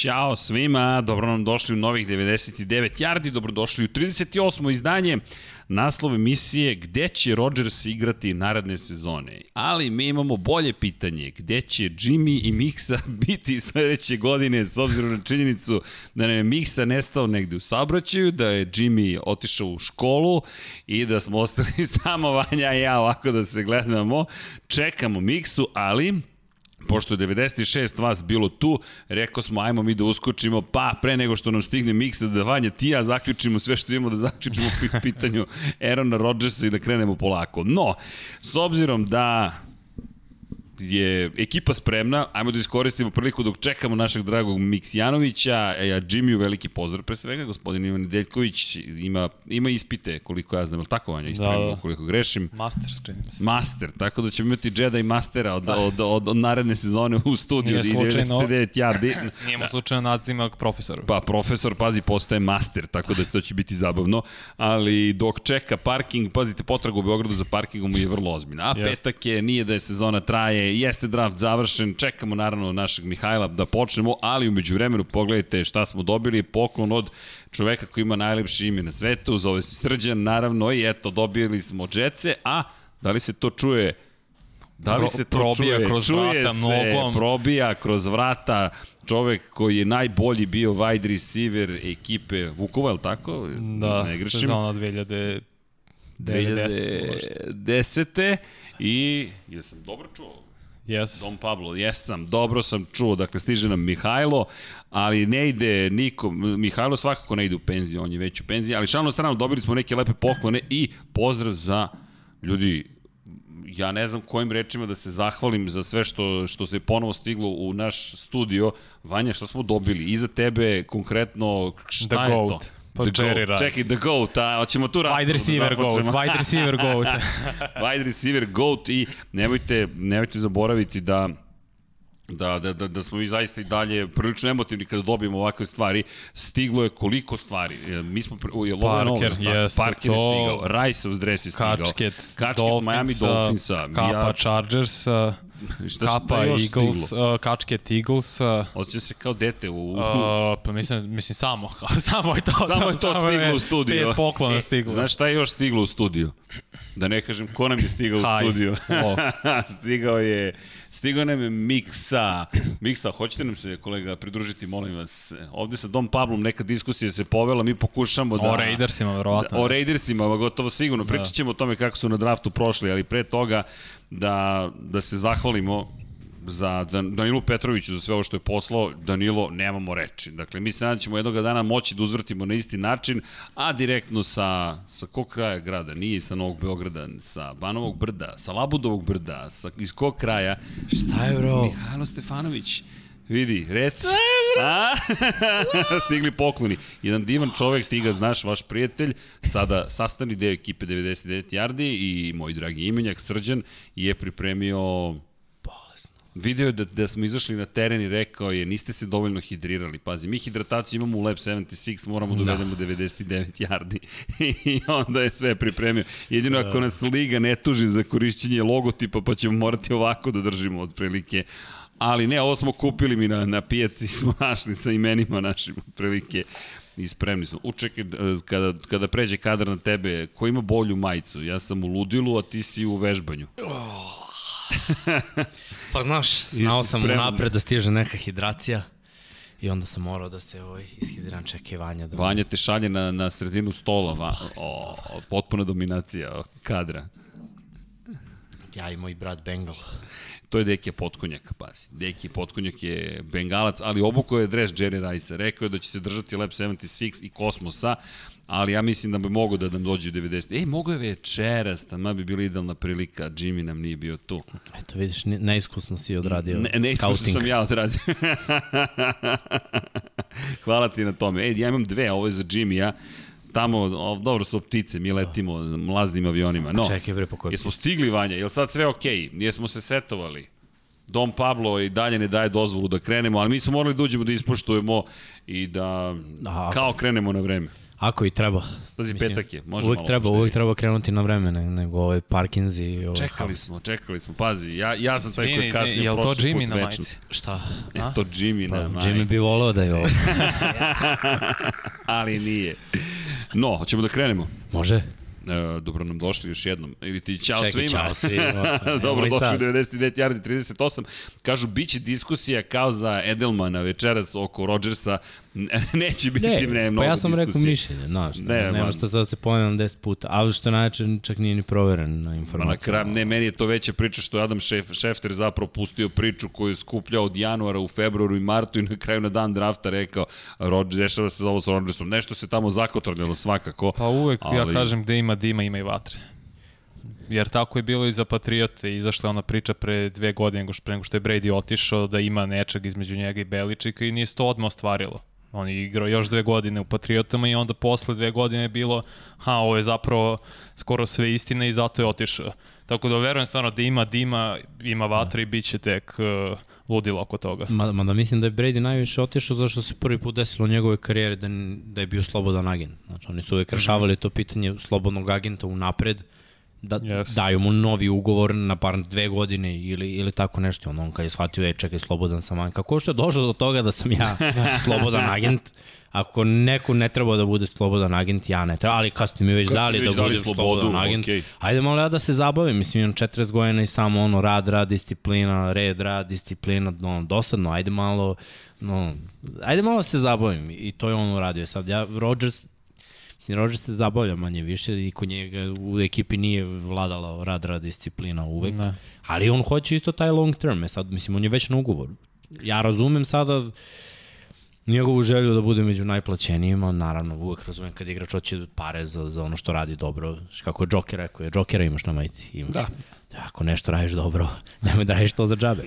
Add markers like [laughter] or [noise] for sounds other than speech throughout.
Ćao svima, dobro nam došli u novih 99 yardi, dobrodošli u 38. izdanje naslov emisije Gde će Rodgers igrati naredne sezone. Ali mi imamo bolje pitanje, gde će Jimmy i Mixa [laughs] biti sledeće godine s obzirom na činjenicu da nam je Mixa nestao negde u saobraćaju, da je Jimmy otišao u školu i da smo ostali [laughs] samo Vanja i ja ovako da se gledamo. Čekamo Mixu, ali pošto je 96 vas bilo tu, rekao smo ajmo mi da uskočimo, pa pre nego što nam stigne miksa da Vanja ti ja zaključimo sve što imamo da zaključimo po pitanju Aarona Rodgersa i da krenemo polako. No, s obzirom da je ekipa spremna, ajmo da iskoristimo priliku dok čekamo našeg dragog Miksjanovića, e, a Jimmy veliki pozdrav pre svega, gospodin Ivan Nedeljković ima, ima ispite koliko ja znam, ali tako vanja, ispravimo da, da. koliko grešim. Master, čini se. Master, tako da ćemo imati Jedi Mastera od, da. od, od, od, naredne sezone u studiju. Nije slučajno, 99 yardi. [laughs] Nije mu slučajno nadzimak profesor. Pa profesor, pazi, postaje master, tako da to će biti zabavno, ali dok čeka parking, pazite, potraga u Beogradu za parkingom je vrlo ozbiljna. A petak je, nije da je sezona traje, jeste draft završen, čekamo naravno našeg Mihajla da počnemo, ali umeđu vremenu pogledajte šta smo dobili, poklon od čoveka koji ima najlepše ime na svetu, zove se Srđan, naravno, i eto, dobili smo džece, a da li se to čuje Da li se to probija čuje? kroz čuje vrata se, nogom. probija kroz vrata čovek koji je najbolji bio wide receiver ekipe Vukova, je tako? Da, ne grešim. sezona 2000 2010. 10. I, jesam dobro čuo? Yes. Dom Pablo, jesam, dobro sam čuo, dakle stiže nam Mihajlo, ali ne ide niko, Mihajlo svakako ne ide u penziju, on je već u penziji, ali šalno strano dobili smo neke lepe poklone i pozdrav za ljudi, ja ne znam kojim rečima da se zahvalim za sve što, što se ponovo stiglo u naš studio. Vanja, šta smo dobili? Iza tebe konkretno šta The je goat. to? Pa The Jerry goat. Rice. Čekaj, The Goat, a hoćemo tu raspravu Wide receiver da goat, wide receiver [laughs] goat. wide receiver GOAT i nemojte, nemojte zaboraviti da Da, da, da, da smo mi zaista i dalje prilično emotivni kada dobijemo ovakve stvari. Stiglo je koliko stvari. E, Mi smo, je je novo? Parker, Da, jeste Parker je to. stigao, Riceov dres je stigao. Kačket, Kačket Dolphinsa, Miami Dolphinsa. Kapa Ja- Chargers, uh, Šta, Kapa šta je još Eagles, uh, Kačket Eagles, uh, Osjeća se kao dete u... Uh, pa mislim, mislim samo, [laughs] samo je to. Samo je to stiglo u studiju. Pet poklona stiglo. Znaš šta je još stiglo u studiju? Da ne kažem ko nam je stigao u Haj. studiju. O. [laughs] stigao je stigao nam je Miksa. Miksa, hoćete nam se kolega pridružiti, molim vas. Ovde sa Dom Pablom neka diskusija se povela, mi pokušamo da... O Raidersima, verovatno. Da, o Raidersima, ma gotovo sigurno. Da. Pričat ćemo o tome kako su na draftu prošli, ali pre toga da, da se zahvalimo za Dan- Danilu Petroviću za sve ovo što je poslao, Danilo, nemamo reči. Dakle, mi se nadam da ćemo jednog dana moći da uzvrtimo na isti način, a direktno sa, sa kog kraja grada, nije sa Novog Beograda, sa Banovog brda, sa Labudovog brda, sa, iz kog kraja, Šta je, bro? Mihajlo Stefanović. Vidi, reci. A? [laughs] Stigli pokloni. Jedan divan čovek stiga, znaš, vaš prijatelj, sada sastavni deo ekipe 99 Yardi i moj dragi imenjak Srđan je pripremio Video je da, da smo izašli na teren i rekao je niste se dovoljno hidrirali. Pazi, mi hidrataciju imamo u Lab 76, moramo da uvedemo 99 yardi. [laughs] I onda je sve pripremio. Jedino ako nas Liga ne tuži za korišćenje logotipa, pa ćemo morati ovako da držimo otprilike. Ali ne, ovo smo kupili mi na, na pijaci, [laughs] smo našli sa imenima našim otprilike i spremni smo. Učekaj, kada, kada pređe kadar na tebe, ko ima bolju majicu? Ja sam u ludilu, a ti si u vežbanju. [laughs] Pa znaš, znao sam unapred da stiže neka hidracija i onda sam morao da se ovaj, ishidriram, čekaj Vanja da... Vanja te šalje na, na sredinu stola, va, o, potpuna dominacija kadra. Ja i moj brat Bengal. To je Dekija Potkonjak, pazi. Dekija Potkonjak je bengalac, ali obuko je dres Jerry Rice. Rekao je da će se držati Lab 76 i Kosmosa, ali ja mislim da bi mogo da nam dođe u 90. Ej, mogo je večeras, tamo bi bila idealna prilika, Jimmy nam nije bio tu. Eto vidiš, ne- neiskusno si odradio Ne, ne iskustvo scouting. sam ja odradio. [laughs] Hvala ti na tome. Ej, ja imam dve, ovo je za Jimmy-a. Tamo, o, dobro su ptice, mi letimo mlaznim avionima. No, Čekaj bre, po kojoj Jesmo stigli, Vanja? Jel sad sve okej? Okay? Jesmo se setovali? Dom Pablo i dalje ne daje dozvolu da krenemo, ali mi smo morali da uđemo da ispoštujemo i da Aha. kao krenemo na vreme. Ako i treba. Pazi, petak je, može uvijek malo treba, poštenije. uvijek treba krenuti na vreme, ne, nego ovaj Parkins i ovaj Čekali Haas. smo, čekali smo, pazi, ja, ja sam taj koji je kasnije je li to Jimmy na majici? Šta? E, to Jimmy Pa, na majici. Jimmy bi volao da je ovo. [laughs] Ali nije. No, hoćemo da krenemo. Može? E, dobro nam došli još jednom. Ili ti ćao Čekaj, svima. čao svima. [laughs] Dobro, došli sad. 99 yardi 38. Kažu, bit će diskusija kao za Edelmana večeras oko Rodgersa. Ne, [laughs] Neće biti ne, ne, mnogo pa ja sam diskusije. rekao mišljenje, znaš, Ne, ne, nema što sad da se ponavljam 10 puta, a što najče čak nije ni proveren na Ma informaciju. na kraju, ne, meni je to veća priča što je Adam Šef, Šefter zapravo pustio priču koju je skupljao od januara u februaru i martu i na kraju na dan drafta rekao Rodgers, dešava se za ovo sa Rodgersom. Nešto se tamo zakotornjalo svakako. Pa uvek ali... ja Ali- kažem gde ima dima, ima i vatre. Jer tako je bilo i za Patriote, izašla je ona priča pre dve godine nego što, pre nego što je Brady otišao da ima nečeg između njega i Beličika i nije se to odmah ostvarilo. On je igrao još dve godine u Patriotama i onda posle dve godine je bilo ha, ovo je zapravo skoro sve istina i zato je otišao. Tako da verujem stvarno da ima dima, ima vatre i bit će tek uh, ludilo oko toga. Ma, mada mislim da je Brady najviše otišao zašto se prvi put desilo u njegove karijere da, da je bio slobodan agent. Znači, oni su uvek rešavali to pitanje slobodnog agenta unapred, da Yes. daju mu novi ugovor na bar dve godine ili, ili tako nešto. On, on kad je shvatio, je čekaj, slobodan sam agent. Kako što je došlo do toga da sam ja [laughs] slobodan agent, ako neko ne treba da bude slobodan agent, ja ne treba, ali kad ste mi već dali da već dali budem slobodu, slobodan agent, okej. ajde malo ja da se zabavim, mislim imam 40 godina i samo ono rad, rad, disciplina, red, rad, disciplina, no, dosadno, ajde malo, no, ajde malo da se zabavim i to je on uradio sad. Ja, Rodgers, mislim, Rodgers se zabavlja manje više i kod njega u ekipi nije vladala rad, rad, disciplina uvek, Ne. ali on hoće isto taj long term, e sad, mislim, on je već na ugovoru. Ja razumem sada njegovu želju da bude među najplaćenijima, naravno uvek razumem kad igrač hoće pare za, za ono što radi dobro, kako je Joker rekao, je Jokera imaš na majici. Imaš. Da. Ako nešto radiš dobro, [laughs] nemoj da radiš to za džabe.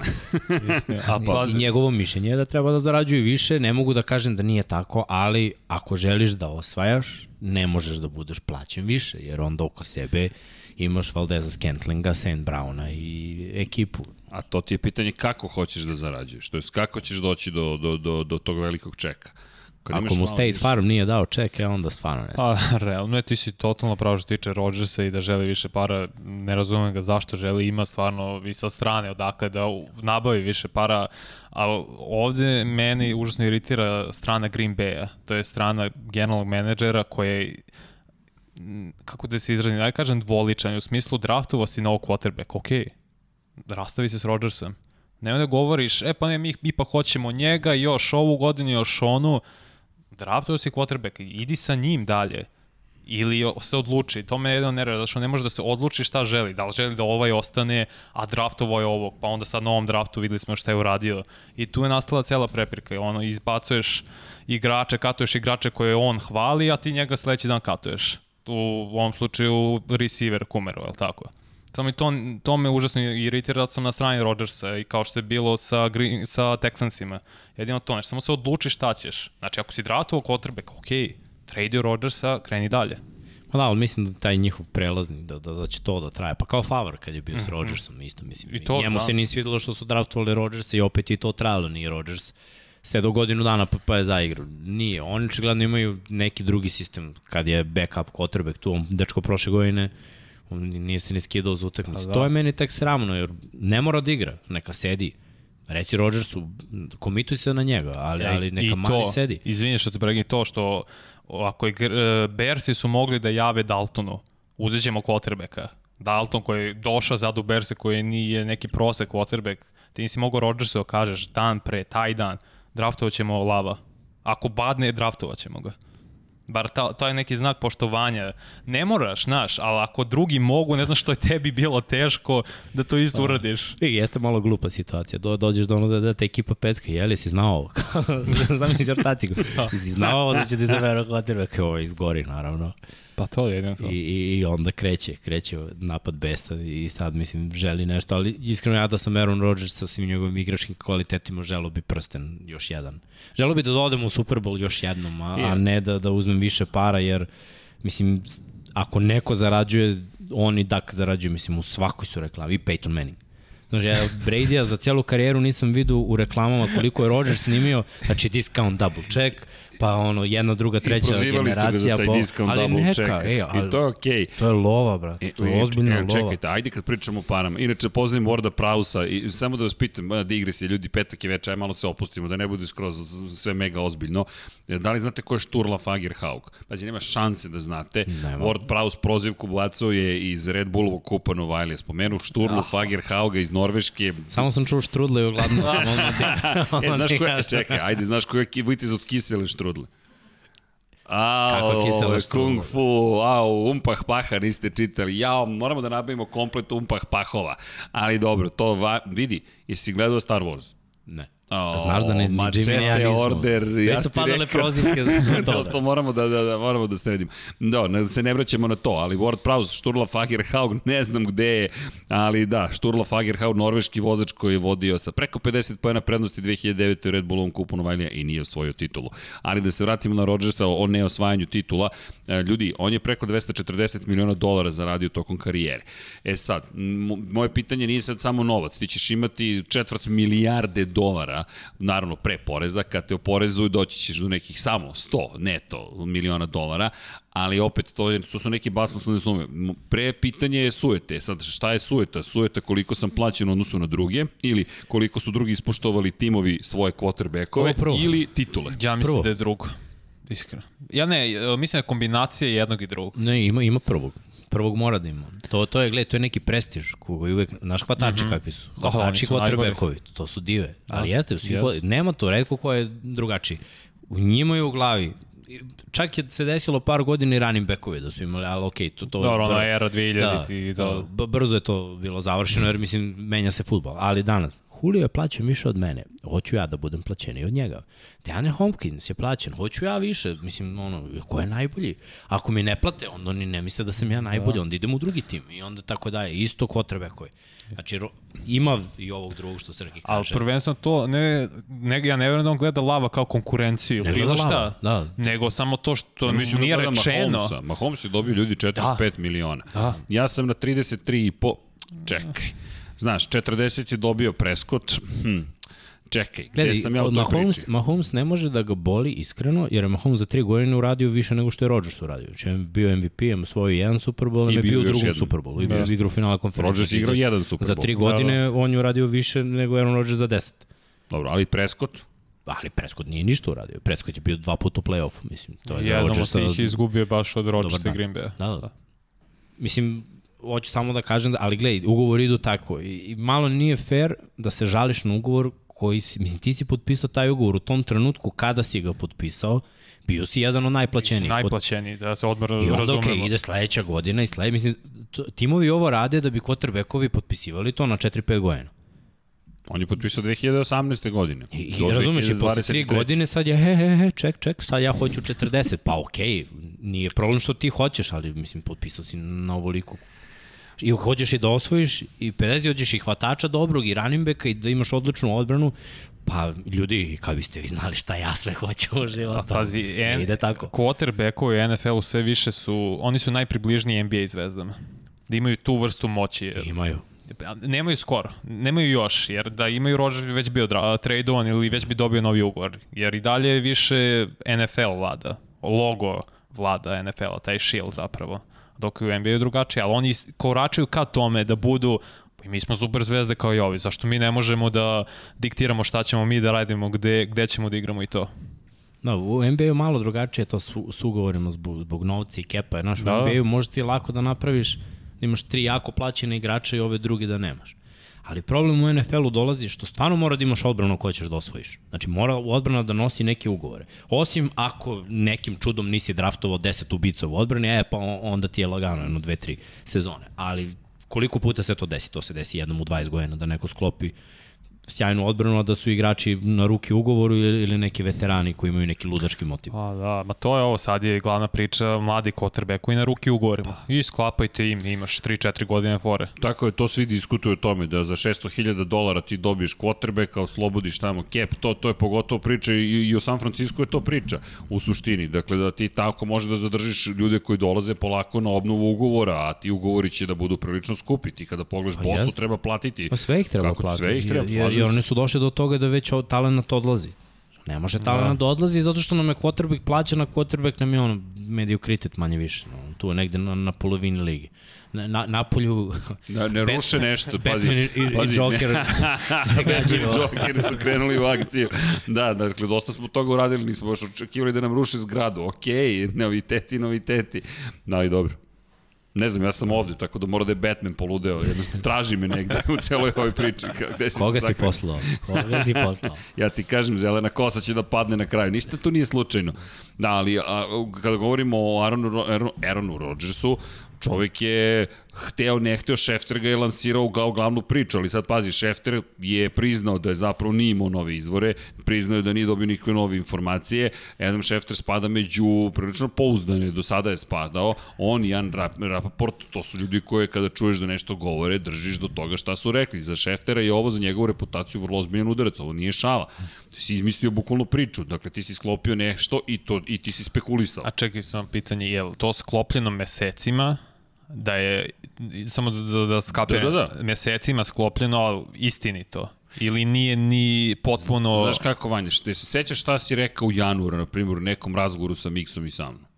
A I pazi, njegovo mišljenje je da treba da zarađuju više, ne mogu da kažem da nije tako, ali ako želiš da osvajaš, ne možeš da budeš plaćen više, jer onda oko sebe imaš Valdeza Scantlinga, St. Browna i ekipu. A to ti je pitanje kako hoćeš da zarađuješ, to je kako ćeš doći do, do, do, do tog velikog čeka. Kad Ako mu State više- Farm nije dao ček, e onda stvarno ne znam. Pa, realno je, ti si totalno pravo što tiče Rodgersa i da želi više para, ne razumem ga zašto želi, ima stvarno i sa strane odakle da nabavi više para, a ovde meni užasno iritira strana Green Bay-a, to je strana generalnog menadžera koja je kako da se izrazim, da kažem dvoličan, u smislu draftovo si novog quarterback, okej, rastavi se s Rodgersom. Nemoj da govoriš, e pa ne, mi ipak hoćemo njega, još ovu godinu, još onu, draftovao si quarterback, idi sa njim dalje. Ili se odluči, to me jedno nervira, zato što ne može da se odluči šta želi, da li želi da ovaj ostane, a draftovo je ovog, pa onda sad na ovom draftu videli smo šta je uradio. I tu je nastala cela prepirka, ono, izbacuješ igrače, katuješ igrače koje on hvali, a ti njega sledeći dan katuješ. Tu, u ovom slučaju receiver Kumeru, je li tako? Samo mi to, to me užasno iritira da sam na strani Rodgersa i kao što je bilo sa, Green, sa Texansima. Jedino to, znači samo se odluči šta ćeš. Znači ako si draftovao quarterback, ok, tradio Rodgersa, kreni dalje. Pa da, ali mislim da taj njihov prelazni, da, da, da će to da traje. Pa kao Favre kad je bio mm -hmm. s Rodgersom, isto mislim. Mhm. I to, Njemu da. se nije svidelo što su draftovali Rodgersa i opet i to trajalo, nije Rodgers sve do godinu dana pa, pa je zaigrao. Nije, oni očigledno imaju neki drugi sistem kad je backup quarterback tu, on dečko prošle godine nije se ni skidao za utakmicu. da. To je meni tek sramno, jer ne mora da igra, neka sedi. Reci Rodgersu, komituj se na njega, ali, ali neka I mali to, sedi. Izvini što te pregledam, to što ako je Bersi su mogli da jave Daltonu, uzet ćemo quarterbacka. Dalton koji je došao sad u Berse koji nije neki prosek quarterback, ti nisi mogao Rodgersu da kažeš dan pre, taj dan, draftovat ćemo Lava. Ako badne, draftovat ćemo ga. Bar ta, to je neki znak poštovanja. Ne moraš, znaš, ali ako drugi mogu, ne znam što je tebi bilo teško da to isto uradiš. I jeste malo glupa situacija. Do, dođeš do ono da, da te ekipa pecka, jeli si znao ovo? [laughs] Zamisli ortacigu. [laughs] si znao ovo da će ti [laughs] zabera quarterback, ovo izgori naravno. Pa to je jedino to. I, i, onda kreće, kreće napad besa i sad mislim želi nešto, ali iskreno ja da sam Aaron Rodgers sa svim njegovim igračkim kvalitetima želo bi prsten još jedan. Želo bi da dodem u Super Bowl još jednom, a, a ne da, da uzmem više para jer mislim ako neko zarađuje, on i Dak zarađuje, mislim u svakoj su reklami, i Peyton Manning. Znači, ja Brady-a za celu karijeru nisam vidio u reklamama koliko je Rodgers snimio, znači discount double check, pa ono, jedna, druga, treća prozivali su ga za generacija. taj ali double neka, check. ej, ali, I to je okej. to je lova, brate. To je ozbiljna e, lova. Čekajte, ajde kad pričamo o parama. Inače, poznajem Warda Prausa i samo da vas pitam, ma, digresije, ljudi, petak je večer, aj malo se opustimo, da ne bude skroz sve mega ozbiljno. E, Da li znate ko je Šturla Fagerhaug? Pazi, nema šanse da znate. Nema. Ward Praus prozivku bacao je iz Red Bullovog kupa Novajlija. Spomenuo Šturlu Fagerhauga iz Norveške. Samo sam čuo štrudle i ogladno sam [laughs] odmah ti. E, znaš [laughs] ko je, čekaj, ajde, znaš ko je vitez od kisele štrudle? A, Kako kisela štrudla? Kung Fu, au, umpah paha niste čitali. Jao, moramo da nabavimo komplet umpah pahova. Ali dobro, to va, vidi, jesi gledao Star Wars? Ne. O, Znaš da ni, ni Jimmy ni ja nismo. Order, ja Već su ti padale rekao. prozivke za [laughs] to, to. to moramo da, da, da, moramo da sredimo. Da, ne, da se ne vraćamo na to, ali Ward Prowse, Sturla Fagerhaug, ne znam gde je, ali da, Sturla Fagerhaug, norveški vozač koji je vodio sa preko 50 pojena prednosti 2009. u Red Bullovom kupu Novajlija i nije osvojio titulu. Ali da se vratimo na Rodgersa o neosvajanju titula, e, ljudi, on je preko 240 miliona dolara zaradio tokom karijere. E sad, moje pitanje nije sad samo novac, ti ćeš imati četvrt milijarde dolara, naravno pre poreza, kad te oporezuju doći ćeš do nekih samo 100 neto miliona dolara, ali opet to, je, to su neki basnoslovne sume. Pre pitanje je sujete. Sad, šta je sujeta? Sujeta koliko sam plaćen u odnosu na druge ili koliko su drugi ispoštovali timovi svoje quarterbackove ili titule. Ja mislim Prvo. da je drugo. Iskreno. Ja ne, mislim da je kombinacija jednog i drugog. Ne, ima, ima prvog. Prvog mora da ima. To, to je, gled, to je neki prestiž koji uvek, naš hvatači mm -hmm. kakvi su. Da, Hvatači najbolji. quarterbackovi, to su dive. Ali jeste, u yes. nema to, redko ko je drugačiji. U njima je u glavi, čak je se desilo par godina i running backovi da su imali, ali okej, to, to Dobro, to, ona era 2000 i da, da. b- brzo je to bilo završeno jer mislim menja se futbol, ali danas Julio je plaćen više od mene, hoću ja da budem plaćeniji od njega. Deane Hopkins je plaćen, hoću ja više, mislim, ono, ko je najbolji? Ako mi ne plate, onda oni ne misle da sam ja najbolji, da. onda idem u drugi tim i onda tako daje, isto kotrebe koji. Znači, ima i ovog drugog što Srki Ali kaže. prvenstveno to, ne, ne, ja ne vjerujem da on gleda lava kao konkurenciju Ne bilo gleda šta, lava, da. nego samo to što Ja mislim nije da gleda rečeno. Mahomesa. Mahomes je dobio ljudi 45 da. miliona. Da. Ja sam na 33 i po... Čekaj. Znaš, 40 je dobio Prescott. Hm. Čekaj, gde Gledaj, sam ja u toj Mahomes, priči? Mahomes ne može da ga boli iskreno, jer je Mahomes za tri godine uradio više nego što je Rodgers uradio. Znači, on je bio MVP, ima svoj jedan Super Bowl, je bio u drugom jedan. Super Bowlu, i bio Da. u igru finala konferencije. Rodgers je igrao Za- jedan Super Za Bowl. tri Da, godine on je uradio više nego Aaron Rodgers za deset. Dobro, ali Prescott? Ali Prescott nije ništa uradio. Prescott je bio dva puta u play-offu, mislim. To je za Jednom od tih izgubio baš od Rodgersa i. Green Bay. Da, da. Mislim, hoću samo da kažem, da, ali gledaj, ugovori idu tako. I, I malo nije fair da se žališ na ugovor koji si, mislim, ti si potpisao taj ugovor u tom trenutku kada si ga potpisao, bio si jedan od najplaćenijih. Najplaćeniji, da se odmah I onda, razumemo. okay, ide sledeća godina i sledeća, mislim, timovi ovo rade da bi quarterbackovi potpisivali to na 4-5 godina. On je potpisao 2018. godine. I, i razumeš, i posle 3 2023. godine sad je, he, he, he, ček, ček, sad ja hoću 40. Pa okej, okay, nije problem što ti hoćeš, ali mislim, potpisao si na ovoliku. I hoćeš i da osvojiš i 50, hoćeš i hvatača dobrog i running backa i da imaš odličnu odbranu, pa ljudi, kao biste vi znali šta ja sve hoću u životu. Pazi, en, ide tako. quarterbackovi u NFL-u sve više su, oni su najpribližniji NBA zvezdama. Da imaju tu vrstu moći. Imaju. nemaju skoro, nemaju još, jer da imaju Rodgers bi već bio tradovan ili već bi dobio novi ugovor. Jer i dalje je više NFL vlada, logo vlada NFL-a, taj shield zapravo. Dok je u NBA drugačije, ali oni koračaju ka tome da budu i mi smo super zvezde kao i ovi, zašto mi ne možemo da diktiramo šta ćemo mi da radimo, gde, gde ćemo da igramo i to. Da, u NBA-u malo drugačije to su, s ugovorima zbog, zbog novca i kepa. Znaš, Da. u NBA-u možeš ti lako da napraviš da imaš tri jako plaćene igrača i ove druge da nemaš. Ali problem u NFL-u dolazi što stvarno mora da imaš odbranu koju ćeš da osvojiš. Znači mora odbrana da nosi neke ugovore. Osim ako nekim čudom nisi draftovao 10 ubica u odbrani, e pa on- onda ti je lagano jedno, dve, tri sezone. Ali koliko puta se to desi? To se desi jednom u 20 godina da neko sklopi sjajnu odbranu, a da su igrači na ruki ugovoru ili neki veterani koji imaju neki ludački motiv. A, da, ma to je ovo, sad je glavna priča mladi quarterback koji na ruki ugovorima. Pa. I sklapajte im, imaš 3-4 godine fore. Tako je, to svi diskutuju o tome, da za 600.000 dolara ti dobiješ quarterbacka, oslobodiš tamo cap, to, to je pogotovo priča i, i o San Francisco je to priča u suštini. Dakle, da ti tako može da zadržiš ljude koji dolaze polako na obnovu ugovora, a ti ugovori će da budu prilično skupi. Ti kada pogledaš Pa bosu treba platiti. Pa sve ih treba Kako, platiti. Sve ih treba, jer, jer, se. oni su došli do toga da već talent odlazi. Ne može talent da. da odlazi zato što nam je quarterback plaća, na quarterback nam je ono mediokritet manje više. No, tu je negde na, na polovini ligi. Na, na, napolju... [laughs] Da, ne ruše nešto, pazi. Batman i, i, pazi. i Joker se gađaju. Joker su krenuli u akciju. Da, dakle, dosta smo toga uradili, nismo baš očekivali da nam ruše zgradu. Okej, okay, noviteti, noviteti. Da, ali dobro. Ne znam, ja sam ovde, tako da mora da je Batman poludeo. Jednostavno, traži me negde u celoj ovoj priči. Gde si Koga si poslao? Koga si poslao? ja ti kažem, zelena kosa će da padne na kraju. Ništa tu nije slučajno. Da, ali a, kada govorimo o Aaronu, Aaronu, Aaronu Rodgersu, čovek je hteo, ne hteo, Šefter ga je lansirao u glavnu priču, ali sad pazi, Šefter je priznao da je zapravo nije imao nove izvore, priznao je da nije dobio nikakve nove informacije, Adam Šefter spada među prilično pouzdane, do sada je spadao, on i Jan Rap, Rapaport, to su ljudi koje kada čuješ da nešto govore, držiš do toga šta su rekli. Za Šeftera je ovo za njegovu reputaciju vrlo ozbiljan udarac, ovo nije šala. Ti si izmislio bukvalno priču, dakle ti si sklopio nešto i, to, i ti si spekulisao. A čekaj sam pitanje, je li to sklopljeno mesecima da je, samo da, da, da skapiram, da, da, da. mesecima sklopljeno, istinito. Ili nije ni potpuno... Znaš kako, Vanja, te se sećaš šta si rekao u januara, na primjer, u nekom razgovoru sa Miksom i sa mnom?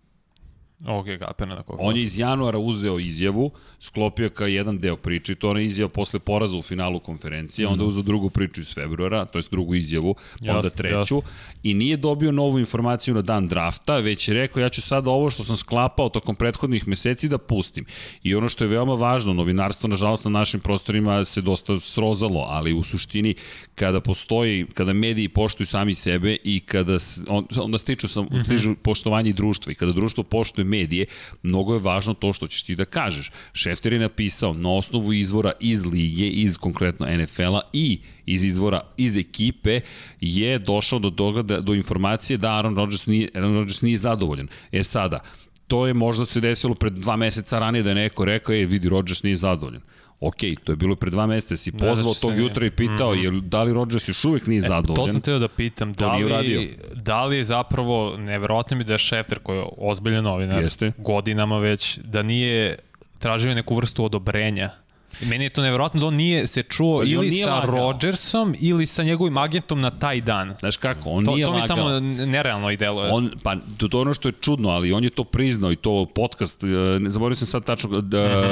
Ok, kapena na koga. On je iz januara uzeo izjavu, sklopio kao jedan deo priče, to ona izjava posle poraza u finalu konferencije, mm. onda uzeo drugu priču iz februara, to je drugu izjavu, jasne, onda treću, jasne. i nije dobio novu informaciju na dan drafta, već je rekao ja ću sada ovo što sam sklapao tokom prethodnih meseci da pustim. I ono što je veoma važno, novinarstvo nažalost na našim prostorima se dosta srozalo, ali u suštini kada postoji, kada mediji poštuju sami sebe i kada on, onda stiču, sam, mm -hmm. stižu poštovanje društva i kada društvo poštuje medije, mnogo je važno to što ćeš ti da kažeš. Šefter je napisao na osnovu izvora iz lige, iz konkretno NFL-a i iz izvora iz ekipe je došao do toga da, do informacije da Aaron Rodgers nije, Aaron Rodgers nije zadovoljan. E sada, to je možda se desilo pred dva meseca ranije da je neko rekao, je vidi, Rodgers nije zadovoljan. Ok, to je bilo pre dva meseca, si pozvao tog jutra i pitao, mm -hmm. je, da li Rodgers još uvek nije e, zadovoljan? To sam teo da pitam, da li, da li je zapravo, neverovatno mi da je Šefter koji je ozbiljan novinar, Jeste. godinama već, da nije tražio neku vrstu odobrenja Meni je to nevjerojatno da on nije se čuo pa, ili sa lagao. Rodgersom ili sa njegovim agentom na taj dan. Znaš kako, on to, nije to lagao. To mi samo nerealno i deluje. On, pa, to, to ono što je čudno, ali on je to priznao i to podcast, e, ne zaboravio sam sad tačno da,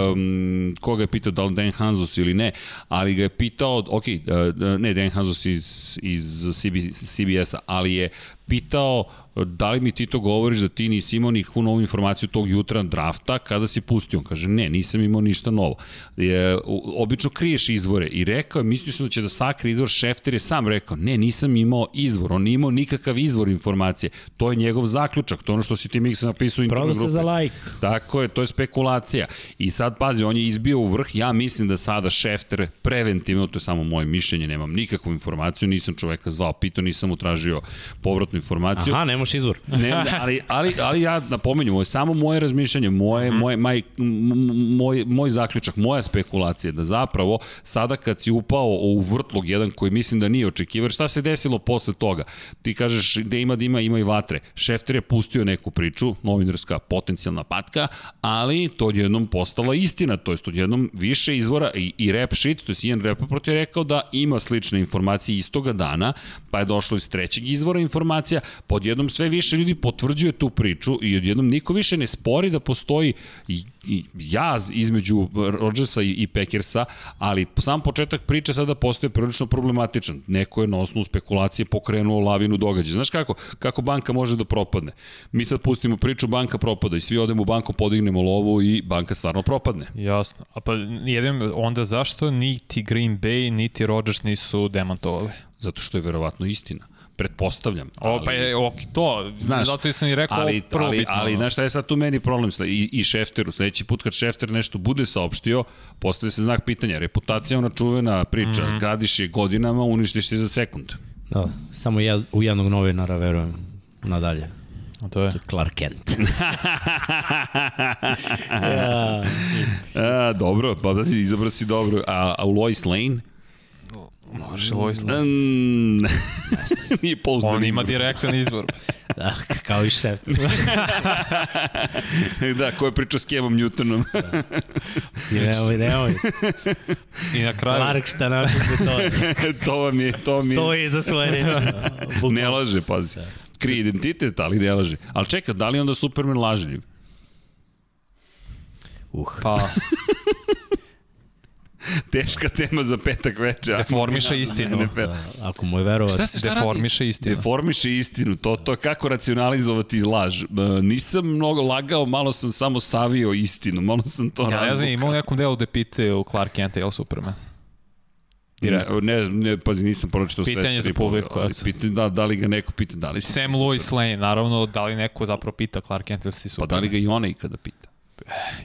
koga je pitao, da li Dan Hanzus ili ne, ali ga je pitao, ok, e, ne Dan Hanzus iz, iz CBS-a, ali je pitao da li mi ti to govoriš da ti nisi imao nikakvu novu informaciju tog jutra drafta kada si pustio? On kaže, ne, nisam imao ništa novo. Je, obično kriješ izvore i rekao mislio sam da će da sakri izvor, Šefter je sam rekao, ne, nisam imao izvor, on nije imao nikakav izvor informacije. To je njegov zaključak, to ono što si ti Miksa napisao u grupe. se za like. Tako je, to je spekulacija. I sad, pazi, on je izbio u vrh, ja mislim da sada Šefter preventivno, to je samo moje mišljenje, nemam nikakvu informaciju, nisam čoveka zvao, pitao, nisam utražio povratnu informaciju. Aha, nemaš izvor. ne, ali, ali, ali ja napomenju, ovo je samo moje razmišljanje, moje, mm. moje, maj, moj, moj zaključak, moja spekulacija, da zapravo sada kad si upao u vrtlog jedan koji mislim da nije očekivar, šta se desilo posle toga? Ti kažeš da ima da ima, i vatre. Šefter je pustio neku priču, novinarska potencijalna patka, ali to odjednom postala istina, to jest odjednom više izvora i, i rap shit, to jest Ian Rapaport je rekao da ima slične informacije istoga dana, pa je došlo iz trećeg izvora informacija informacija, sve više ljudi potvrđuje tu priču i odjednom niko više ne spori da postoji jaz između Rodgersa i Packersa, ali sam početak priče sada postoje prilično problematičan. Neko je na osnovu spekulacije pokrenuo lavinu događaja. Znaš kako? Kako banka može da propadne? Mi sad pustimo priču, banka propada i svi odemo u banku, podignemo lovu i banka stvarno propadne. Jasno. A pa jedem, onda zašto niti Green Bay, niti Rodgers nisu demontovali? Zato što je verovatno istina pretpostavljam. Ali, o, pa je ok, to, znaš, zato sam i rekao ali, prvo ali, bitno. Ali, znaš šta je sad tu meni problem? I, i Šefteru, sledeći put kad Šefter nešto bude saopštio, postoje se znak pitanja. Reputacija ona čuvena priča, mm -hmm. gradiš je godinama, uništiš je za sekund. Da, samo ja, u jednog novinara verujem nadalje. A to je? Clark Kent. [laughs] ja. A, dobro, pa da si izabrao si dobro. A, a u Lois Lane? Može Loisla. [laughs] Mm, nije pouzdan On ima izbor. direktan izbor. [laughs] Da, kao i šef. [laughs] da, ko je pričao s Kevom Newtonom. nemoj, nemoj. I na kraju, Clark šta napiše to. to vam je, to mi je. Stoji za svoje reči. Ne laže, pazi. Krije identitet, ali ne laže. Ali čeka, da li onda Superman lažljiv? Uh. pa [laughs] Teška tema za petak veče. Deformiše istinu. NFL. Ako mu je verovati. Šta se šta radi? deformiše istinu. Deformiše istinu, to, to kako racionalizovati laž. E, Nisam mnogo lagao, malo sam samo savio istinu, malo sam to Ja ne znam, razvukao. ima u nekom delu da pitaju Clark Kent, je li Superman? Direktno. Ne, ne, pazi, nisam pročitao sve Pitanje za publiku, ali eto. Pitanje, da, da li ga neko pita, da li Sam Lois Lane, naravno, da li neko zapravo pita Clark Kent ili si Pa Superman? da li ga i ona ikada pita?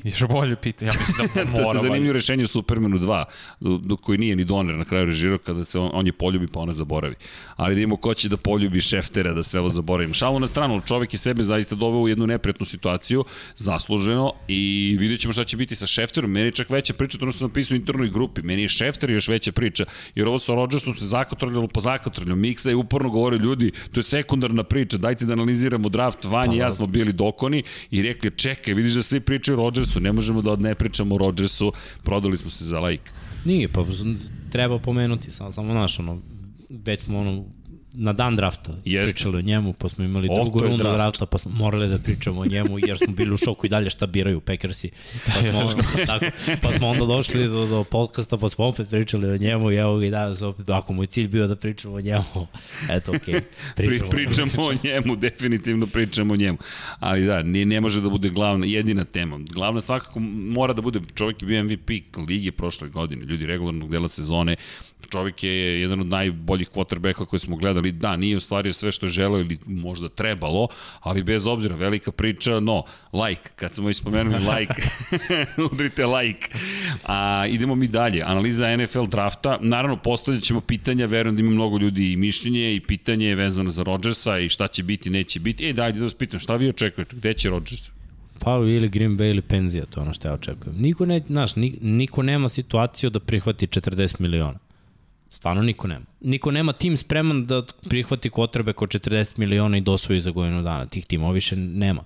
Još bolje pita, ja mislim da [laughs] to je mora. zanimljivo rešenje u Supermanu 2, do, koji nije ni Donner na kraju režirao kada se on, on je poljubi pa ona zaboravi. Ali da imamo ko će da poljubi Šeftera da sve ovo zaboravim. Šalu na stranu, čovek je sebe zaista doveo u jednu nepretnu situaciju, zasluženo i vidjet ćemo šta će biti sa Šefterom. Meni je čak veća priča, to ono što sam napisao u internoj grupi. Meni je Šefter još veća priča, jer ovo sa Rodgersom se zakotrljalo po zakotrljalo. Miksa je uporno govorio ljudi, to je sekundarna priča, dajte da analiziramo draft, Vanja i ja smo bili dokoni i rekli, čekaj, vidiš da svi pričaju o Rodgersu, ne možemo da ne pričamo o Rodgersu, prodali smo se za like. Nije, pa treba pomenuti, samo, samo naš, ono, već smo ono, na dan drafta Jeste. pričali o njemu, pa smo imali O, drugu rundu draft. drafta, pa smo morali da pričamo o njemu, jer smo bili u šoku i dalje šta biraju Packersi. Pa smo, tako, pa smo onda došli do, do podcasta, pa smo opet pričali o njemu i evo ga i danas opet, ako mu je cilj bio da pričamo o njemu, eto, okej, okay, [laughs] Pri, pričamo. pričamo o njemu, definitivno pričamo o njemu. Ali da, ne, ne može da bude glavna, jedina tema. Glavna svakako mora da bude, čovjek je bio MVP lige prošle godine, ljudi regularnog dela sezone, čovjek je jedan od najboljih quarterbacka koje smo gledali. Da, nije ostvario sve što je želeo ili možda trebalo, ali bez obzira, velika priča, no, like, kad smo već spomenuli [laughs] like, [laughs] udrite like. A, idemo mi dalje. Analiza NFL drafta. Naravno, postavljat ćemo pitanja, verujem da ima mnogo ljudi i mišljenje i pitanje je vezano za Rodgersa i šta će biti, neće biti. E, dajde da vas pitam, šta vi očekujete? Gde će Rodgers? Pa ili Green Bay ili penzija, to je ono što ja očekujem. Niko, ne, znaš, ni, niko nema situaciju da prihvati 40 miliona. Stvarno niko nema. Niko nema tim spreman da prihvati kotrbe ko 40 miliona i dosvoji za godinu dana. Tih timova više nema.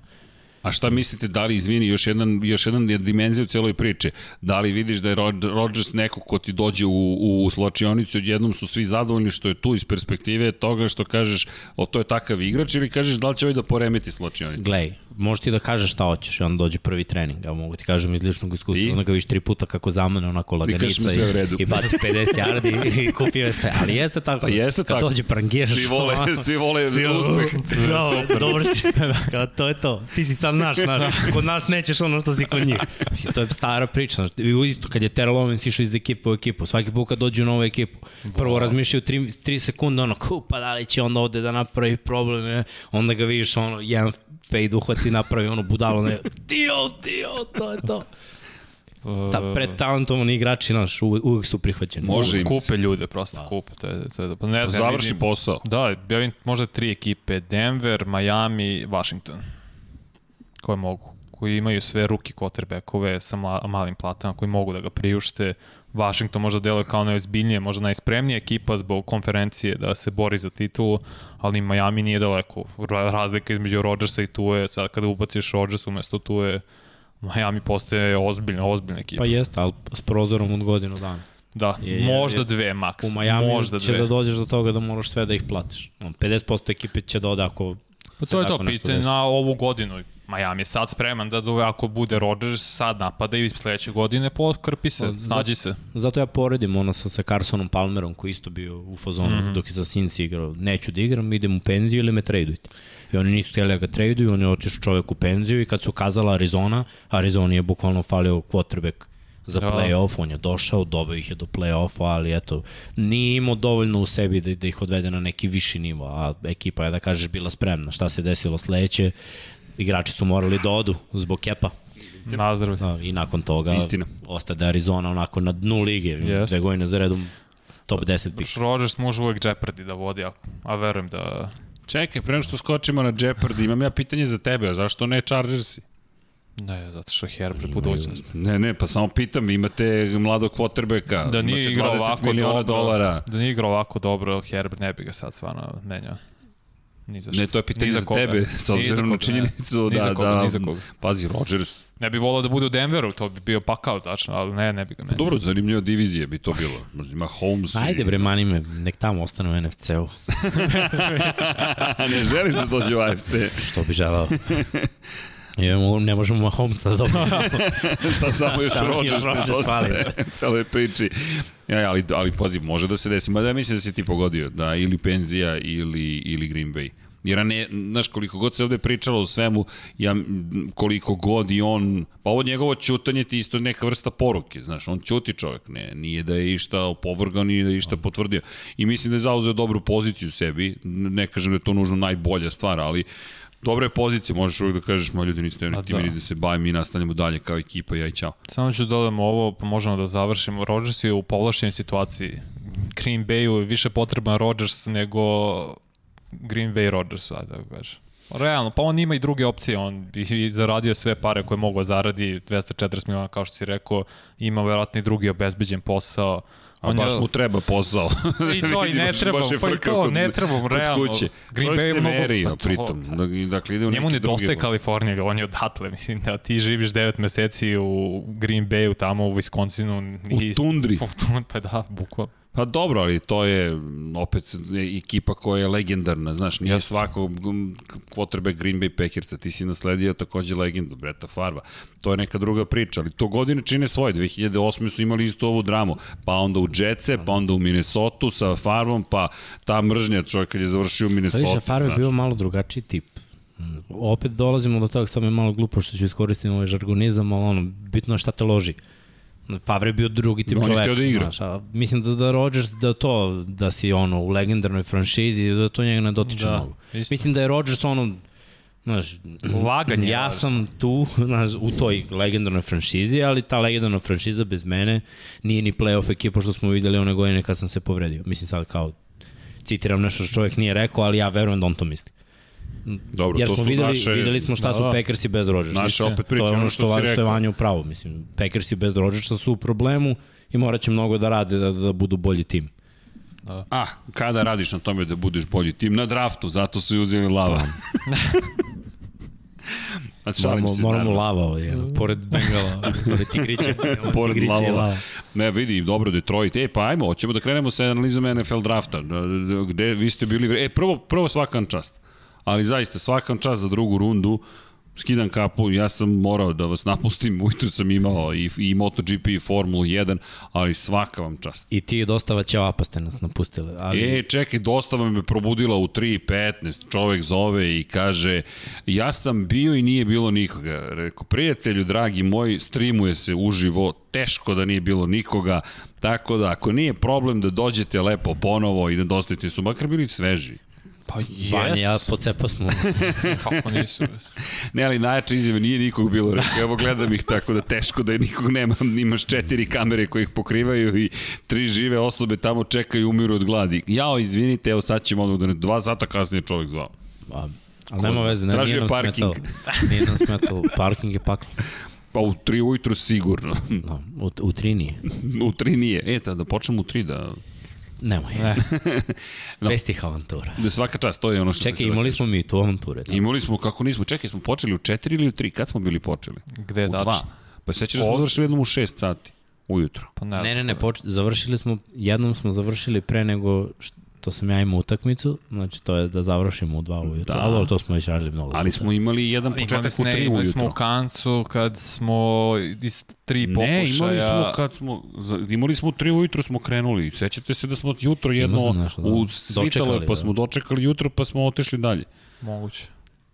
A šta mislite, da li, izvini, još jedan, još jedan dimenzija u celoj priči, da li vidiš da je Rod- Rodgers neko ko ti dođe u, u sločionicu, odjednom su svi zadovoljni što je tu iz perspektive toga što kažeš, o to je takav igrač ili kažeš da li će ovaj da poremeti sločionicu? Glej, možeš ti da kažeš šta hoćeš i onda dođe prvi trening. Ja mogu ti kažem iz ličnog iskustva, I? onda ga viš tri puta kako zamane onako laganica i, i baci 50 yardi i kupi je sve. Ali jeste tako. Pa jeste kad tako. dođe prangiraš. Svi vole, svi vole Svi uspeh. Bravo, dobro si. [laughs] Kao, to je to. Ti si sad naš, naš. Kod nas nećeš ono što si kod njih. Mislim, to je stara priča. Znaš. I isto kad je Terrell Owens išao iz ekipe u ekipu, svaki put kad dođe u novu ekipu, prvo razmišljaju 3, 3 sekunde, ono, pa da li će onda ovde da napravi probleme, onda ga vidiš, ono, jedan fade uhvati, napravi ono budalo, ne, dio, dio, to je to. Ta, pretalentovani igrači, naš, uvek, su prihvaćeni. Može im se. Kupe ljude, prosto kupe. To je, to je, pa ne znam, ja Završi vidim- posao. Da, ja vidim možda tri ekipe, Denver, Miami, Washington, koje mogu, koji imaju sve ruki quarterbackove sa ma malim platama, koji mogu da ga priušte. Washington možda deluje kao najozbiljnije, možda najspremnija ekipa zbog konferencije da se bori za titulu, ali Miami nije daleko. Ra- Razlika između Rodgersa i Tue, sad kada ubaciš Rodgersa umesto Tue, Miami postaje ozbiljna, ozbiljna ekipa. Pa jeste, ali s prozorom od godinu dana. Da, Je- možda je- dve maks. U Miami možda će dve. da dođeš do toga da moraš sve da ih platiš. No, 50% ekipe će da ode ako Pa to je to pitanje na ovu godinu. Miami je sad spreman da dove, ako bude Rodgers, sad napada i sledeće godine pokrpi se, snađi se. Zato ja poredim ono sa, sa Carsonom Palmerom koji isto bio u fazonu mm. -hmm. dok je za Cincy igrao. Neću da igram, idem u penziju ili me tradujte. I oni nisu htjeli da ga traduju, on je otišao čovek u penziju i kad su kazala Arizona, Arizona je bukvalno falio quarterback za Da. play-off, on je došao, doveo ih je do play-offa, ali eto, nije imao dovoljno u sebi da, da ih odvede na neki viši nivo, a ekipa je da kažeš bila spremna. Šta se desilo sledeće? Igrači su morali da odu zbog kepa. Nazdrav. Da, I nakon toga Istina. ostade Arizona onako na dnu lige, Jeste. dve godine za redom top 10 pik. Rodgers može uvek Jeopardy da vodi, a, a verujem da... Čekaj, prema što skočimo na Jeopardy, imam ja pitanje za tebe, a zašto ne Chargersi? Ne, zato što je Herbert budućnost. Ne, ne, pa samo pitam, vi imate mladog quarterbacka, Da nije imate igrao 20 ovako miliona dobro, dolara. da nije igrao ovako dobro, Herbert ne bi ga sad stvarno menjao. Ni za šta. Ne, to je pitanje za, koga. tebe, s za obzirom na činjenicu da, za koga, da, ni za koga. pazi, Rodgers, Ne bi volao da bude u Denveru, to bi bio pakao tačno, ali ne, ne bi ga menjao. dobro, zanimljiva divizija bi to bilo. Ima Holmes Ajde i... bre, mani me, nek tamo ostane u NFC-u. [laughs] ne želiš da dođe u AFC. Što bi želao. [laughs] Imamo, ne možemo Mahomesa da dobijemo. [laughs] Sad samo još Rodgers Rodgers nedostaje [laughs] celoj priči. Ja, ali, ali pazi, može da se desi. Mada ja mislim da si ti pogodio, da ili penzija ili, ili Green Bay. Jer ne, znaš, koliko god se ovde pričalo o svemu, ja, koliko god i on, pa ovo njegovo ćutanje ti isto neka vrsta poruke, znaš, on ćuti čovjek, ne, nije da je išta opovrgao, nije da je išta potvrdio. I mislim da je zauzeo dobru poziciju u sebi, ne kažem da je to nužno najbolja stvar, ali dobra je pozicija, možeš uvijek da kažeš, moj ljudi niste time da. da se bavim, mi nastavljamo dalje kao ekipa, ja i ćao. Samo ću dodam ovo, pa možemo da završimo. Rodgers je u povlašćenoj situaciji. Green Bayu je više potreban Rodgers nego Green Bay Rodgersu, ajde da kažem. Realno, pa on ima i druge opcije, on bi i zaradio sve pare koje mogu da zaradi, 240 miliona kao što si rekao, ima verovatno i drugi obezbeđen posao. A On baš je- mu treba posao. I to [laughs] i ne treba, pa i to kod- ne treba, realno. Kuće. Green Bay je se pa to, pritom. Da, dakle, ide u Njemu nedostaje Kalifornija, on je odatle, mislim da ti živiš 9 meseci u Green Bayu, tamo u Wisconsinu. U tundri. [laughs] U tundri, pa da, bukvalno. Pa dobro, ali to je opet ekipa koja je legendarna, znaš, nije Jeste. svako quarterback Green Bay Packersa, ti si nasledio takođe legendu Breta Farva. To je neka druga priča, ali to godine čine svoje. 2008. su imali isto ovu dramu, pa onda u Jetse, pa onda u Minnesota sa Farvom, pa ta mržnja čovjek kad je završio u Pa Minnesota. više, Farve je bio malo drugačiji tip. Opet dolazimo do toga, samo je malo glupo što ću iskoristiti ovaj žargonizam, ali ono, bitno je šta te loži. Favre je bio drugi tip On je čoveka. hteo da igra. Znaš, a mislim da, da Rodgers, da to, da si ono, u legendarnoj franšizi, da to njega ne dotiče Da, mnogo. isto. Mislim da je Rodgers ono, znaš, Laganje je ja važno. sam tu [laughs] znaš, u toj legendarnoj franšizi, ali ta legendarna franšiza bez mene nije ni playoff ekipa što smo videli one godine kad sam se povredio. Mislim sad kao citiram nešto što čovjek nije rekao, ali ja verujem da on to misli. Dobro, Jer to smo su videli, naše, videli smo šta da, su da. Packersi bez Rodgersa. naše opet To priče, je ono što, što što je. Vanja u pravu. Mislim, Packersi bez Rodgersa su u problemu i morat će mnogo da rade da, da budu bolji tim. A, kada radiš na tome da budeš bolji tim? Na draftu, zato su i uzeli lava. [laughs] Znači, šalim Moramo, se, moramo lava ovaj, jedno, pored Bengala, pored Tigrića. [laughs] Pored Tigrića i lavova. lava. Ne, vidi, dobro, Detroit. E, pa ajmo, hoćemo da krenemo sa analizom NFL drafta. Da, da, Gde vi ste bili... E, prvo, prvo svakan čast. Ali zaista, svakan čast za drugu rundu. Skidam kapu, ja sam morao da vas napustim, [laughs] ujutru sam imao i, i MotoGP i Formulu 1, ali svaka vam čast. I ti dosta ćevapa ste nas napustili. Ali... E, čekaj, dostava me probudila u 3.15, čovek zove i kaže, ja sam bio i nije bilo nikoga. Rekao, prijatelju, dragi moj, streamuje se uživo, teško da nije bilo nikoga, tako da ako nije problem da dođete lepo ponovo i da dostavite su, makar bili sveži. Pa Vanja, ja jes, pocepa smo. [laughs] kako nisu. Ne, ali najjače izjave nije nikog bilo. Rekao, evo gledam ih tako da teško da je nikog nema. Imaš četiri kamere koje ih pokrivaju i tri žive osobe tamo čekaju i umiru od gladi. Jao, izvinite, evo sad ćemo odmah da ne... Dva sata kasnije čovjek zvao. A, ali nema veze, ne, Tražio nije nam parking. smetalo. [laughs] Nije nam smetalo. Parking je paklo. Pa u tri ujutru sigurno. No, u, u tri nije. u tri nije. E, da, da počnemo u tri, da... Nemoj. Ne. [laughs] No. Bez tih avantura. Da svaka čast, to je ono što Čekaj, da imali kažem. smo mi tu avanture. Da. Imali smo, kako nismo, čekaj, smo počeli u četiri ili u tri? Kad smo bili počeli? Gde U dva. tačno? Pa sećaš da smo završili jednom u šest sati, ujutro. Pa ne, Ne, ne, ne, poč, završili smo, jednom smo završili pre nego što sam ja imao utakmicu, znači to je da završimo u dva ujutro, Da. da. ali to smo već radili mnogo. Ali puta. smo imali jedan Imali, početak u smo, ne, tri imali smo u kancu kad smo iz tri pokušaja. Ne, imali smo kad smo, imali smo u tri ujutro smo krenuli. Sećate se da smo jutro jedno nešto, da. u svitalo, pa da. smo dočekali jutro, pa smo otišli dalje. Moguće.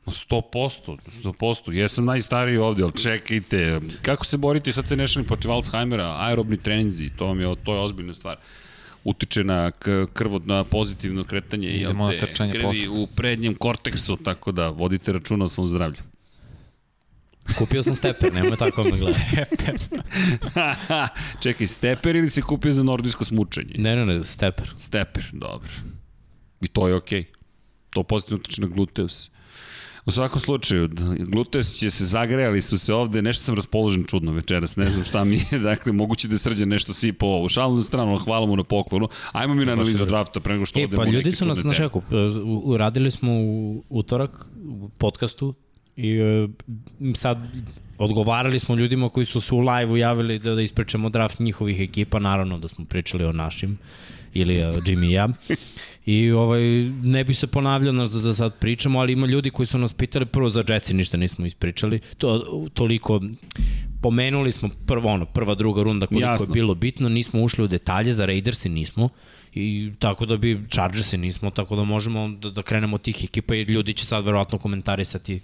Ma 100%, 100%. Jesam najstariji ovde, ali čekajte. Kako se borite, sad se nešali protiv Alzheimera, aerobni treninzi, to, vam je, to je ozbiljna stvar. Utiče na krvo, na pozitivno kretanje jel Idemo na te, trčanje krvi posle. u prednjem korteksu, tako da vodite računa o svom zdravlju. Kupio sam steper, nemoj tako me gledati. [laughs] Čekaj, steper ili si kupio za nordijsko smučenje? Ne, ne, ne, steper. Steper, dobro. I to je okej. Okay. To pozitivno utiče na gluteus. U svakom slučaju, gluteus će se zagrejali su se ovde, nešto sam raspoložen čudno večeras, ne znam šta mi je, [laughs] dakle, moguće da srđan nešto sipao u šalnu stranu, hvala mu na poklonu. Ajmo mi na analizu drafta, pre nego što e, odemo pa ljudi su nas, na šeku, uradili smo u utorak u podcastu i e, sad odgovarali smo ljudima koji su se u live-u javili da, da ispričamo draft njihovih ekipa, naravno da smo pričali o našim, ili uh, Jimmy i ja. I ovaj, ne bi se ponavljao nas da, da sad pričamo, ali ima ljudi koji su nas pitali, prvo za Jetsi ništa nismo ispričali, to, toliko pomenuli smo prvo, ono, prva, druga runda koliko Jasno. je bilo bitno, nismo ušli u detalje, za Raidersi nismo, i tako da bi Chargersi nismo, tako da možemo da, da krenemo od tih ekipa i ljudi će sad verovatno komentarisati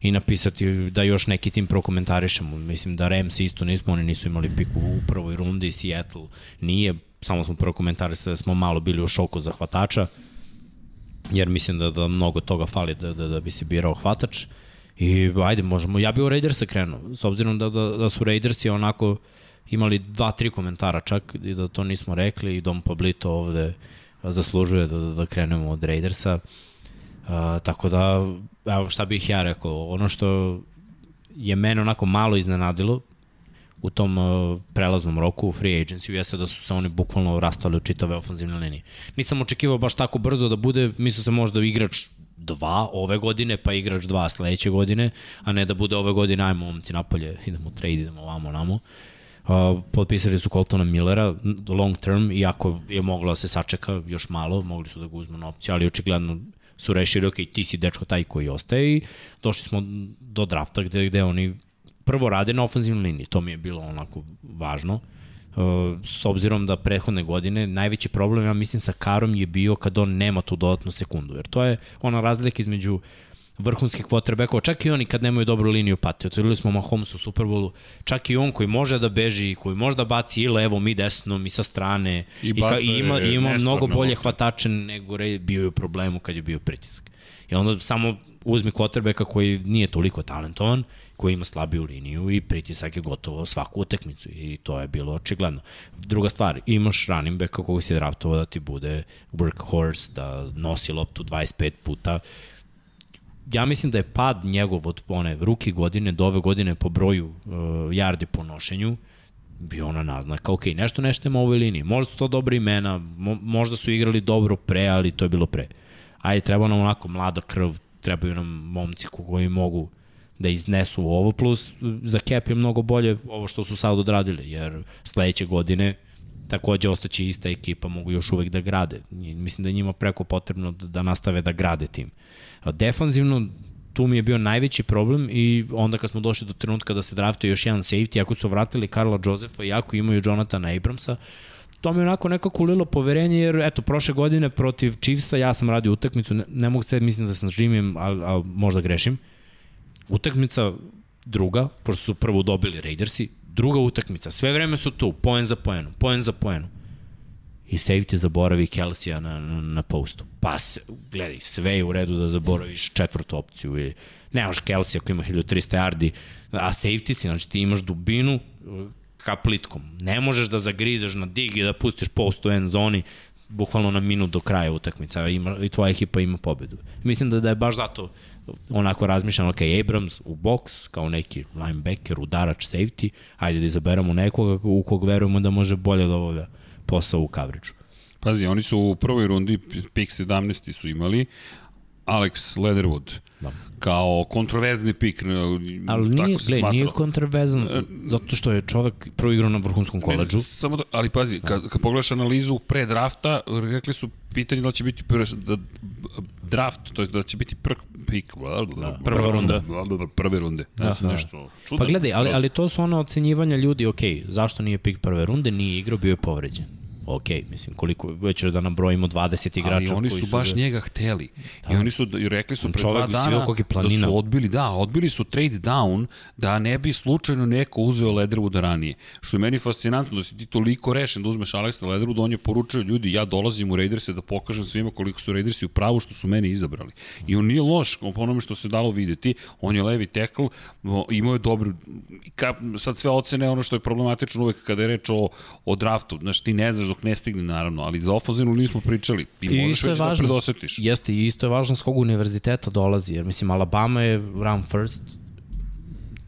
i napisati da još neki tim prokomentarišemo. Mislim da Rams isto nismo, oni nisu imali piku u prvoj rundi, Seattle nije, samo smo prvo komentarisali da smo malo bili u šoku za hvatača, jer mislim da, da mnogo toga fali da, da, da bi se birao hvatač. I ajde, možemo, ja bi u Raidersa krenuo, s obzirom da, da, da su Raidersi onako imali dva, tri komentara čak i da to nismo rekli i Dom Pablito ovde zaslužuje da, da, da krenemo od Raidersa. Uh, tako da, evo šta bih ja rekao, ono što je mene onako malo iznenadilo u tom uh, prelaznom roku u free agency jeste da su se oni bukvalno rastali u čitave ofenzivne linije. Nisam očekivao baš tako brzo da bude, mislio sam možda igrač dva ove godine, pa igrač dva sledeće godine, a ne da bude ove godine, ajmo momci napolje, idemo trade, idemo ovamo, namo. Uh, potpisali su Coltona Millera long term, iako je moglo da se sačeka još malo, mogli su da ga uzmu na opciju, ali očigledno su rešili, ok, ti si dečko taj koji ostaje i došli smo do drafta gde, gde oni prvo rade na ofenzivnoj liniji, to mi je bilo onako važno. Uh, s obzirom da prethodne godine najveći problem, ja mislim, sa Karom je bio kad on nema tu dodatnu sekundu, jer to je ona razlika između vrhunskih quarterbackova, čak i oni kad nemaju dobru liniju pati. Otvorili smo Mahomes u Superbowlu, čak i on koji može da beži, koji može da baci i levom i desnom i sa strane. I, I, ka, i ima, i ima mnogo bolje hvatače nego re, bio je u problemu kad je bio pritisak. I onda samo uzmi quarterbacka koji nije toliko talentovan, koji ima slabiju liniju i pritisak je gotovo svaku utekmicu i to je bilo očigledno. Druga stvar, imaš running backa koga si draftovao da ti bude workhorse, da nosi loptu 25 puta, ja mislim da je pad njegov od one ruki godine do ove godine po broju uh, yardi po nošenju bio ona naznaka, ok, nešto nešto ima u ovoj liniji, možda su to dobre imena, mo, možda su igrali dobro pre, ali to je bilo pre. Ajde, treba nam onako mlada krv, trebaju nam momci koji mogu da iznesu ovo, plus za cap je mnogo bolje ovo što su sad odradili, jer sledeće godine takođe ostaće ista ekipa, mogu još uvek da grade. Mislim da je njima preko potrebno da, da nastave da grade tim. Defanzivno, tu mi je bio najveći problem i onda kad smo došli do trenutka da se draftuje još jedan safety, ako su vratili Karla Josefa i ako imaju Jonathana Abramsa, to mi je onako nekako ulilo poverenje, jer eto, prošle godine protiv Chiefsa ja sam radio utakmicu, ne, ne mogu se, mislim da sam živim, ali, ali možda grešim. Utakmica druga, pošto su prvo dobili Raidersi, druga utakmica, sve vreme su tu, poen za poenom, poen za poenom i safety zaboravi Kelsija na, na, na postu. Pa, se, gledaj, sve je u redu da zaboraviš četvrtu opciju ili nemaš Kelsija koji ima 1300 yardi, a safety si, znači ti imaš dubinu uh, ka plitkom. Ne možeš da zagrizeš na dig i da pustiš post u end zoni bukvalno na minut do kraja utakmica ima, i tvoja ekipa ima pobedu. Mislim da, da je baš zato onako razmišljam, ok, Abrams u box kao neki linebacker, udarač, safety, ajde da izaberemo nekoga u kog verujemo da može bolje da obavlja posao u coverage Pazi, oni su u prvoj rundi, pik 17. su imali, Alex Leatherwood. Da. Kao kontroverzni pik. Ali nije, gle, nije kontroverzan, e, zato što je čovek prvo igrao na vrhunskom koleđu. Ne, samo da, ali pazi, kad, kad pogledaš analizu pre drafta, rekli su pitanje da će biti prv, da, draft, to je da će biti pr, pik. Da, prva runda. Prve runde. Da, da. nešto čudan. Pa gledaj, ali, ali to su ono ocenjivanja ljudi, ok, zašto nije pik prve runde, nije igrao, bio je povređen ok, mislim, koliko, već da nabrojimo 20 igrača Ali oni su, su baš da... njega hteli. Da. I oni su, i rekli su pre dva dana da su odbili, da, odbili su trade down da ne bi slučajno neko uzeo Lederwooda ranije. Što je meni fascinantno, da si ti toliko rešen da uzmeš Alexa Lederwooda, on je poručio ljudi, ja dolazim u Raiderse da pokažem svima koliko su Raidersi u pravu što su mene izabrali. I on nije loš, po onome što se dalo videti, on je levi tekl, imao je dobro, ka, sad sve ocene ono što je problematično uvek kada je reč o, o draftu, znaš, ti ne znaš dok ne stigne naravno, ali za ofenzivnu nismo pričali. I, I možeš već da važno. predosetiš. Jeste, i isto je važno s kog univerziteta dolazi, jer mislim Alabama je run first,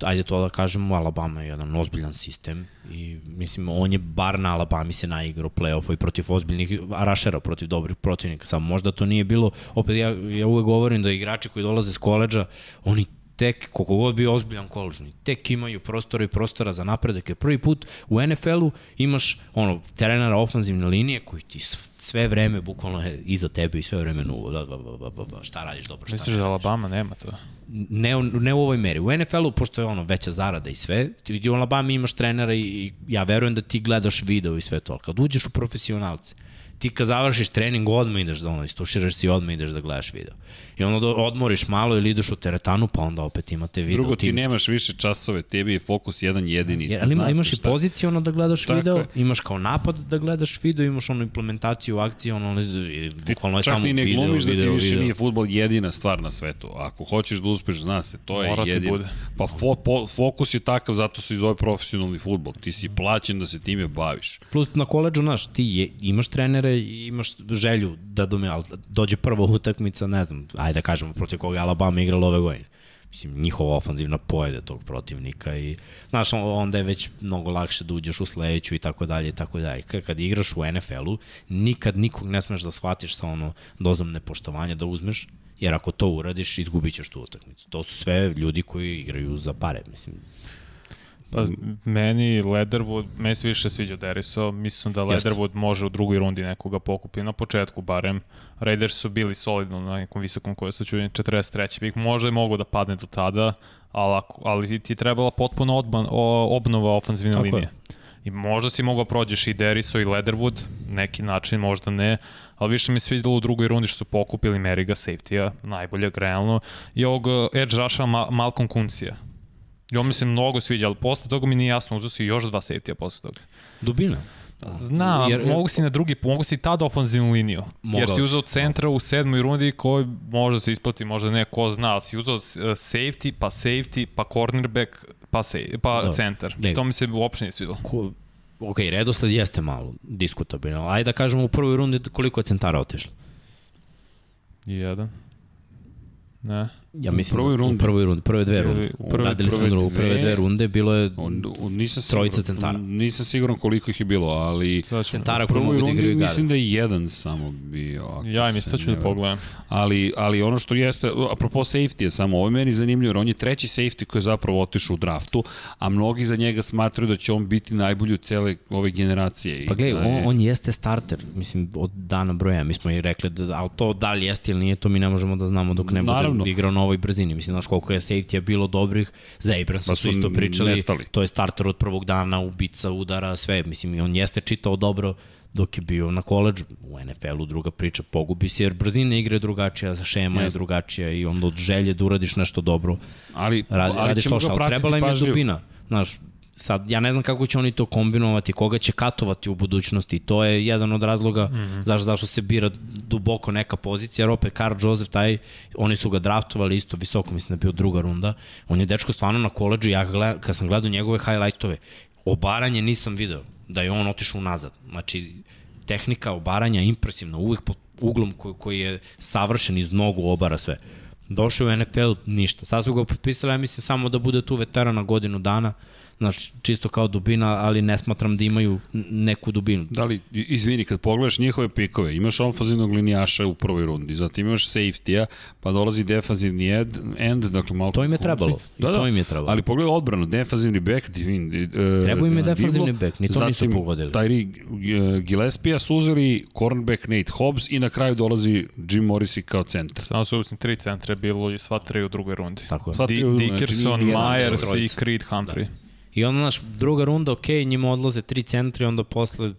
ajde to da kažemo, Alabama je jedan ozbiljan sistem i mislim on je bar na Alabama se naigrao play-offa i protiv ozbiljnih rašera, protiv dobrih protivnika, samo možda to nije bilo, opet ja, ja uvek govorim da igrači koji dolaze s koleđa, oni tek, koliko god bio ozbiljan koleđni, tek imaju prostora i prostora za napredak, jer prvi put u NFL-u imaš ono, trenera ofenzivne linije koji ti sve vreme bukvalno je iza tebe i sve vreme nuvo, da, da, da, da, da, šta radiš dobro, šta Misliš da Alabama nema to? ne, ne u ovoj meri. U NFL-u, pošto je ono veća zarada i sve, ti u Alabama imaš trenera i, i ja verujem da ti gledaš video i sve to, ali kad uđeš u profesionalce, ti kad završiš trening odmah ideš da ono, istuširaš se i odmah ideš da gledaš video. I onda odmoriš malo ili ideš u teretanu, pa onda opet imate video Drugo, ti timski. nemaš više časove, tebi je fokus jedan jedini. Jer, ti ali ima, imaš i šta- poziciono da gledaš Tako video, je. imaš kao napad da gledaš video, imaš onu implementaciju akcije, ono, i bukvalno je Čak samo ni ne video, glumiš da ti video, više video. nije futbol jedina stvar na svetu. Ako hoćeš da uspeš, zna se, to je Mora ti jedino. bude. Pa fo, po, fokus je takav, zato se i zove profesionalni futbol. Ti si plaćen da se time baviš. Plus na koleđu, znaš, ti je, imaš trenere i imaš želju da dome, ali dođe prva [laughs] utakmica, ne znam, ajde da kažemo protiv koga je Alabama igrala ove godine. Mislim, njihova ofanzivna pojede tog protivnika i, znaš, on- onda je već mnogo lakše da uđeš u sledeću i tako dalje i tako dalje. Kad igraš u NFL-u, nikad nikog ne smeš da shvatiš sa ono dozom nepoštovanja da uzmeš, jer ako to uradiš, izgubit ćeš tu utakmicu. To su sve ljudi koji igraju za pare, mislim. Pa, meni Leatherwood, meni se više sviđa Deriso, mislim da. Leatherwood može u drugoj rundi nekoga pokupi, na početku barem. Raiders su bili solidno na nekom visokom koje se čujem 43. Bih možda je mogo da padne do tada, ali, ako, ali ti je trebala potpuno odban, o, obnova ofenzivne Tako je. linije. I možda si mogao prođeš i Deriso i Leatherwood, neki način, možda ne, ali više mi se svidjelo u drugoj rundi što su pokupili Meriga, safety-a, najboljeg realno, i ovog edge rusha Ma Malcolm Kuncija. I on mi se mnogo sviđa, ali posle toga mi nije jasno, uzeo si još dva safety-a posle toga. Dubina. Znam, Jer- jer, mogu si na drugi, mogu si tad ofenzivnu liniju. Mogao jer si uzeo centra u sedmoj rundi koji možda se isplati, možda ne, ko zna, ali si uzeo uh, safety, pa safety, pa cornerback, pa, safety, pa Dobro. centar. Ne. To mi se uopšte nije svidelo. ko, ok, redosled jeste malo diskutabilan, ajde da kažemo u prvoj rundi koliko je centara otišlo. Jedan. Ne. Ja mislim prvoj da- rundi? U prvoj rundi, prve dve runde. U prve- Radili smo prve drugu, prve dve- runde, bilo je On, on, nisam Trojica siguran, centara. Nisam siguran koliko ih je bilo, ali Sad centara u koji prvoj mogu da rundi igraju mislim da je jedan samo bio. Ja im se sad ću ne da pogledam. Ali, ali ono što jeste, apropo safety-a samo, ovo je meni zanimljivo, jer on je treći safety koji je zapravo otišao u draftu, a mnogi za njega smatraju da će on biti najbolji u cele ove generacije. Pa gledaj, da je- on, on jeste starter, mislim, od dana broja. Mi smo i rekli, da, ali to da li jeste ili nije, to mi ne možemo da znamo dok ne Naravno. bude igrao ovoj brzini. Mislim, znaš koliko je safety-a bilo dobrih, za Abramsa Pa su isto pričali, nestali. to je starter od prvog dana, ubica, udara, sve. Mislim, i on jeste čitao dobro dok je bio na koleđu, u NFL-u druga priča, pogubi se, jer brzina igre je drugačija, šema je Jeste. drugačija i onda od želje da uradiš nešto dobro, ali, radi, ali radiš loše, ali trebala im je dubina. Znaš, sad, ja ne znam kako će oni to kombinovati, koga će katovati u budućnosti. To je jedan od razloga mm -hmm. zašto, zašto se bira duboko neka pozicija, jer opet Karl Joseph, taj, oni su ga draftovali isto visoko, mislim da je bio druga runda. On je dečko stvarno na koleđu, ja gled, kad sam gledao njegove highlightove, obaranje nisam video da je on otišao unazad. Znači, tehnika obaranja impresivna, uvijek pod uglom koji, koji je savršen iz nogu obara sve. Došao u NFL, ništa. Sad su ga potpisali, ja mislim, samo da bude tu veteran na godinu dana, znači čisto kao dubina, ali ne smatram da imaju neku dubinu. Da li, izvini, kad pogledaš njihove pikove, imaš ofazivnog linijaša u prvoj rundi, zatim imaš safety-a, pa dolazi defanzivni end, end dakle malo... To im je trebalo. Da, da, To im je trebalo. Ali pogledaj odbranu, defanzivni back, divin, uh, Trebao im je defanzivni back, ni to nisu pogodili. Tyri uh, Gillespie su uzeli, cornerback Nate Hobbs i na kraju dolazi Jim Morrissey kao centar. Samo su mislim tri centra je bilo i sva tri u drugoj rundi. Tako je. Di, znači, Dickerson, Myers i. Creed Humphrey. I onda, naš, druga runda, ok, njima odlaze tri centri, onda posle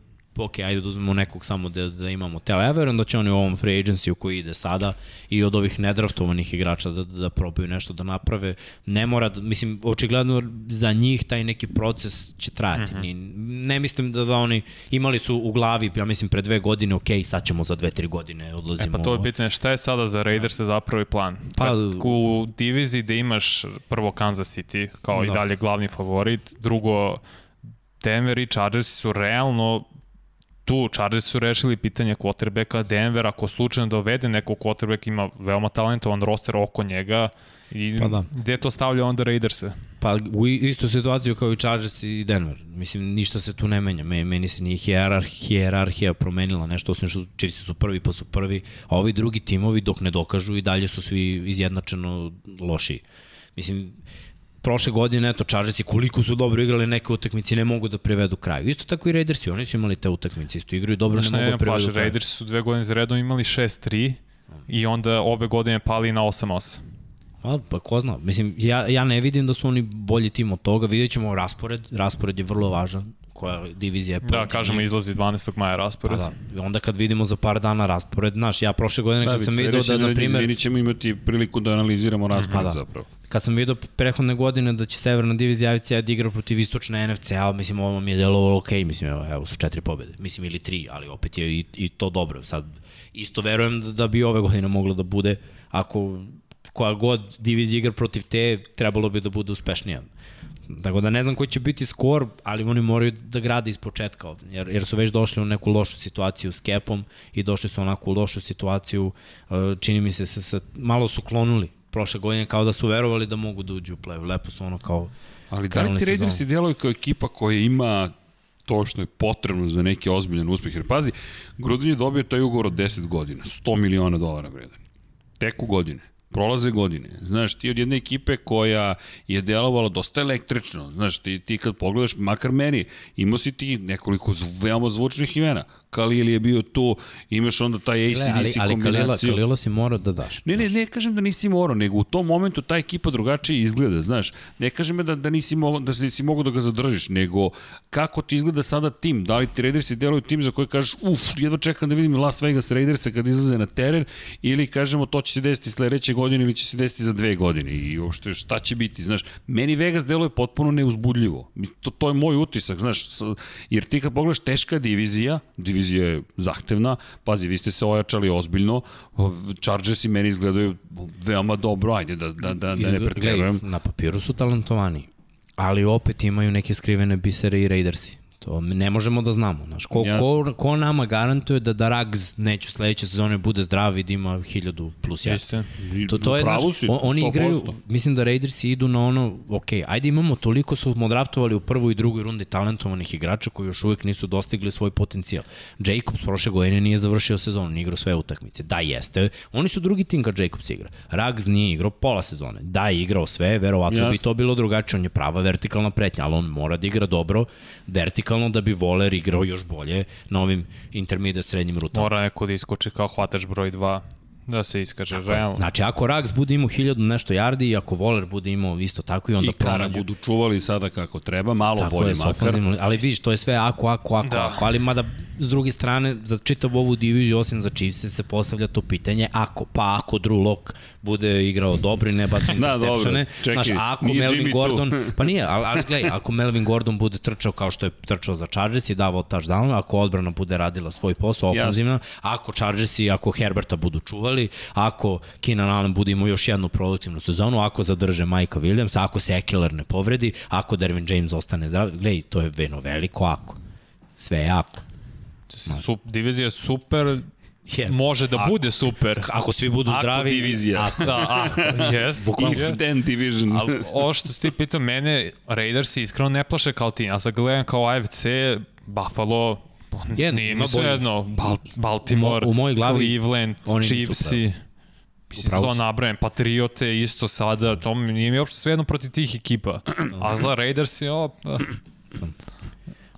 ok, ajde da uzmemo nekog samo da, da imamo tele. Ja verujem da će oni u ovom free agency u koji ide sada i od ovih nedraftovanih igrača da, da probaju nešto da naprave. Ne mora, da, mislim, očigledno za njih taj neki proces će trajati. Mm -hmm. Ne mislim da, da oni imali su u glavi, ja mislim, pre dve godine, ok, sad ćemo za dve, tri godine odlazimo. E pa to je pitanje, šta je sada za Raiders zapravo i plan? Pa- u diviziji da imaš prvo Kansas City kao Da. i dalje glavni favorit, drugo Denver i Chargers su realno tu Chargers su rešili pitanje quarterbacka, Denver ako slučajno dovede nekog quarterback ima veoma talentovan roster oko njega i Pa da. gde to stavlja onda Raiderse? Pa u istu situaciju kao i Chargers i Denver. Mislim, ništa se tu ne menja. Me, meni se nije hijerarh, hijerarhija promenila nešto, osim što Chiefs su prvi pa su prvi, a ovi drugi timovi dok ne dokažu i dalje su svi izjednačeno lošiji. Mislim, prošle godine, eto, Chargersi koliko su dobro igrali neke utakmice ne mogu da privedu kraju. Isto tako i Raidersi, oni su imali te utakmice, isto igraju dobro, Znaš, ne ne, mogu da privedu plaše, kraju. Raiders su dve godine za redom imali 6-3 i onda ove godine pali na 8-8. Pa, pa ko zna, mislim, ja, ja ne vidim da su oni bolji tim od toga, vidjet ćemo raspored, raspored je vrlo važan, koja divizija je Da, kažemo, izlazi 12. maja Pa raspored. da, i onda kad vidimo za par dana raspored, znaš, ja prošle godine kad Da, sam već video sledeće da, na primjer, Izvinit ćemo imati priliku da analiziramo raspored Pa da. zapravo. Kad sam video prethodne godine da će Severna divizija AFC da igra protiv istočne NFC, a mislim ovo mi je delovalo ok, mislim evo, evo su četiri pobede, mislim ili tri, ali opet je i, i to dobro. Sad isto verujem da, da bi ove godine moglo da bude, ako koja god divizija igra protiv te, trebalo bi da bude uspešnija. Tako da ne znam koji će biti skor, ali oni moraju da grade iz početka ovde, jer, jer su već došli u neku lošu situaciju s Kepom i došli su u onako lošu situaciju, uh, čini mi se, sa, sa, malo su klonuli prošle godine kao da su verovali da mogu da uđu u play Lepo su ono kao Ali da li ti. Raidersi djeluju kao ekipa koja ima to što je potrebno za neki ozbiljan uspeh? Jer pazi, Gruden je dobio taj ugovor od 10 godina, 100 miliona dolara vredan. Tek u godine. Prolaze godine. Znaš, ti od jedne ekipe koja je delovala dosta električno. Znaš, ti, ti kad pogledaš, makar meni, imao si ti nekoliko veoma zvučnih imena. Kalil je bio tu, imaš onda taj ACDC Le, ali, ali Kalila, kombinaciju. Kalila si morao da daš. Ne, ne, ne kažem da nisi morao, nego u tom momentu ta ekipa drugačije izgleda, znaš. Ne kažem da, da nisi mogao da nisi mogao da ga zadržiš, nego kako ti izgleda sada tim. Da li ti Raidersi deluju tim za koji kažeš, uf, jedva čekam da vidim Las Vegas Raidersa kad izlaze na teren, ili kažemo to će se desiti sledeće godine ili će se desiti za dve godine i uopšte šta će biti, znaš. Meni Vegas deluje potpuno neuzbudljivo. To, to je moj utisak, znaš, jer ti kad pogledaš teška divizija, divizija je zahtevna, pazi, vi ste se ojačali ozbiljno, Chargersi meni izgledaju veoma dobro, ajde da, da, da, da ne gledaj, Na papiru su talentovani, ali opet imaju neke skrivene bisere i Raidersi. To ne možemo da znamo. Znaš, ko, ko, ko nama garantuje da da Rags neće sledeće sezone bude zdrav i da ima 1000 plus 1? Jeste. To, to je, znaš, si, on, oni 100%. igraju, mislim da Raidersi idu na ono, ok, ajde imamo toliko smo draftovali u prvoj i drugoj rundi talentovanih igrača koji još uvijek nisu dostigli svoj potencijal. Jacobs prošle godine nije završio sezonu, nije igrao sve utakmice. Da, jeste. Oni su drugi tim kad Jacobs igra. Rags nije igrao pola sezone. Da, je igrao sve, verovatno Jasno. bi to bilo drugačije. On je prava vertikalna pretnja, ali on mora da igra dobro, vertikalno da bi Voler igrao još bolje na ovim intermediate srednjim rutama. Mora neko da iskoči kao hvatač broj 2, da se iskaže realno. Znači, ako Rags bude imao hiljadu nešto yardi i ako Voler bude imao isto tako i onda I Kara pronađu. budu čuvali sada kako treba, malo Tako bolje je, makar. ali vidiš, to je sve ako, ako, ako, Da. da. ako, ali mada s druge strane, za čitavu ovu diviziju, osim za Chiefs, se postavlja to pitanje, ako, pa ako Drew Lock bude igrao dobro i ne baci [laughs] Da, interceptione, dobro, čekaj, znaš, ako nije Melvin Jimmy tu. Gordon, [laughs] pa nije, ali, ali gledaj, ako Melvin Gordon bude trčao kao što je trčao za Chargers i davao touchdown, ako odbrana bude radila svoj posao ofanzivno, ako Chargers i ako Herberta budu čuvali, ako Keenan Allen bude imao još jednu produktivnu sezonu, ako zadrže Majka Williams, ako se Ekeler ne povredi, ako Dervin James ostane zdrav, gledaj, to je veno veliko ako. Sve je ako. Su, divizija je super, Jest. može da Ako- bude super. Ako svi budu Ako zdravi... divizija. Ako, Da, jest. Bukvalno. If then division. Ali ovo što si ti pitao, mene Raiders iskreno ne plaše kao tim. Ja sad gledam kao AFC, Buffalo, Je, sve boljih. jedno, Bal Baltimore, U u mojoj glavi Cleveland, Chiefsi, Mislim, to nabrajem, Patriote isto sada, to mi nije mi uopšte sve jedno protiv tih ekipa. A za Raiders je, o, da.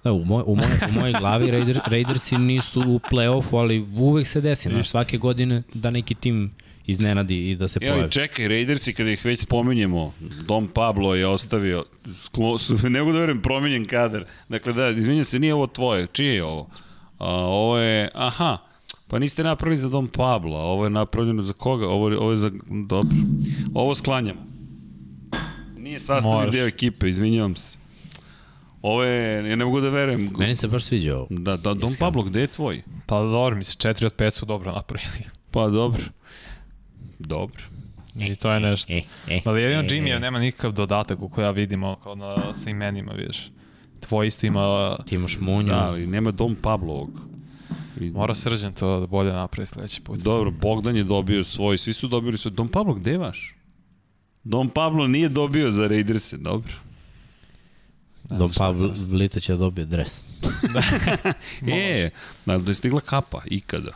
Da, u, moj, u, moj, u mojoj glavi Raider, Raidersi nisu u play-offu, ali uvek se desi. Znaš, svake godine da neki tim iznenadi i da se Ja, pojavi. ali čekaj, Raidersi, kada ih već spominjemo, Dom Pablo je ostavio, sklo, su, [laughs] ne mogu da verujem, promenjen kadar. Dakle, da, izvinjam se, nije ovo tvoje. Čije je ovo? A, ovo je, aha, pa niste napravili za Dom Pablo, ovo je napravljeno za koga? Ovo, je- ovo je za, dobro. Ovo sklanjamo. Nije sastavni Moraš. deo ekipe, izvinjavam se. Ovo je, ja ne mogu da verujem. Meni se baš sviđa ovo. Da, da, Dom Iskreno. Pablo, gde je tvoj? Pa dobro, mislim, 4 od 5 su dobro napravili. Pa dobro. Dobro. I to je nešto. E, e, Ali jedino e, Jimmy e. nema nikakav dodatak u koja vidimo kao na, sa imenima, vidiš. Tvoj isto ima... Ti imaš Munju. Da, ali nema Dom Pablovog. I- Mora srđan to da bolje napravi sledeći put. Dobro, Bogdan je dobio svoj, svi su dobili svoj. Don Pablo, gde je vaš? Don Pablo nije dobio za Raiderse, dobro. Ne šta Pablo Vlito će dobije dres. [laughs] [laughs] E, da da je stigla kapa, ikada.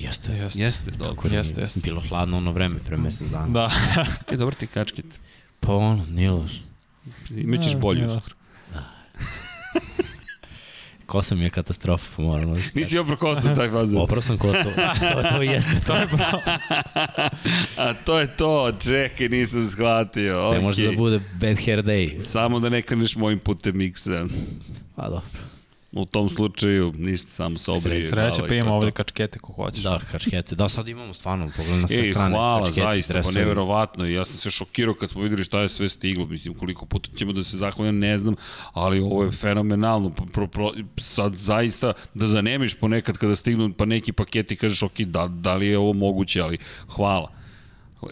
Jeste. Jeste. Jeste, dobro. Kako nije? Jeste, jeste. Bilo hladno ono vreme pre mesec dana. Da. [laughs] E, dobro ti kačkit. Pa ono, nije loš. Imaćeš Da, bolju da. uskoro. Kosa mi je katastrofa, pa moram da Nisi opro kosu taj fazer. Opravo sam ko [laughs] to. to, to jeste. to je A to je to, čekaj, nisam shvatio. Ne Okay. može da bude bad hair day. Samo da ne kreneš mojim putem miksa. Pa dobro. U tom slučaju, ništa, samo se obrije. Sreće pa ima ovde kačkete ko hoćeš. Da, kačkete. Da, sad imamo stvarno, pogledaj na sve Ej, strane. hvala, kačketi, zaista, pa dresovi. neverovatno. Ja sam se šokirao kad smo videli šta je sve stiglo. Mislim, koliko puta ćemo da se zahvalim, ne znam, ali ovo je fenomenalno. Pro, pro, pro, sad zaista da zanemiš ponekad kada stignu pa neki paketi i kažeš, ok, da, da li je ovo moguće, ali hvala.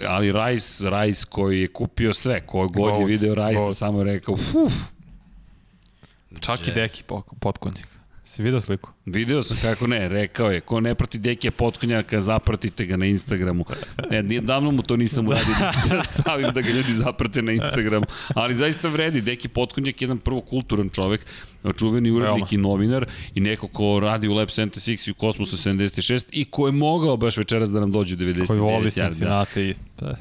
Ali Rice, Rice koji je kupio sve, ko god je video Rice, goat. samo je rekao, fuf, Čak i deki potkonjak. Si vidio sliku? Video sam kako ne, rekao je, ko ne prati Dekija Potkonjaka, zapratite ga na Instagramu. Ne, davno mu to nisam uradio da [laughs] stavim da ga ljudi zaprate na Instagramu, ali zaista vredi. Deki Potkonjak je jedan prvo kulturan čovek, čuveni urednik i novinar i neko ko radi u Lab 76 i u Kosmosu 76 i ko je mogao baš večeras da nam dođe u 99 Koji voli. Cincinnati i... Da.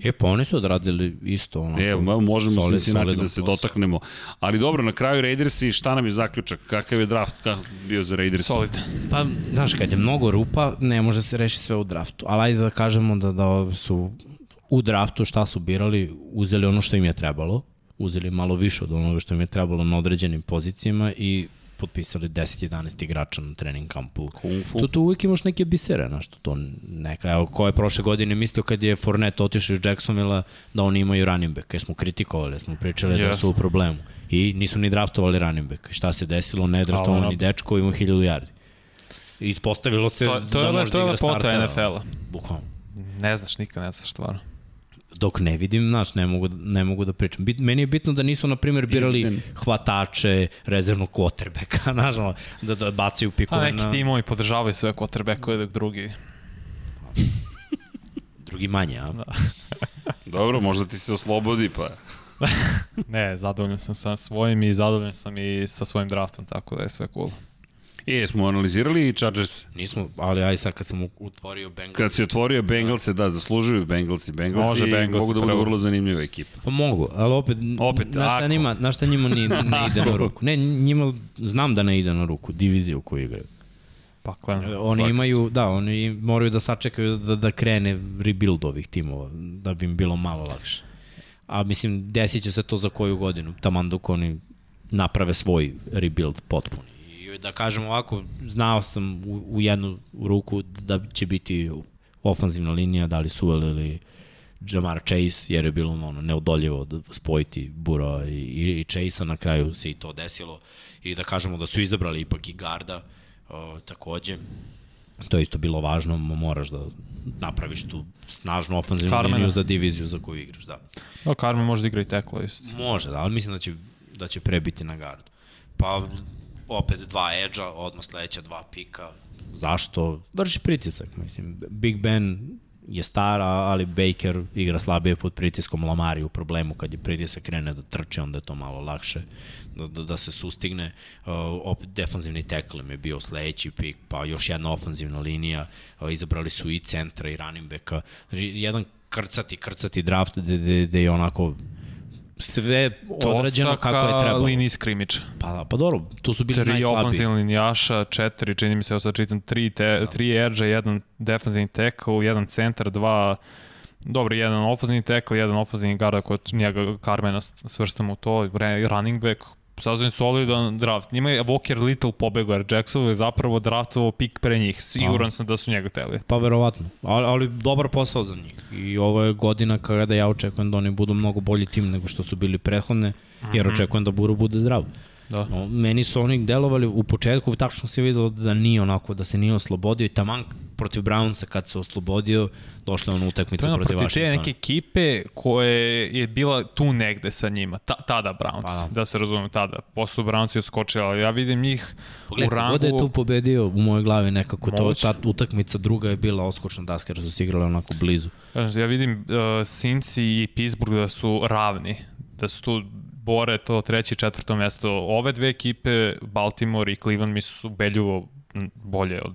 E, pa oni su odradili isto. Ono, E, možemo solid- Cincinnati da se posao. dotaknemo. Ali dobro, na kraju Raidersi, šta nam je zaključak? Kakav je draft ka, bio za Raiders? Solid. Pa, znaš, kad je mnogo rupa, ne može se reši sve u draftu. Ali ajde da kažemo da, da su u draftu šta su birali, uzeli ono što im je trebalo, uzeli malo više od onoga što im je trebalo na određenim pozicijama i potpisali 10-11 igrača na trening kampu. Fu. Tu, tu uvijek imaš neke bisere, znaš, to neka, evo, ko je prošle godine mislio kad je Fournette otišao iz Jacksonvilla da oni imaju running back, jer smo kritikovali, jer smo pričali yes. da su u problemu. I nisu ni draftovali running back. Šta se desilo? Ne draftovani dečko ima 1000 yardi. Ispostavilo se To, to, da je, može to da je lepota. NFL-a. Bukvalno. Ne znaš, nikad ne znaš stvarno. Dok ne vidim, znaš, ne mogu, ne mogu da pričam. Bit, meni je bitno da nisu, na primjer, birali hvatače, rezervnog quarterbacka, [laughs] znaš, da, da bacaju A pikove neki na timovi podržavaju sve quarterbackove dok drugi... drugi manje, a? Da. [laughs] Dobro, možda ti se oslobodi, pa... [laughs] Ne, zadovoljan sam sa svojim i zadovoljan sam i sa svojim draftom, tako da je sve cool. E, smo analizirali i Chargers. Nismo, ali aj sad kad sam u- otvorio Bengals, Kad si otvorio Bengalse, da, zaslužuju Bengalsi. Bengalsi Može Bengalsi mogu da budu vrlo zanimljiva ekipa. Pa mogu, ali opet, Opet, znaš šta, ako. njima, znaš šta njima ni, [laughs] ne ide na ruku? Ne, njima znam da ne ide na ruku, diviziju koju igraju. Pa klen. Oni imaju, da, oni moraju da sačekaju da, da krene rebuild ovih timova, da bi im bilo malo lakše. A mislim, desit će se to za koju godinu, taman dok oni naprave svoj rebuild potpuni. Da kažem ovako, znao sam u, u jednu ruku da će biti ofanzivna linija, da li Suel ili Jamar Chase, jer je bilo ono neodoljivo da spojiti Bura i, i, i Chase-a, na kraju se i to desilo. I da kažemo da su izabrali ipak i Garda, o, takođe. To je isto bilo važno, mo- moraš da napraviš tu snažnu ofanzivnu Carmena. liniju za diviziju za koju igraš, da. No, Carmen može da igra i tekla isto. Može, da, ali mislim da će, da će prebiti na gardu. Pa opet dva edža, odmah sledeća dva pika. Zašto? Vrši pritisak, mislim. Big Ben je stara, ali Baker igra slabije pod pritiskom Lamari u problemu kad je pritisak krene da trče, onda je to malo lakše da, da, da se sustigne. Uh, opet defanzivni tackle je bio sledeći pik, pa još jedna ofanzivna linija, uh, izabrali su i centra i running backa. Znači, jedan krcati, krcati draft gde, gde, gde je onako sve odrađeno Dosta kako je trebalo. liniji skrimiča. Pa, pa dobro, tu su bili Tri najslabiji. ofenzivna linijaša, četiri, čini mi se, ja sad čitam, tri, te, tri edge, jedan defensivni tackle, jedan centar, dva Dobro, jedan ofenzivni tackle, jedan ofenzivni garda kod njega Carmena svrstamo u to, running back, sasvim solidan draft. Njima je Walker Little pobegao, jer Jacksonville je zapravo draftovao pik pre njih. Siguran sam da su njega teli. Pa verovatno, ali, ali dobar posao za njih. I ovo je godina kada ja očekujem da oni budu mnogo bolji tim nego što su bili prethodne, jer Mhm. očekujem da Buru bude zdrav. Da. No, meni su oni delovali u početku, tačno se videlo da nije onako, da se nije oslobodio i taman protiv Brownsa kad se oslobodio, došla on utakmica To je ono, protiv protiv te Washingtona. neke ekipe koje je bila tu negde sa njima, ta, tada Browns, Pa da. da. se razumem tada. Posle Browns je skočili, ali ja vidim njih Pogledaj, u rangu... da je tu pobedio u mojoj glavi nekako, to, ta utakmica druga je bila oskočna daska jer su se igrali onako blizu. Ja vidim uh, Cincy i Pittsburgh da su ravni, da su tu bore to treće i četvrto mesto. Ove dve ekipe, Baltimore i Cleveland, mi su ubedljivo m, bolje od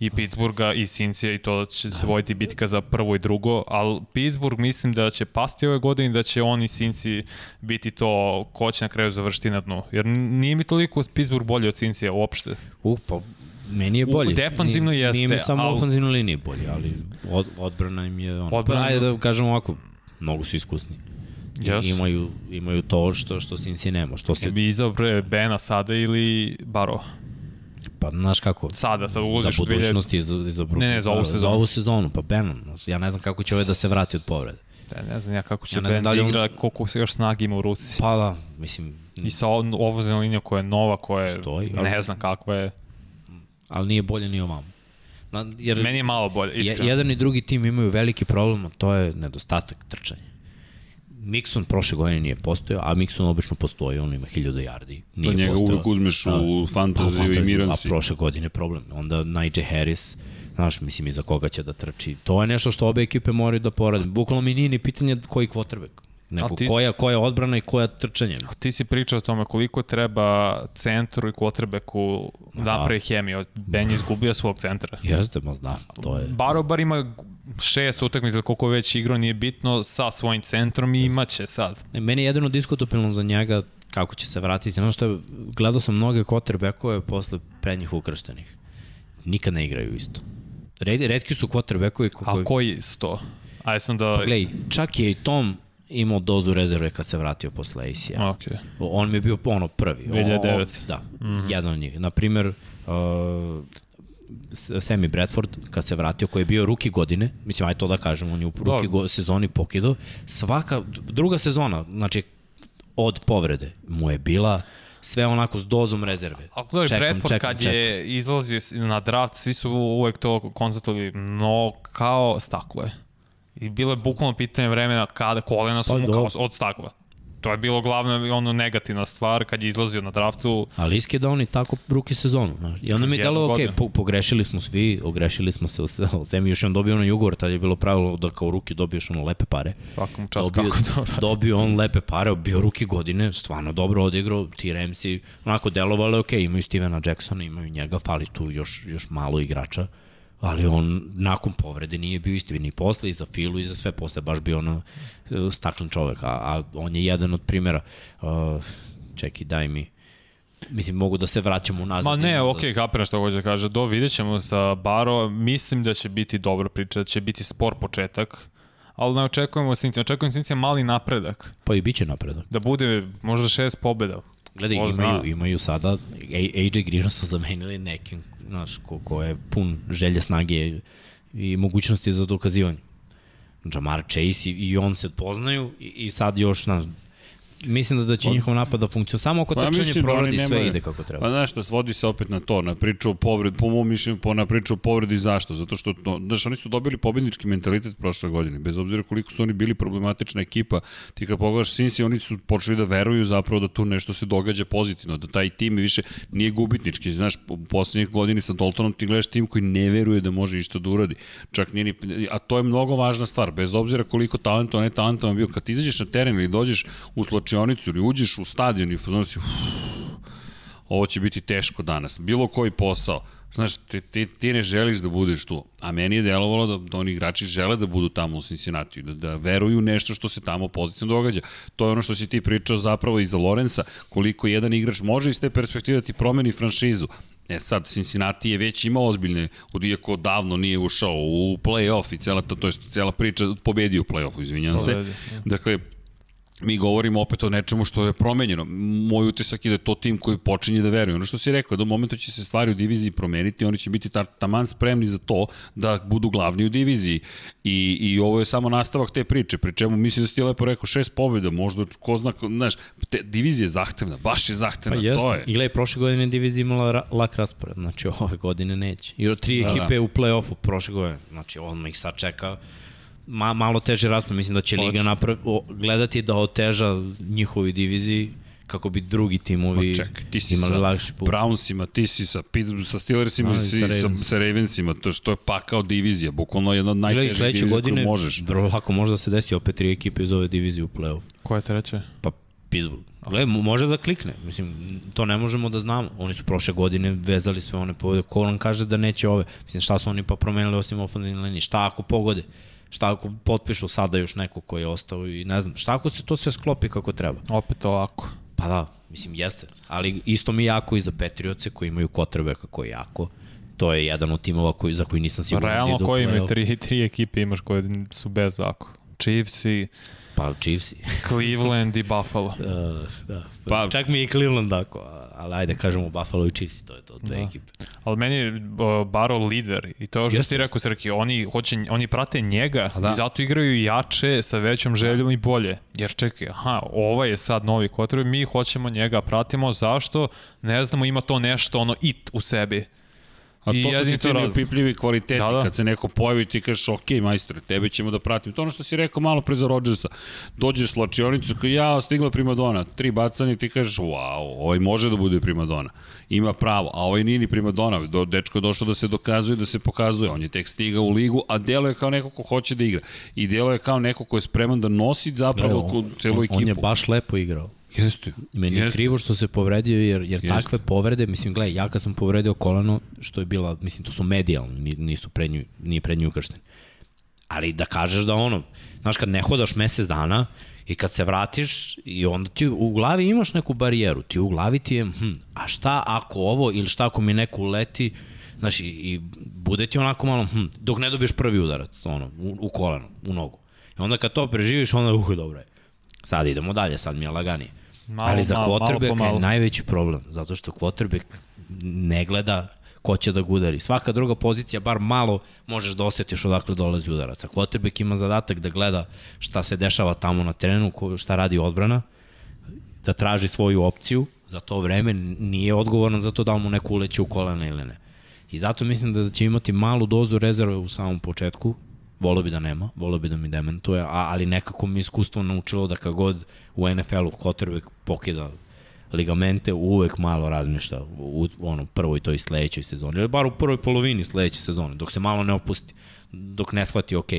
i Pittsburgha i Cincy i to će se vojiti bitka za prvo i drugo, ali Pittsburgh mislim da će pasti ove godine i da će on i Cincy biti to ko će na kraju završiti na dnu. Jer nije mi toliko Pittsburgh bolje od Cincy uopšte. Uh, pa meni je U- bolje. defanzivno Nije- Nije mi jeste, samo al- ofanzivno linije bolje, ali od, odbrana im je ono. Odbrana- Pa, ajde da kažemo ovako, mnogo su iskusni. Jesu. Imaju, imaju to što, što Cincy nema. Što se, bi izabre Bena sada ili Baro. Pa znaš kako, Sada, sad za uziš 2000 budućnost i za, i za Ne, ne, za ovu Za sezonu. ovu sezonu, pa Benom. Ja ne znam kako će ovaj da se vrati od povrede. Ja ne znam ja kako će Ja Ben da da li on- igra, koliko se još snage ima u ruci. Pa da, mislim, I sa ov- ovoznom linijom koja je nova, koja je, Stoji, ali- ne znam kakva je. ali nije bolje ni ovamo. Na, jer Meni je malo bolje, je, iskreno. jedan i drugi tim imaju veliki problem, to je nedostatak trčanja. Mixon prošle godine nije postojao, a Mixon obično postoji, on ima 1000 yardi. Nije Da njega postojao. uvek uzmeš Da. u Pa, fantaziju i miran A si. prošle godine problem. Onda Najee Harris, znaš, mislim i za koga će da trči. To je nešto što obe ekipe moraju da porade. Bukvalno mi nije ni pitanje koji quarterback. Nego ti- koja, koja odbrana i koja trčanje. Ti si pričao o tome koliko treba centru i quarterbacku da napravi hemiju. Ben je izgubio svog centra. Jeste, ma znam, to je... Baro bar ima šest utakmica koliko već igrao, nije bitno, sa svojim centrom i imaće sad. Ne, meni je jedino diskutabilno za njega kako će se vratiti. Ono što je, gledao sam mnoge quarterbackove posle prednjih ukrštenih. Nikad ne igraju isto. Red, redki su quarterbackovi ko, Ali koji... koji su to? Ajde sam da... Pa gledaj, čak je i Tom imao dozu rezerve kad se vratio posle ACL. Ok. On mi je bio ono prvi. O- 2009. da, mm -hmm. jedan od njih. Naprimer, uh, Sammy Bradford, kad se vratio, koji je bio ruki godine, mislim, aj to da kažem, on je u ruki go, sezoni pokido, svaka, druga sezona, znači, od povrede mu je bila sve onako s dozom rezerve. Ali gledaj, Čekam, Bradford čekam, kad čekam. je izlazio na draft, svi su uvek to konstatovali, no kao staklo je. I bilo je bukvalno pitanje vremena kada kolena su Pa mu kao od stakla. To je bilo glavna ono negativna stvar kad je izlazio na draftu. Ali iskida on i tako ruki sezonu. Znaš. I onda mi je delo, ok, po, pogrešili smo svi, ogrešili smo se [laughs] u Semi, još je on dobio onaj ugovor, tad je bilo pravilo da kao ruki dobiješ ono lepe pare. Svakom čas dobio, kako to radi. dobio on lepe pare, bio ruki godine, stvarno dobro odigrao, ti Ramsey, onako delovalo ok, imaju Stevena Jacksona, imaju njega, fali tu još, još malo igrača, ali on nakon povrede nije bio isti, ni posle i za Filu i za sve posle, baš bio ono e, staklen čovek, a, a on je jedan od primjera. Uh, čekaj, daj mi, mislim, mogu da se vraćamo nazad. Ma ne, da- kapiram što hoće da kaže. Do, vidjet ćemo sa Baro. Mislim da će biti dobra priča, da će biti spor početak. Ali ne očekujemo Cincy, očekujemo Cincy mali napredak. Pa i bit će napredak. Da bude možda šest pobjeda. Gledaj, imaju, zna. imaju sada, AJ Green su zamenili nekim, znaš, ko, ko je pun želje, snage i mogućnosti za dokazivanje. Jamar Chase i, i on se poznaju i, i sad još, znaš, mislim da, da će njihov napad da funkcionuje. Samo ako Pa trčanje da proradi, oni sve ide kako treba. Pa znaš šta, svodi se opet na to, na priču o povredi, po mom mišljenju, po, na priču o povredi zašto? Zato što, no, znaš, oni su dobili pobednički mentalitet prošle godine, bez obzira koliko su oni bili problematična ekipa, ti kad pogledaš Sinsi, oni su počeli da veruju zapravo da tu nešto se događa pozitivno, da taj tim više nije gubitnički, znaš, u poslednjih godini sa Daltonom ti gledaš tim koji ne veruje da može išta da uradi, čak nije ni, a to je mnogo važna stvar, bez obzira koliko talentovan, ne talentovan bio, kad izađeš na teren ili dođeš u slačionicu ili uđeš u stadion i fazon si, ovo će biti teško danas. Bilo koji posao. Znaš, ti, ti, ti ne želiš da budeš tu. A meni je delovalo da, da oni igrači žele da budu tamo u Cincinnati, da, da veruju nešto što se tamo pozitivno događa. To je ono što si ti pričao zapravo i za Lorenza, koliko jedan igrač može iz te perspektive da ti promeni franšizu. E sad, Cincinnati je već imao ozbiljne, od iako davno nije ušao u play-off i cela, to, to je cela priča, pobedio u play-offu, izvinjam se. Pobedio, Dakle, mi govorimo opet o nečemu što je promenjeno. Moj utisak je da je to tim koji počinje da veruje. Ono što si rekao, da u momentu će se stvari u diviziji promeniti, oni će biti ta, taman spremni za to da budu glavni u diviziji. I, I ovo je samo nastavak te priče, pri čemu mislim da si ti lepo rekao šest pobjeda, možda ko zna, znaš, te, divizija je zahtevna, baš je zahtevna, pa to je. I gledaj, prošle godine divizija imala ra lak raspored, znači ove godine neće. I od tri da, ekipe da. u play-offu prošle godine, znači odmah ih sad čeka ma, malo teže raspad. Mislim da će Liga Liga napravi, gledati da oteža njihovi diviziji kako bi drugi timovi ček, ti si imali lakši put. Brownsima, ti si sa, Pittsburgh, sa Steelersima i sa, sa, sa Ravensima, to što je pakao divizija, bukvalno jedna od najtežih divizija godine, možeš. Vrlo lako može da se desi opet tri ekipe iz ove divizije u play-off. Koja je treća? Pa Pittsburgh. Gle, može da klikne. Mislim, to ne možemo da znamo. Oni su prošle godine vezali sve one povode. Ko nam kaže da neće ove? Mislim, šta su oni pa promenili osim ofenzivne linije? Šta ako pogode? Šta ako potpišu sada još neko ko je ostao i ne znam, šta ako se to sve sklopi kako treba? Opet ovako. Pa da, mislim jeste, ali isto mi jako i za Petrioce koji imaju kotrbe kako je jako. To je jedan od timova koji, za koji nisam siguran. Da Realno koji imaju tri, tri ekipe imaš koje su bez ako. Chiefs i Pa Chiefs. Cleveland i Buffalo. [laughs] Uh, da. Pa, čak mi je i Cleveland tako, ali ajde kažemo Buffalo i Chiefs, to je to, dve da. ekipe. Ali meni je uh, Baro lider i to je što ti rekao, Srki, oni, hoće, oni prate njega da. i zato igraju jače, sa većom željom i bolje. Jer čekaj, aha, ovaj je sad novi kotrbe, mi hoćemo njega, pratimo, zašto? Ne znamo, ima to nešto, ono, it u sebi. A to I su ti ti neopipljivi kvaliteti, da, da. kad se neko pojavi ti kažeš, ok, majstore, tebe ćemo da pratimo. To ono što si rekao malo pre za Rodgersa. Dođeš u slačionicu, kao ja, stigla primadona, tri bacanja ti kažeš, wow, ovaj može da bude primadona. Ima pravo, a ovaj nije ni primadona. Do, dečko je došao da se dokazuje, da se pokazuje. On je tek stigao u ligu, a delo je kao neko ko hoće da igra. I delo je kao neko ko je spreman da nosi zapravo on, celu ekipu. On je baš lepo igrao. Jeste. Meni je krivo što se povredio, jer, jer Jeste. takve povrede, mislim, gledaj, ja kad sam povredio kolano, što je bila, mislim, to su medijalni, nisu prednju, nije prednju ukršten. Ali da kažeš da ono, znaš, kad ne hodaš mesec dana i kad se vratiš i onda ti u glavi imaš neku barijeru, ti u glavi ti je, hm, a šta ako ovo ili šta ako mi neko uleti, znaš, i, i bude ti onako malo, hm, dok ne dobiješ prvi udarac, ono, u, u kolano, u nogu. I onda kad to preživiš, onda, uh, dobro je. Sad idemo dalje, sad mi je laganije. Malo, Ali za quarterback je najveći problem, zato što quarterback ne gleda ko će da ga udari. Svaka druga pozicija, bar malo, možeš da osjetiš odakle dolazi udarac. A quarterback ima zadatak da gleda šta se dešava tamo na terenu, šta radi odbrana, da traži svoju opciju, za to vreme nije odgovoran za to da mu neko uleće u kolena ili ne. I zato mislim da će imati malu dozu rezerve u samom početku, Volio bi da nema, volio bi da mi dementuje, a, ali nekako mi iskustvo naučilo da kad god u NFL-u quarterback pokida ligamente, uvek malo razmišlja u, u ono, prvoj toj sledećoj sezoni, ili bar u prvoj polovini sledeće sezone, dok se malo ne opusti, dok ne shvati, ok,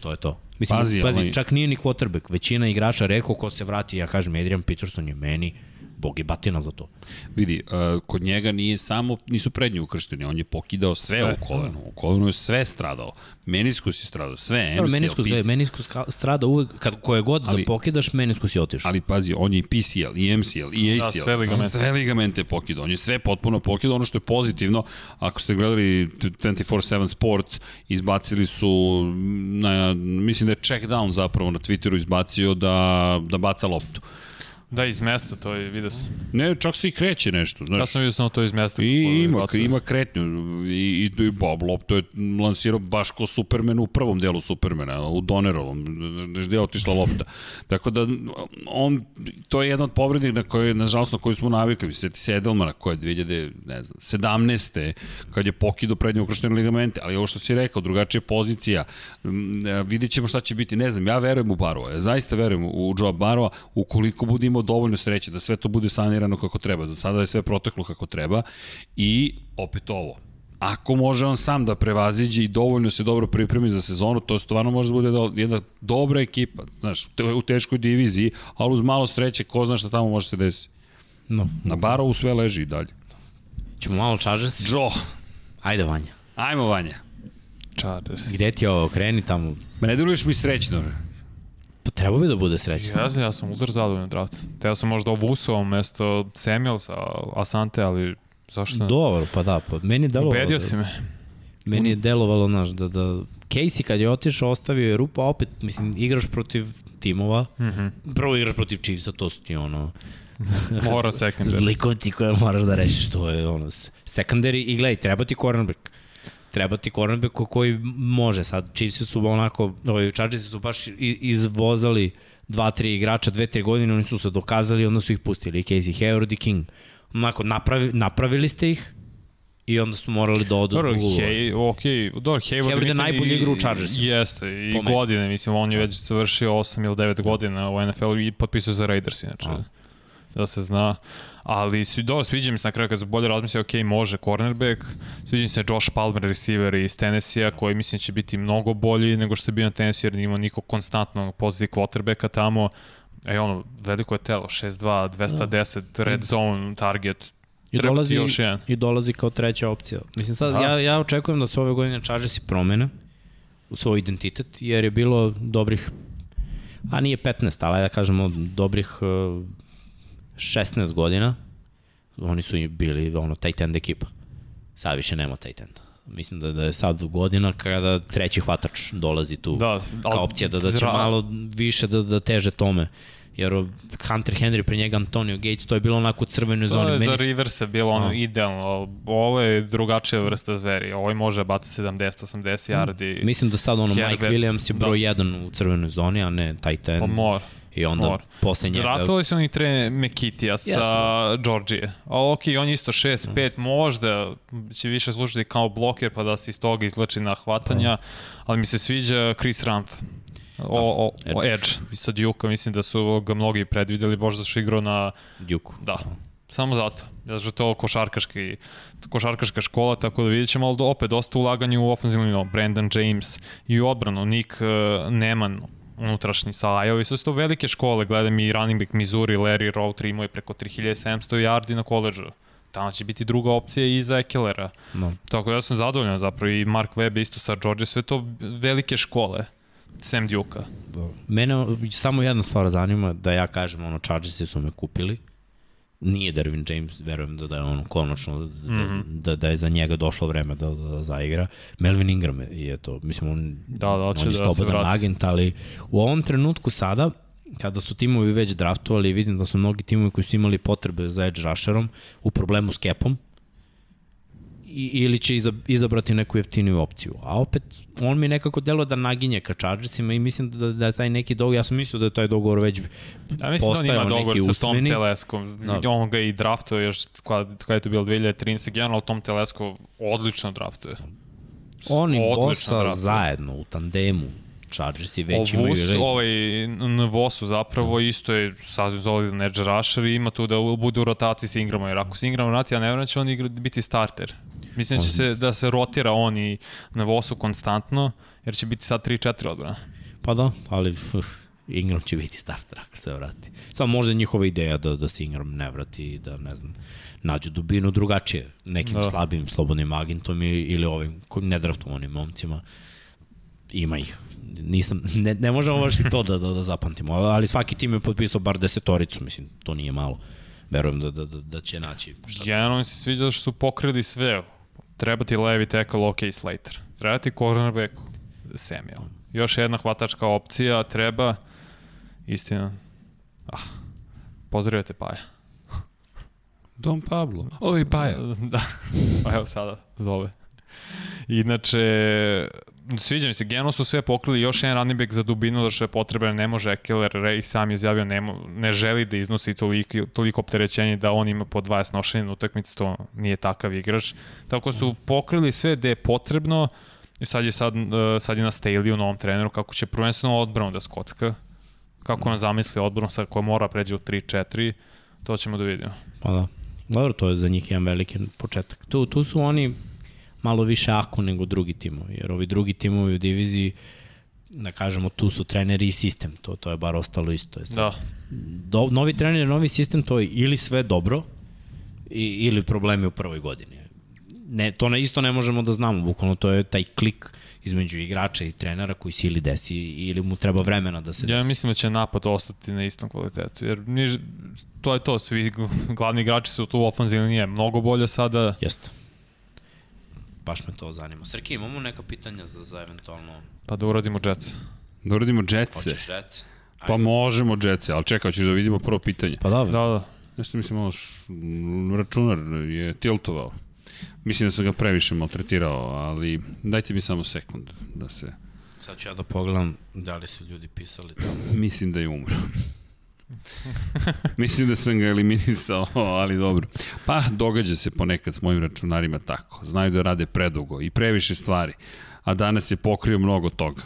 to je to. Mislim, pazi, pazi ovaj... čak nije ni quarterback, većina igrača rekao ko se vrati, ja kažem, Adrian Peterson je meni bog je batina za to. Vidi, uh, kod njega nije samo, nisu prednji ukršteni, on je pokidao sve, sve u kolenu. U kolenu je sve stradao. Meniskus je stradao, sve, MCL, meniskus, gledaj, meniskus strada uvek, kad koje god da ali, da pokidaš, meniskus je otišao. Ali pazi, on je i PCL, i MCL, i ACL, da, sve ligamente. Sve ligamente pokidao, on je sve potpuno pokidao, ono što je pozitivno, ako ste gledali 24-7 Sport, izbacili su, na, mislim da je check down zapravo na Twitteru izbacio da, da baca loptu. Da, iz mesta, to je, vidio sam. Ne, čak se i kreće nešto, znaš. Ja sam vidio samo to iz mesta. I ima, ima kretnju. I, i, i Bob Lop, je lansirao baš ko Superman u prvom delu Supermana, u Donerovom, gde je otišla lopta. Tako da, on, to je jedan od povrednih na koje, nažalost, na koju smo navikli. Sjeti se Edelmana, koja je 2000, ne znam, 17. kad je pokido prednje ukrštene ligamente, ali ovo što si rekao, drugačija pozicija, vidit ćemo šta će biti, ne znam, ja verujem u Barova, ja zaista verujem u Joe Barova, ukoliko budemo imao dovoljno sreće da sve to bude sanirano kako treba. Za sada je sve proteklo kako treba i opet ovo. Ako može on sam da prevaziđe i dovoljno se dobro pripremi za sezonu, to stvarno može da bude jedna dobra ekipa, znaš, u teškoj diviziji, ali uz malo sreće, ko zna šta tamo može se desiti. No. Na Barovu sve leži i dalje. Ćemo malo Chargers? Joe. Ajde, Vanja. Ajmo, Vanja. Chargers. Gde ti ovo, kreni tamo? Ma ne deluješ mi srećno. Pa treba bi da bude srećan. Ja sam, ja sam udar zadovoljan draft. Teo sam možda ovusuo mesto Samuelsa, Asante, ali zašto ne? Dobro, pa da, pa meni je delovalo. Ubedio da, si me. Meni je delovalo, znaš, da, da Casey kad je otišao, ostavio je rupa, opet, mislim, igraš protiv timova. Mm. -hmm. Prvo igraš protiv Chiefsa, to su ti ono [laughs] Mora secondary. zlikovci koje moraš da rešiš, to je ono secondary i gledaj, treba ti cornerback. Treba ti cornerback ko- koji može sad. Chiefs su onako, ovaj, Chargersi su baš izvozali dva, tri igrača, dve, tri godine, oni su se dokazali, onda su ih pustili. I Casey Hayward i King. Onako, napravi, napravili ste ih i onda su morali da odu Dobro, zbog hej, ok, dobro, Hayward, Hayward je najbolji igra u Chargersima. Jeste, i Po meni. godine, mislim, on je već završio 8 ili 9 godina u NFL-u i potpisao za Raiders, inače. A. Da se zna. Ali svi, dobro, sviđa mi se na kraju kad bolje razmisli, ok, može cornerback, sviđa mi se Josh Palmer, receiver iz Tennessee-a, koji mislim će biti mnogo bolji nego što je bio na Tennessee, jer nima niko konstantno pozitiv quarterbacka tamo. E ono, veliko je telo, 6-2, 210, red zone, target, I Treba dolazi, još jedan. I dolazi kao treća opcija. Mislim, sad, Da. ja, ja očekujem da se ove godine Chargersi promene u svoj identitet, jer je bilo dobrih, a nije 15, ali da kažemo dobrih uh, 16 godina. Oni su bili ono, tight end ekipa. Sad više nema tight enda. Mislim da, da je sad godina kada treći hvatač dolazi tu Da, kao opcija, da, da će malo više da, da teže tome. Jer Hunter Henry pre njega Antonio Gates, to je bilo onako u crvenoj To zoni. je Meni za Riversa bilo ono A. idealno. Ovo je drugačija vrsta zveri. Ovo može bati 70-80 yardi. Mislim da sad ono Mike Herbert, Williams je broj 1 u crvenoj zoni, a ne tight end. Pa mora. I onda mora. posle njega... Draftovali su oni tre Mekitija sa Jesu. Georgije. A ok, on je isto 6-5, možda će više služiti kao bloker pa da se iz toga izlači na hvatanja, ali mi se sviđa Chris Ramph. O, o, o Edge. Edge, i sa Duke, mislim da su ga mnogi predvideli, možda su igrao na Djuku. Da, samo zato. Ja što je to košarkaški, košarkaška škola, tako da vidjet ćemo, ali opet dosta ulaganja u ofenzivnu liniju. Brandon James i u odbranu, Nick uh, Neman, unutrašnji sa. Sve su to velike škole, gledam i running back Missouri, Larry Rowe, imao je preko 3700 yardi na koleđu. Tamo će biti druga opcija i za Ekelera. No. Tako da ja sam zadovoljan zapravo i Mark Webb isto sa Georgia, sve to velike škole. Sam Duke-a. Mene samo jedna stvar zanima, da ja kažem, ono, Chargersi su me kupili. Nije Dervin James, verujem da, da je ono konačno, da, mm. -hmm. da, da je za njega došlo vreme da, da, da zaigra. Melvin Ingram je to, mislim, on, Da, da, on je da slobodan agent, ali u ovom trenutku sada, kada su timovi već draftovali, vidim da su mnogi timovi koji su imali potrebe za edge rusherom u problemu s capom, i, ili će iza, izabrati neku jeftiniju opciju. A opet, on mi nekako delo da naginje ka Chargersima i mislim da, da je taj neki dogovor, ja sam mislio da je taj dogovor već Ja mislim da on ima dogovor sa Tom. Teleskom. Da. On ga i draftuje još kada, kada je to bilo 2013. generalno Tom Telesko odlično draftuje. Oni Odlično Bosa draftuje. zajedno u tandemu. Chargersi već O imaju... Red. ovaj Nvosu zapravo isto je sasvim solidan edge rusher i ima tu da bude u rotaciji s Ingramom, jer ako se Ingram vrati, ja ne vjerujem da će on igra, biti starter. Mislim da će se, da se rotira on i Nvosu konstantno, jer će biti sad 3-4 odbrana. Pa da, ali uh, Ingram će biti starter ako se vrati. Samo možda je njihova ideja da, da se Ingram ne vrati i da, ne znam, nađu dubinu drugačije, nekim Da. da. slabim slobodnim agentom ili, ovim nedraftovanim momcima. Ima ih. Nisam, ne, ne možemo baš i to da, da, da zapamtimo, ali svaki tim je potpisao bar desetoricu, mislim, to nije malo. Verujem da, da, da, da će naći šta Generalno mi se sviđa zato što su pokrili sve. Treba ti levi tackle, ok, Slater. Treba ti cornerback, Samuel. Još jedna hvatačka opcija, treba, istina, ah, pozdravljate Paja. [laughs] Don Pablo. Ovi Paja. [laughs] da, pa evo sada zove. Inače, sviđa mi se, generalno su sve pokrili još jedan running back za dubinu, da što je potreban, ne može Ekeler, Ray sam je izjavio, ne, mo- ne želi da iznosi toliko, toliko opterećenje da on ima po 20 nošenja na utakmici, to nije takav igrač. Tako su pokrili sve gde je potrebno, i sad je, sad, uh, sad je na Staley u novom treneru, kako će prvenstveno odbranu da skocka, kako on zamisli odbranu sad koja mora pređe u 3-4, to ćemo da vidimo. Pa da. Dobro, to je za njih jedan veliki početak. Tu, tu su oni malo više ako nego drugi timovi, jer ovi drugi timovi u diviziji, da kažemo, tu su treneri i sistem, to, to je bar ostalo isto. Je Da. do, novi trener, novi sistem, to je ili sve dobro, i, ili problemi u prvoj godini. Ne, to ne, isto ne možemo da znamo, bukvalno to je taj klik između igrača i trenera koji se ili desi ili mu treba vremena da se Ja desi. mislim da će napad ostati na istom kvalitetu, jer niž, to je to, svi glavni igrači su tu u ofenzivnoj nije mnogo bolje sada. Jeste. Baš me to zanima. Srki, imamo neka pitanja za, za eventualno... Pa da uradimo Jets. Da uradimo Jetse. Hoćeš rec? Pa možemo Jetsi, ali čekaj, hoćeš da vidimo prvo pitanje. Pa dobro. Da, da. Nešto mislim, malo š, računar je tiltovao. Mislim da sam ga previše maltretirao, ali dajte mi samo sekund da se... Sad ću ja da pogledam da li su ljudi pisali to. Mislim da je umro. [laughs] Mislim da sam ga eliminisao, ali dobro. Pa, događa se ponekad s mojim računarima tako. Znaju da rade predugo i previše stvari. A danas je pokrio mnogo toga.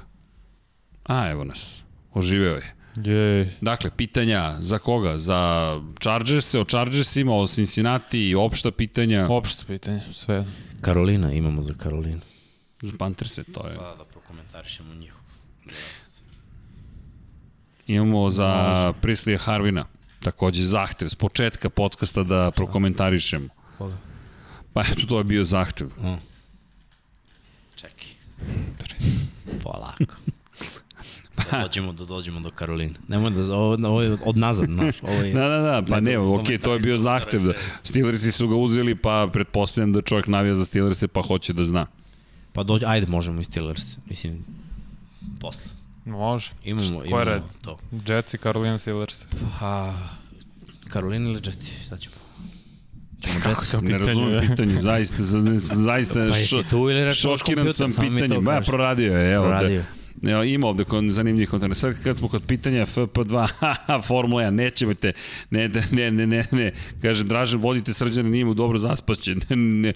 A, evo nas. Oživeo je. Jej. Dakle, pitanja za koga? Za Chargers, o Chargersima, o Cincinnati i opšta pitanja. Opšte pitanje, sve. Karolina, imamo za Karolinu. Za Pantherse, to je. Pa da prokomentarišemo njihov. Imamo za Prislija Harvina, takođe zahtev s početka podcasta da prokomentarišemo. Pa eto, to je bio zahtev. Mm. Čekaj. Polako. Da dođemo, da dođemo do Karoline. Nemoj da, ovo, ovo je od nazad, znaš. Ovo je, Da, da, da, pa ne, ok, to je bio zahtev. Da, Steelersi su ga uzeli, pa pretpostavljam da čovjek navija za Steelerse, pa hoće da zna. Pa dođe, ajde, možemo i Steelers. Mislim, posle. Može. Imamo, imamo red? to. Jets i Carolina Steelers. Pa, Karolina ili Jeti, šta ćemo? Kako Jets? to Ne pitanje? razumem je? pitanje, zaista, za- zaista Pa jesi tu ili rekao šokiran sam pitanjem. Ba, proradio je, evo. Radio. Da, evo, ima ovde kon, zanimljivih kontena. Sad kad smo kod pitanja FP2, [laughs] haha, Formula 1, nećemo te, ne, ne, ne, ne, ne, kaže, Dražen, vodite srđane, nije mu dobro zaspaće. [laughs] Ne, ne,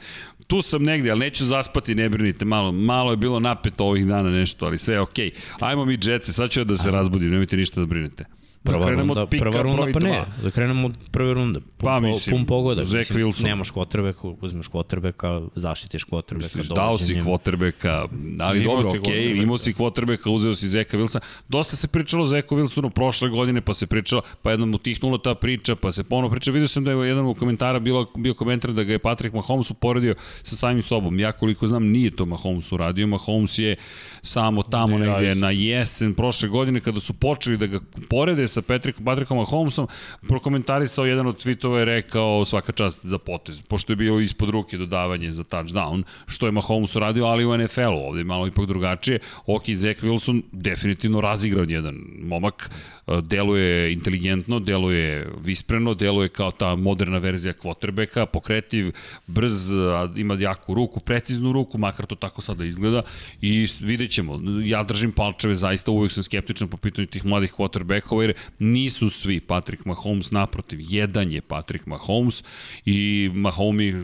tu sam negde, ali neću zaspati, ne brinite, malo, malo je bilo napeto ovih dana nešto, ali sve je okej. Ajmo mi džetce, sad ću ja da se razbudim, nemojte ništa da brinete. Da Prva krenemo runda, od pika prva runda pa ne, dva. da krenemo od prve runde. Pun, Pa, mislim, pun pogodak. Mislim, Wilson. Nemaš kvotrbeka, uzmeš kvotrbeka, zaštitiš kvotrbeka. Misliš, dao si kvotrbeka, ali dobro, okej, quarterbacka. imao si kvotrbeka, uzeo si Zeka Wilsona. Dosta se pričalo o Zeku Wilsonu prošle godine, pa se pričalo, pa jednom utihnula ta priča, pa se ponovo priča. Vidio sam da je jedan u komentara bilo, bio komentar da ga je Patrick Mahomes uporedio sa samim sobom. Ja koliko znam, nije to Mahomes uradio. Mahomes je samo tamo Ne, negde na jesen prošle godine kada su počeli da ga porede sa Patrick, Patrickom Mahomesom, prokomentarisao jedan od tweetova je rekao svaka čast za potez, pošto je bilo ispod ruke dodavanje za touchdown, što je Mahomes uradio, ali u NFL-u, ovde malo ipak drugačije. Ok, Zach Wilson definitivno razigran jedan momak, e, deluje inteligentno, deluje vispreno, deluje kao ta moderna verzija quarterbacka, pokretiv, brz, ima jaku ruku, preciznu ruku, makar to tako sada izgleda i vidjet ćemo. Ja držim palčeve, zaista uvijek sam skeptičan po pitanju tih mladih quarterbackova, jer nisu svi Patrick Mahomes, naprotiv, jedan je Patrick Mahomes i Mahomes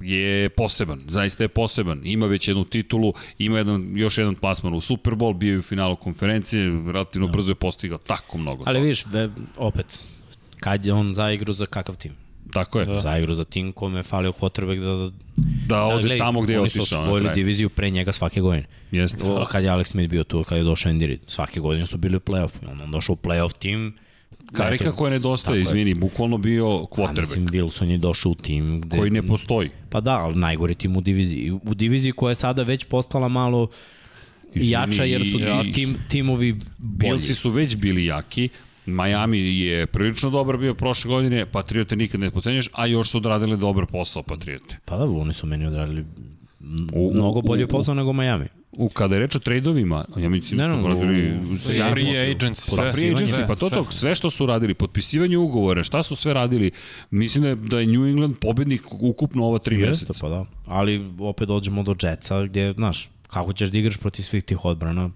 je poseban, zaista je poseban. Ima već jednu titulu, ima jedan, još jedan plasman u Super Bowl, bio je u finalu konferencije, relativno Da. brzo je postigao tako mnogo. Ali toga. vidiš, ve, opet, kad je on zaigru za kakav tim? Tako je. Da, Da. Zaigru za tim kome je falio quarterback da, da, da ode gledaj, tamo gde je Oni su otišao. na osvojili kraju. diviziju pre njega svake godine. Jeste. O, kad je Alex Smith bio tu, kad je došao Andy Reid, svake godine su bili u play-offu. Onda on došao u play-off tim. Karika koja nedostaje, izvini, bukvalno bio A quarterback, mislim, Wilson je došao u tim gde... koji ne postoji. Pa da, ali najgori tim u diviziji. U diviziji koja je sada već postala malo Izvini, jača jer su ti, tim, timovi bolji. Bilsi su već bili jaki, Miami je prilično dobar bio prošle godine, Patriote nikad ne pocenješ, a još su odradili dobar posao Patriote. Pa da, oni su meni odradili U- u- mnogo bolje u- posao nego Miami. U, kada je reč o trejdovima, ja mislim Ne, da ne, su odradili u- sjajan Free agents, Pa sve, free agency, sve, pa to, to, sve. što su radili, potpisivanje ugovora, šta su sve radili, mislim da je, da je New England pobednik ukupno ova tri Jeste, meseca. pa da. Ali opet dođemo do Jetsa gdje, znaš, kako ćeš da igraš protiv svih tih odbrana,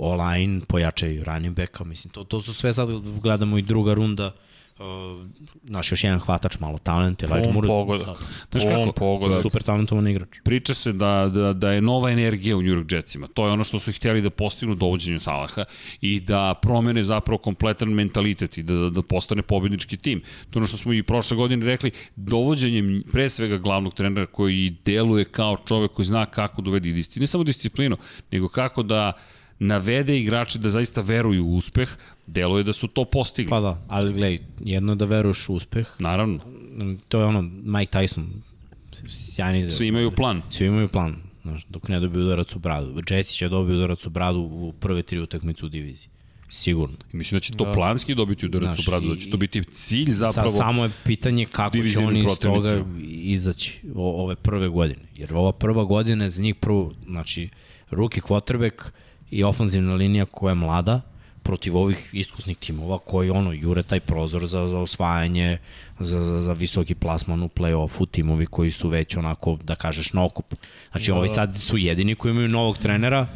online, pojačaju running backa, mislim, to, to su sve sad, gledamo i druga runda, uh, naš još jedan hvatač, malo talent, Elijah Moore, pogodak. Znaš On kako? pogodak. super talentovan igrač. Priča se da, da, da je nova energija u New York Jetsima. To je ono što su htjeli da postignu dovođenju Salaha i da promene zapravo kompletan mentalitet i da, da postane pobjednički tim. To je ono što smo i prošle godine rekli, dovođenjem pre svega glavnog trenera koji deluje kao čovek koji zna kako dovedi disciplinu, ne samo disciplinu, nego kako da navede igrače da zaista veruju u uspeh, deluje da su to postigli. Pa da, ali gledaj, jedno je da veruješ u uspeh, Naravno, Mm, to je ono, Mike Tyson, sjajni, svi imaju plan. svi imaju plan, znaš, dok ne dobiju udarac u bradu. Jesse će dobiti udarac u bradu u prve tri utakmice u diviziji. Sigurno. I mislim da će to Da. planski dobiti udarac Znaš, u bradu, da će to biti cilj zapravo. Sa, samo je pitanje kako će oni iz toga izaći o, ove prve godine. Jer ova prva godina je za njih prvo, znači, ruki quarterback i ofanzivna linija koja je mlada, protiv ovih iskusnih timova koji ono jure taj prozor za, za osvajanje, za, za, za visoki plasman u play-offu, timovi koji su već onako, da kažeš, na okup. Znači, ovi sad su jedini koji imaju novog trenera,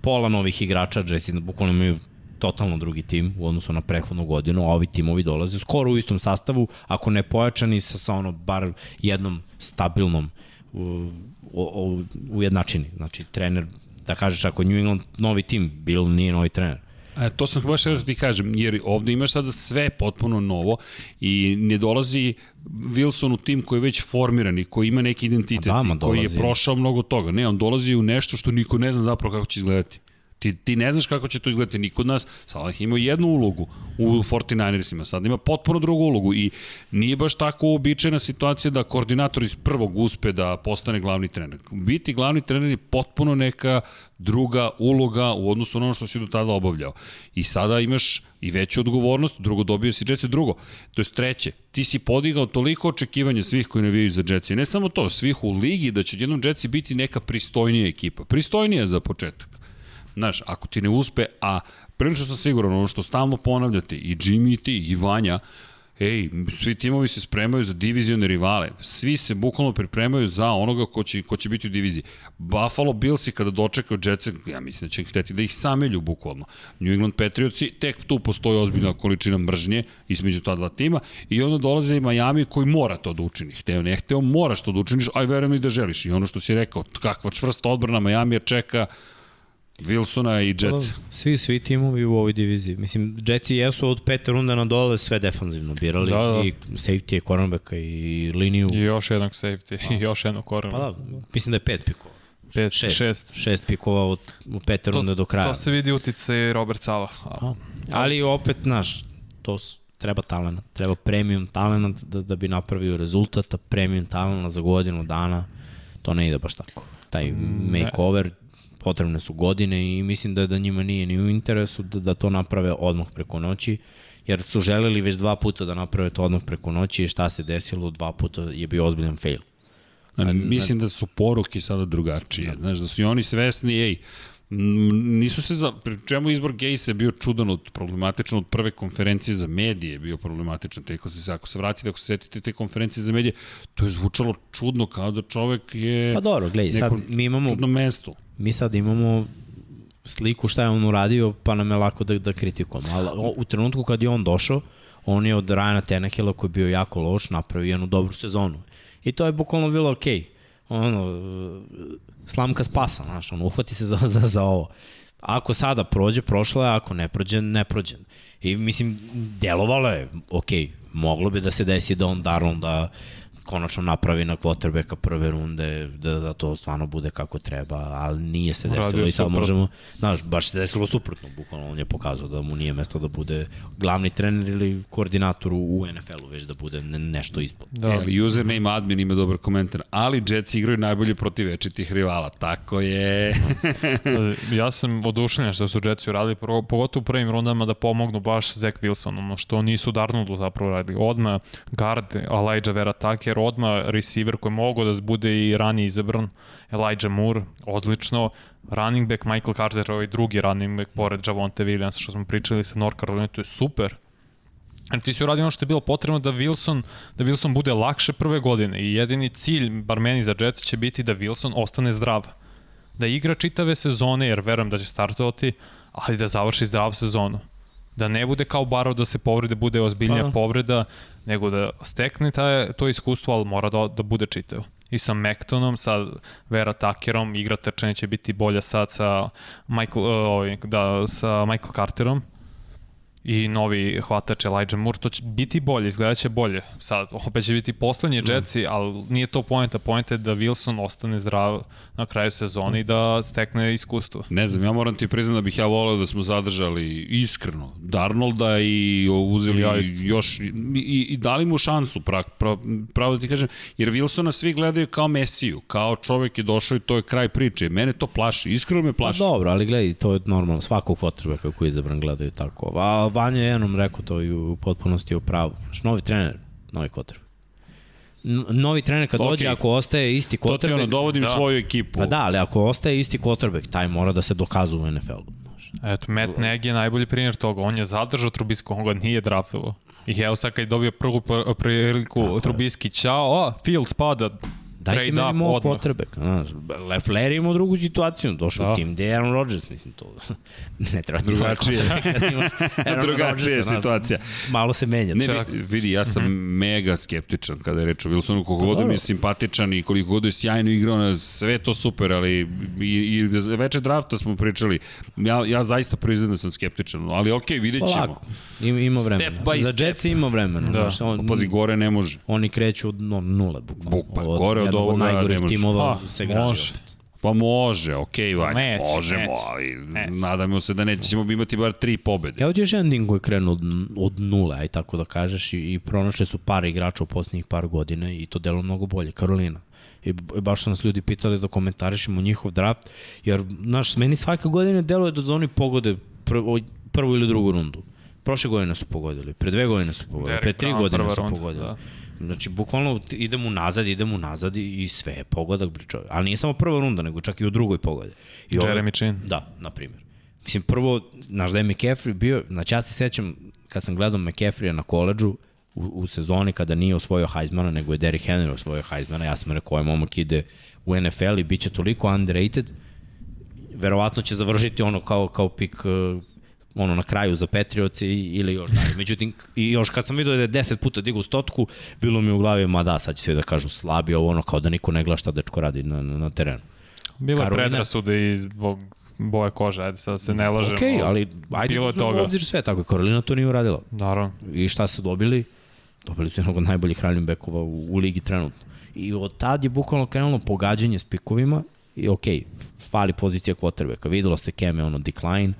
pola novih igrača, Jesse bukvalno imaju totalno drugi tim u odnosu na prethodnu godinu, a ovi timovi dolaze skoro u istom sastavu, ako ne pojačani sa, sa ono bar jednom stabilnom u, u, ujednačini. Znači, trener, da kažeš, ako New England novi tim, Bill nije novi trener. E, to sam baš da ti kažem, jer ovde imaš sada sve potpuno novo i ne dolazi Wilson u tim koji je već formiran i koji ima neki identitet da, koji je prošao mnogo toga. Ne, on dolazi u nešto što niko ne zna zapravo kako će izgledati. Ti, ti ne znaš kako će to izgledati, niko od nas, Salah ima jednu ulogu u 49ersima, sad ima potpuno drugu ulogu i nije baš tako uobičajena situacija da koordinator iz prvog uspe da postane glavni trener. Biti glavni trener je potpuno neka druga uloga u odnosu na ono što si do tada obavljao. I sada imaš i veću odgovornost, drugo dobio si Jetsi, drugo, to je treće, ti si podigao toliko očekivanja svih koji navijaju za Jetsi, ne samo to, svih u ligi da će jednom Jetsi biti neka pristojnija ekipa, pristojnija za početak Znaš, ako ti ne uspe, a prilično sam siguran, ono što stalno ponavljate, i Jimmy i ti, i Vanja, ej, svi timovi se spremaju za divizione rivale. Svi se bukvalno pripremaju za onoga ko će, ko će biti u diviziji. Buffalo Billsi kada dočekaju Jetsa, ja mislim da će hteti da ih samelju bukvalno. New England Patriotsi, tek tu postoji ozbiljna količina mržnje između ta dva tima i onda dolaze i Miami koji mora to da učini. Hteo, ne hteo, moraš to da učiniš, aj verujem i da želiš. I ono što si rekao, kakva čvrsta odbrana Miami čeka Wilsona i Jet. Da, svi, svi timovi u ovoj diviziji. Mislim, Jetsi jesu od pete runda na dole sve defanzivno birali. Da, da. I safety, cornerbacka i liniju. I još jednog safety, i još jednog cornerbacka. Pa da, mislim da je pet pikova. Pet, šest, šest. šest pikova od, u pete runde do kraja. To se vidi utice Robert Salah. A, ali opet, znaš, to treba talent, treba premium talent da, da bi napravio rezultat, a premium talent za godinu dana, to ne ide baš tako. Taj makeover, ne potrebne su godine i mislim da da njima nije ni u interesu da, da to naprave odmah preko noći, jer su želeli već dva puta da naprave to odmah preko noći i šta se desilo, dva puta je bio ozbiljan fail. A, mislim da su poruke sada drugačije, da. znaš, da su i oni svesni, ej, nisu se za, pri čemu izbor Gejsa je bio čudan od problematičan od prve konferencije za medije je bio problematičan, teko se, ako se vratite, ako se setite te konferencije za medije, to je zvučalo čudno kao da čovek je pa dobro, gledaj, sad mi imamo čudno mesto mi sad imamo sliku šta je on uradio, pa nam je lako da, da kritikujemo. Ali u trenutku kad je on došao, on je od Ryana Tenekela koji je bio jako loš, napravio jednu dobru sezonu. I to je bukvalno bilo okej. Okay. Ono, slamka spasa, znaš, on uhvati se za, [laughs] za, za ovo. Ako sada prođe, prošlo je, ako ne prođe, ne prođe. I mislim, delovalo je, okay, moglo bi da se desi da on Darlon da konačno napravi na quarterbacka prve runde, da, da to stvarno bude kako treba, ali nije se desilo Radio i sad super. možemo, znaš, baš se desilo suprotno, bukvalno on je pokazao da mu nije mesto da bude glavni trener ili koordinator u NFL-u, već da bude ne, nešto ispod. Da, ali username admin ima dobar komentar, ali Jets igraju najbolje protiv večitih rivala, tako je. [laughs] ja sam odušljen što su Jetsi uradili, pogotovo u prvim rundama da pomognu baš Zach Wilson, ono što nisu Darnoldu zapravo radili. Odma guard Elijah Vera Tucker jer odma receiver koji mogu da bude i ranije izabran, Elijah Moore, odlično, running back Michael Carter, ovaj drugi running back pored Javonte Williams, što smo pričali sa North Carolina, to je super. Jer ti si uradio ono što je bilo potrebno da Wilson, da Wilson bude lakše prve godine i jedini cilj, bar meni za Jets, će biti da Wilson ostane zdrav. Da igra čitave sezone, jer verujem da će startovati, ali da završi zdrav sezonu. Da ne bude kao Barov da se povrede, bude ozbiljnija pa, da. povreda, nego da stekne taj, to iskustvo, ali mora da, da bude čitav. I sa Mektonom, sa Vera Takerom, igra trčanja će biti bolja sad sa Michael, uh, da, sa Michael Carterom, i novi hvatač Elijah Moore, to će biti bolje, izgledat će bolje. Sad, opet će biti poslednji mm. Jetsi, ali nije to pojenta. Pojenta je da Wilson ostane zdrav na kraju sezone i da stekne iskustvo. Ne znam, ja moram ti priznam da bih ja voleo da smo zadržali iskreno Darnolda i uzeli ja još i, i, i dali mu šansu, pra, pra, pravo da ti kažem, jer Wilsona svi gledaju kao Mesiju, kao čovek je došao i to je kraj priče. Mene to plaši, iskreno me plaši. Pa dobro, ali gledaj, to je normalno, svakog potreba kako je izabran gledaju tako. A Vanja je jednom rekao to i u potpunosti u pravu. Znaš, novi trener, novi kotrb. Novi trener kad okay. dođe, ako ostaje isti quarterback... To ti ono, dovodim da. svoju ekipu. Pa da, ali ako ostaje isti quarterback, taj mora da se dokazuje u NFL-u. Eto, Matt Nagy je najbolji primjer toga. On je zadržao Trubisku, on ga nije draftovao. I evo sad kad je dobio prvu pr- priliku Trubiski, ćao, a, Fields pada, Dajte trade meni mog quarterback. Lefler je imao drugu situaciju, došao Da. da. tim gde je Aaron Rodgers, mislim to. [laughs] ne treba ti Drugačije. kad imaš [laughs] Aaron Drugačija je situacija. Malo se menja. Ne, Čak. vi- vidi, ja sam mega skeptičan kada je reč o Wilsonu, koliko god mi je simpatičan i koliko god je sjajno igrao, na sve to super, ali i, i veče drafta smo pričali, ja, ja zaista priznajem da sam skeptičan, ali okej, vidjet ćemo. Polako. Ima, ima vremena. Step by Za. Jets ima vremena. Da. Znaš, on, Pazi, gore ne može. oni kreću od no, nule, bukvalno. Buk, pa, gore od ovoga ne najgorih timova Pa, se gradi. može. opet. Pa može, okej, okay, Vanja, neće, možemo, neće, ali neće. nadamo se da nećemo imati bar tri pobede. Evo ti još jedan tim koji je krenuo od, od nule, aj tako da kažeš, i, i pronašli su par igrača u poslednjih par godina i to delo mnogo bolje. Karolina. I baš su nas ljudi pitali da komentarišemo njihov draft, jer, znaš, meni svake godine deluje da oni pogode prvo, prvu ili drugu rundu. Prošle godine su pogodili, pre dve godine su pogodili, Derek pre tri Brown, godine su runda, pogodili. da. Znači, bukvalno idemo unazad, idemo unazad i, i sve je pogodak, bre čovjek. Ali nije samo prva runda, nego čak i u drugoj pogode. I Jeremy Chin. Da, na primjer. Mislim, prvo, znaš da je McCaffrey bio, znači ja se sećam kad sam gledao McCaffreya na koleđu u, u sezoni kada nije osvojio Heismana, nego je Derrick Henry osvojio Heismana, ja sam rekao, ovaj momak ide u NFL i bit će toliko underrated, verovatno će završiti ono kao, kao pik uh, ono na kraju za Patriots i, ili još dalje. Međutim, i još kad sam vidio da je 10 puta digao stotku, bilo mi u glavi, ma da, sad će svi da kažu slabi ovo, ono kao da niko ne gleda šta dečko radi na, na, na terenu. Bilo je predrasude i zbog boje kože, ajde sad se ne lažemo. Okej, okay, ali ajde Bilo toga. obzir sve, tako Karolina to nije uradila. Naravno. I šta su dobili? Dobili su jednog od najboljih running backova u, u ligi trenutno. I od tad je bukvalno krenulo pogađanje s pikovima i okej, fali pozicija quarterbacka. Videlo se je ono decline,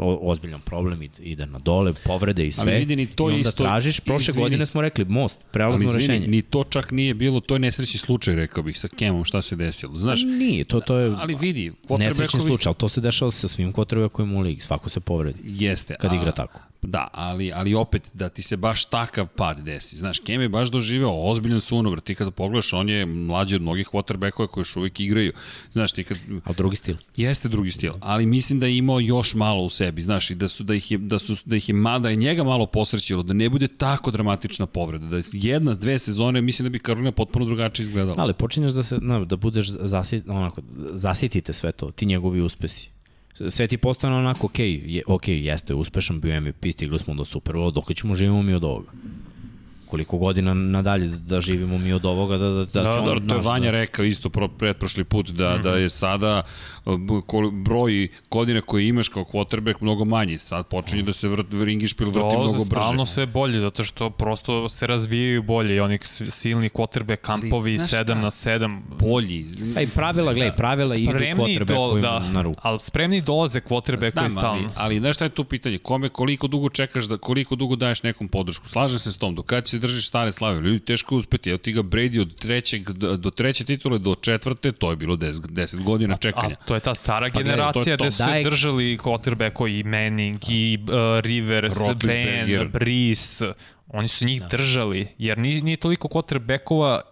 o, ozbiljan problem, ide, ide na dole, povrede i sve. Ali vidi, ni to I onda isto- tražiš, prošle izvini. godine smo rekli, most, prelazno izvini, rešenje. ni to čak nije bilo, to je nesrećni slučaj, rekao bih, sa Kemom, šta se desilo. Znaš, Nije, to, to je ali vidi, nesrećni slučaj, ali to se dešava sa svim quarterbackovima u ligi, svako se povredi Jeste. kad a- igra tako. Da, ali, ali opet da ti se baš takav pad desi. Znaš, Kem je baš doživeo ozbiljan sunovrat. Ti kada pogledaš, on je mlađi od mnogih quarterbackova koji još uvijek igraju. Znaš, ti kad, A drugi stil. Jeste drugi stil, ali mislim da je imao još malo u sebi, znaš, i da su da ih je da su da ih je mada je njega malo posrećilo da ne bude tako dramatična povreda, da jedna dve sezone mislim da bi Karolina potpuno drugačije izgledala. Ali počinješ da se na, da budeš zasit, onako zasitite sve to, ti njegovi uspesi. Sve ti postane onako, ok, je, ok, jeste, uspešan bio MVP, stigli smo do Super Bowl, dok ćemo živimo mi od ovoga? Koliko godina nadalje da, da živimo mi od ovoga, da, da, da, Da, će da, on, to je Vanja da, rekao isto pro, pretprošli put da, da je sada kol- broj godina koje imaš kao quarterback mnogo manji. Sad počinje da se vrt, ringišpil vrti mnogo Dolaze brže. stalno sve bolje, zato što prosto se razvijaju bolje i oni silni quarterback kampovi znaš 7 šta? na 7. Bolji. Aj, pravila, gledaj, pravila idu quarterbackovima da, na ruku. ali spremni dolaze quarterbackovi Znam, ali, stalno. ali znaš šta je tu pitanje? Kome, koliko dugo čekaš, da, koliko dugo daješ nekom podršku? Slažem se s tom, do kada će držiš stare slave? Ljudi, teško je uspeti. Evo ti ga Brady od trećeg, do, treće titule do četvrte, to je bilo 10, 10 godina čekanja. A to je ta stara Pa je generacija gde su Daj- držali quarterbacko i Manning i uh, Rivers. Ben, Brees. Oni su njih da. držali, jer nije, nije toliko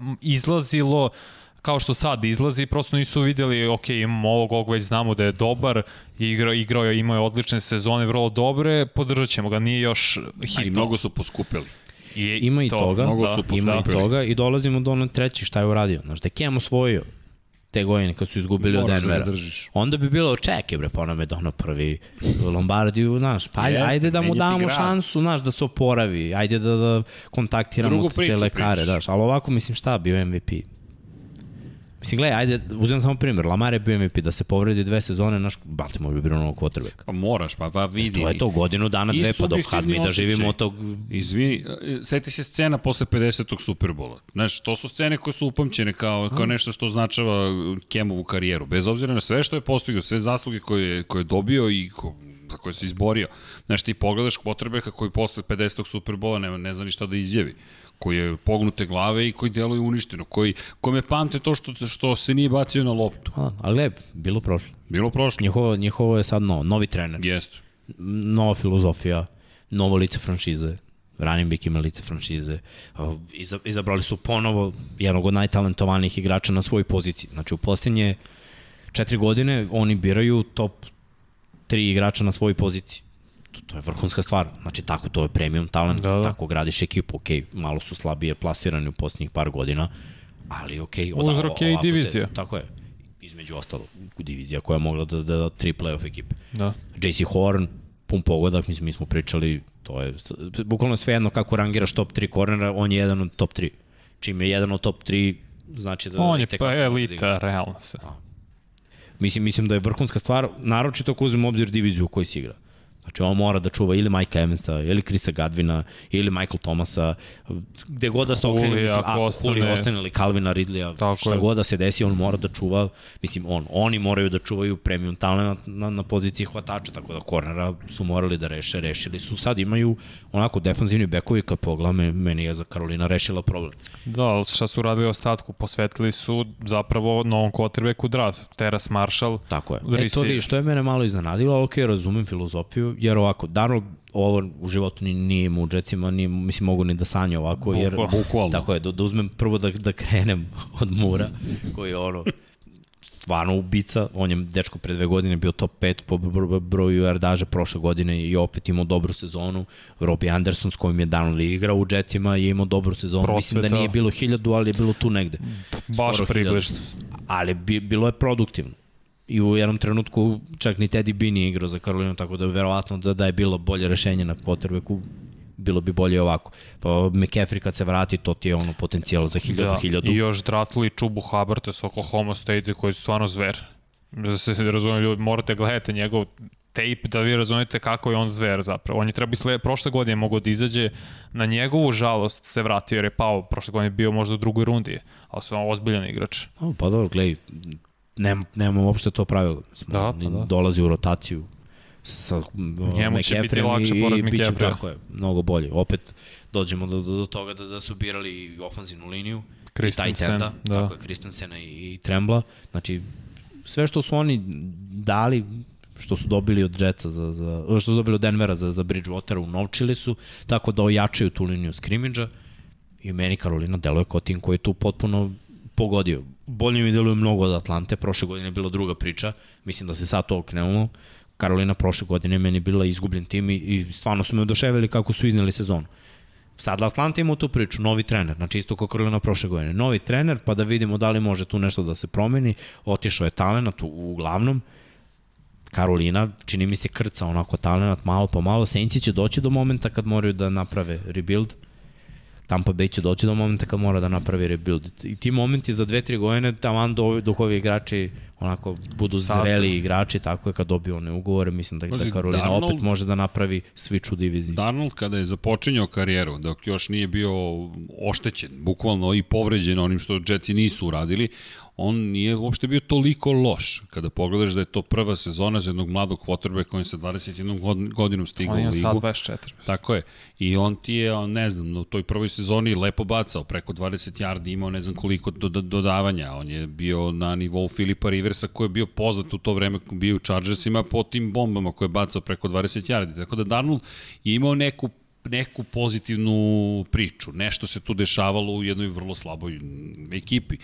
m, izlazilo kao što sad izlazi, prosto nisu videli, ok, imamo ovog, ovog već znamo da je dobar, igrao, igrao je, imao je odlične sezone, vrlo dobre, podržat ćemo ga, nije još hitno. A i mnogo su poskupili. I, Ima i to, toga, mnogo da. ima i toga i dolazimo do onog treći šta je uradio. Znaš, da Cam osvojio te godine kad su izgubili od Moraš da ga Denvera. držiš. Onda bi bilo čeke bre, pa nam je dono prvi Lombardiju, znaš, pa ajde, Jeste, ajde da mu damo grad. šansu, znaš, da se oporavi, ajde da, da kontaktiramo Drugu priču lekare, pričaš. znaš, ali ovako mislim šta, bio MVP. Mislim, gledaj, ajde, uzem samo primjer, Lamar je bio MVP, da se povredi dve sezone, naš Baltimore bi bilo novog quarterbacka. Pa moraš, pa, pa vidi. To je to, godinu dana, dve, pa dok kad mi da živimo od tog... Izvini, e, seti se scena posle 50. Superbola. Znaš, to su scene koje su upamćene kao, kao nešto što označava Kemovu karijeru. Bez obzira na sve što je postigao, sve zasluge koje, je- koje je dobio i ko, za koje se izborio. Znaš, ti pogledaš quarterbacka koji posle 50. Superbola ne, ne zna ni šta da izjavi koji je pognute glave i koji deluje uništeno, koji, kome pamte to što, što se nije bacio na loptu. A, ali gledaj, bilo prošlo. Bilo prošlo. Njihovo, njihovo je sad novo, novi trener. Jeste. nova filozofija, novo lice franšize, running back ima lice franšize, iza- izabrali su ponovo jednog od najtalentovanijih igrača na svojoj poziciji. Znači u posljednje četiri godine oni biraju top tri igrača na svojoj poziciji. To, to je vrhunska stvar. Znači, tako, to je premium talent, Da, da, tako gradiš ekipu. Ok, malo su slabije plasirani u posljednjih par godina, ali ok. Uzrok je i ovako se- divizija. Tako je. Između ostalo, divizija koja je mogla da da, da tri playoff ekipe. Da. JC Horn, pun pogodak, mislim, mi smo pričali, to je, bukvalno sve jedno kako rangiraš top 3 kornera, on je jedan od top 3. Čim je jedan od top 3, znači da... On je pa da elita, realno se. Mislim, mislim da je vrhunska stvar, naročito ako uzmemo obzir diviziju u kojoj se igra. Znači, on mora da čuva ili Mike Evansa, ili Krisa Gadvina, ili Michael Thomasa, gde god da se okrene, mislim, ako ostane- ostane ili Calvina Ridleya, Tako šta je. god da se desi, on mora da čuva, mislim, on, oni moraju da čuvaju premium talent na, na poziciji hvatača, tako da kornera su morali da reše, rešili su. Sad imaju onako defanzivni bekovi, kad pogledam, me- meni je za Karolina rešila problem. Da, ali šta su radili ostatku? Posvetili su zapravo novom quarterbacku draft. Teras Marshall, Tako je. E, to vi, što je mene malo iznenadilo, ok, razumem filozofiju, jer ovako, Darnold ovo u životu ni, nije imao u džecima, ni, mislim, mogu ni da sanja ovako, jer... Bukvalno. Tako je, da, da uzmem prvo da, da krenem [laughs] od Mura, koji je ono, stvarno ubica, on je dečko pre dve godine bio top 5 po bro- broju yardaža prošle godine i opet imao dobru sezonu. Robbie Anderson s kojim je Darnold igrao u Jetsima je imao dobru sezonu. Mislim da nije bilo hiljadu, ali je bilo tu negde baš približno. ali bi, bilo je produktivno. I u jednom trenutku čak ni Teddy B nije igrao za Karolinu, tako da verovatno da, da je bilo bolje rešenje na quarterbacku, bilo bi bolje ovako. Pa McCaffrey kad se vrati, to ti je ono potencijal za hiljadu, Da, hiljadu. i još draftli Čubu Haberta s Oklahoma State koji je stvarno zver. Da se razumijem, ljudi, morate gledati njegov tape da vi razumete kako je on zver zapravo. On je treba isle, prošle godine mogao da izađe, na njegovu žalost se vratio jer je pao, prošle godine bio možda u drugoj rundi, ali sve on ozbiljan igrač. O, pa dobro, gledaj, nema, nema uopšte to pravilo. Mislim, Da, pa da. Dolazi u rotaciju sa Njemu će biti lakše i, pored i bit će McCaffreya. tako je, mnogo bolje. Opet dođemo do, do, do toga da, da su birali i ofanzivnu liniju, enda, da. tako je, Christensena i, i Trembla. Znači, sve što su oni dali, što su dobili od Jetsa, za, za, što su dobili od Denvera za, za Bridgewatera, unovčili su, tako da ojačaju tu liniju skrimidža i meni Karolina deluje kao tim koji je tu potpuno pogodio. Bolje mi deluje mnogo od Atlante, prošle godine je bila druga priča, mislim da se sad to okrenulo. Karolina prošle godine meni bila izgubljen tim i, i stvarno su me oduševili kako su izneli sezonu. Sad Atlanta ima tu priču, novi trener, znači isto kao Karolina prošle godine. Novi trener, pa da vidimo da li može tu nešto da se promeni. Otišao je talenat u, uglavnom. Karolina, čini mi se krca onako talenat malo po malo. Senci će doći do momenta kad moraju da naprave rebuild. Tampa Bay će doći do momenta kad mora da napravi rebuild. I ti momenti za dve, tri godine, taman do, dok ovi igrači onako budu Sazru. zreli igrači, tako je kad dobiju one ugovore, mislim da, da Pazi, Karolina Darnold- opet može da napravi switch u diviziji. Darnold kada je započinjao karijeru, dok još nije bio oštećen, bukvalno i povređen onim što Jetsi nisu uradili, on nije uopšte bio toliko loš. Kada pogledaš da je to prva sezona za jednog mladog quarterbacka koji sa 21 god- godinom stigao On u je sad ligu. 24. Tako je. I on ti je, on, ne znam, u toj prvoj sezoni lepo bacao, preko 20 yardi imao ne znam koliko do, do, dodavanja. On je bio na nivou Filipa Riversa koji je bio poznat u to vreme, bio u Chargersima po tim bombama koje je bacao preko 20 yardi. Tako da Darnold je imao neku neku pozitivnu priču. Nešto se tu dešavalo u jednoj vrlo slaboj ekipi.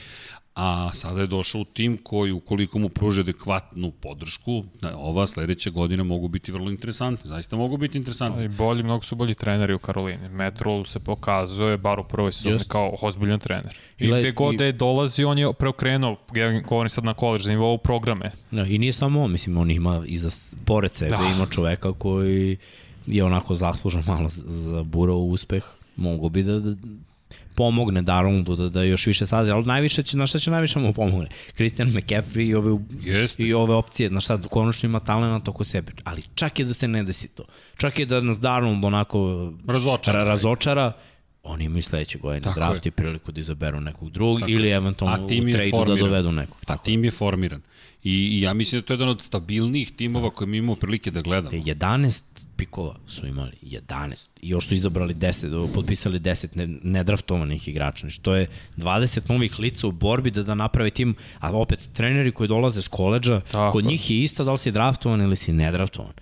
A sada je došao u tim koji, ukoliko mu pruže adekvatnu podršku, da, ova sledeća godina mogu biti vrlo interesantne. Zaista mogu biti interesantne. I bolji, mnogo su bolji treneri u Karolini. Matt Rule se pokazuje, bar u prvoj sezoni, Jeste. kao ozbiljan trener. I gde god da je dolazi, on je preokrenuo, ja govorim sad na koleđ, na nivou programe. Da, I nije samo on, mislim, on ima iza, pored sebe, Da. ima čoveka koji je onako zaslužan malo za- za burao uspeh. Mogu bi da, da pomogne Darnoldu da, da još više sazi, ali najviše će, na šta će najviše mu pomogne? Christian McCaffrey i ove, Jeste. i ove opcije, na šta konačno ima talent oko sebe. Ali čak je da se ne desi to. Čak je da nas Darnold onako Razočara. ra, razočara, oni imaju sledeće godine Tako draft i priliku da izaberu nekog drugog Tako ili eventualno u trade da dovedu nekog. A tim je formiran. I, I ja mislim da to je jedan od stabilnijih timova koje mi imamo prilike da gledamo. 11 pikova su imali, 11. I još su izabrali 10, potpisali 10 ne, nedraftovanih igrača. Znači, to je 20 novih lica u borbi da, da naprave tim, a opet treneri koji dolaze s koleđa, Tako kod njih je isto da li si draftovan ili si nedraftovan.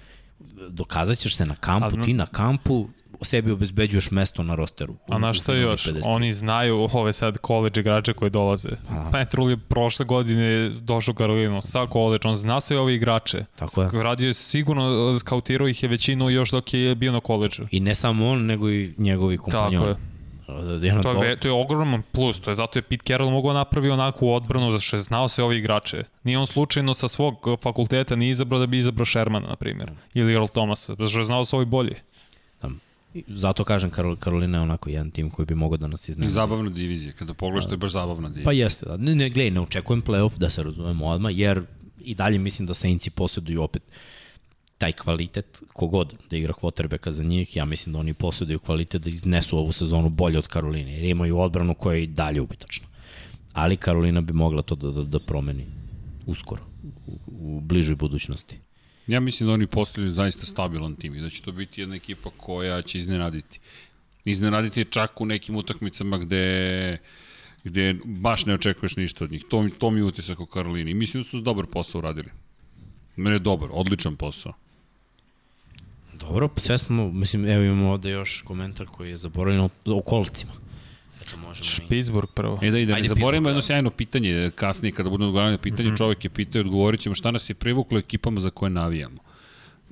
Dokazat ćeš se na kampu, Ali, ti na kampu sebi obezbeđuješ mesto na rosteru. A na šta još? 53. Oni znaju ove sad college igrače koji dolaze. Pat Rule je prošle godine došao u Karolinu sa college, on zna sve ove igrače. Tako je. Radio je sigurno, skautirao ih je većinu još dok je bio na koleđu. I ne samo on, nego i njegovi kompanjoni. Tako je. To je, to je ogroman plus, to je zato je Pete Carroll mogao napravi onakvu odbranu zato što je znao sve ove igrače. Nije on slučajno sa svog fakulteta ni izabrao da bi izabrao Shermana, na primjer, ili Earl Thomasa, zato što je znao sve ovi bolji. Zato kažem, Karol, Karolina je onako jedan tim koji bi mogao da nas iznenadi. zabavna divizija, kada pogledaš to je baš zabavna divizija. Pa jeste, da. Ne, ne, gledaj, ne očekujem playoff, da se razumemo odmah, jer i dalje mislim da Saintsi posjeduju opet taj kvalitet, kogod da igra quarterbacka za njih, ja mislim da oni posjeduju kvalitet da iznesu ovu sezonu bolje od Karoline, jer imaju odbranu koja je i dalje ubitačna. Ali Karolina bi mogla to da, da, da promeni uskoro, u, u bližoj budućnosti. Ja mislim da oni postavljaju zaista stabilan tim i da će to biti jedna ekipa koja će iznenaditi. Iznenaditi čak u nekim utakmicama gde gde baš ne očekuješ ništa od njih. To, to mi je utisak o Karolini. Mislim da su dobar posao uradili. Mene je dobar, odličan posao. Dobro, sve smo, mislim, evo imamo ovde još komentar koji je zaboravljen o, o. Eto, možemo i... Prvo. E da i da ne Ajde, zaboravimo jedno da. sjajno pitanje, kasnije kada budemo odgovarali na pitanje, mm -hmm. čovjek je pitao i odgovorit ćemo šta nas je privuklo ekipama za koje navijamo.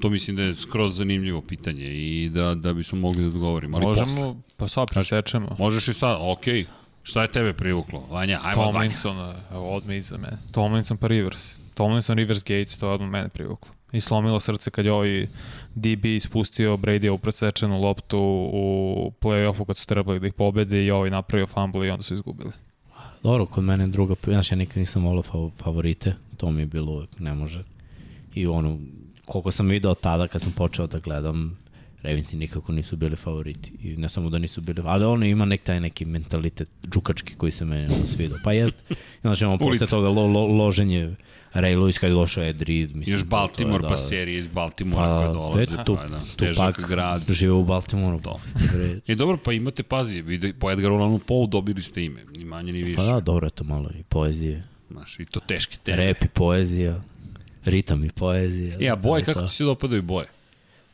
To mislim da je skroz zanimljivo pitanje i da, da bismo mogli da odgovorimo. Ali Možemo... Posle. Pa sad presečemo. Možeš i sad, okej. Šta je tebe privuklo? Vanja, ajmo Vanja. Tomlinson, odme iza mene. Tomlinson pa Rivers. Tomlinson, Rivers, Gates, to je odmah mene privuklo. I slomilo srce kad je ovaj DB ispustio Brady u presečenu loptu u play-offu kad su trebali da ih pobede i ovaj napravio fumble i onda su izgubili. Dobro, kod mene druga, znaš, ja nikad nisam volao fav- favorite, to mi je bilo uvek, ne može. I ono, koliko sam video tada kad sam počeo da gledam, Ravensi nikako nisu bili favoriti. I ne samo da nisu bili, ali ono ima nek taj neki mentalitet džukački koji se meni ono svidao. Pa jest, [laughs] znači imamo posle toga lo, lo, loženje Ray Lewis kad je došao Ed Reed. Mislim, Još to- to je Baltimore, da- pa serije iz Baltimora Pa, koje dolaze. eto, tu, pa, da, tu pak grad. žive u Baltimoru. To. I dobro, pa imate, pazi, vidi, po Edgar Allanu Poe dobili ste ime, ni manje ni više. Pa da, dobro je to malo i poezije. Znaš, i to teške teme. Rap i poezija, ritam i poezija. E, a boje, kako to. ti se dopadaju boje?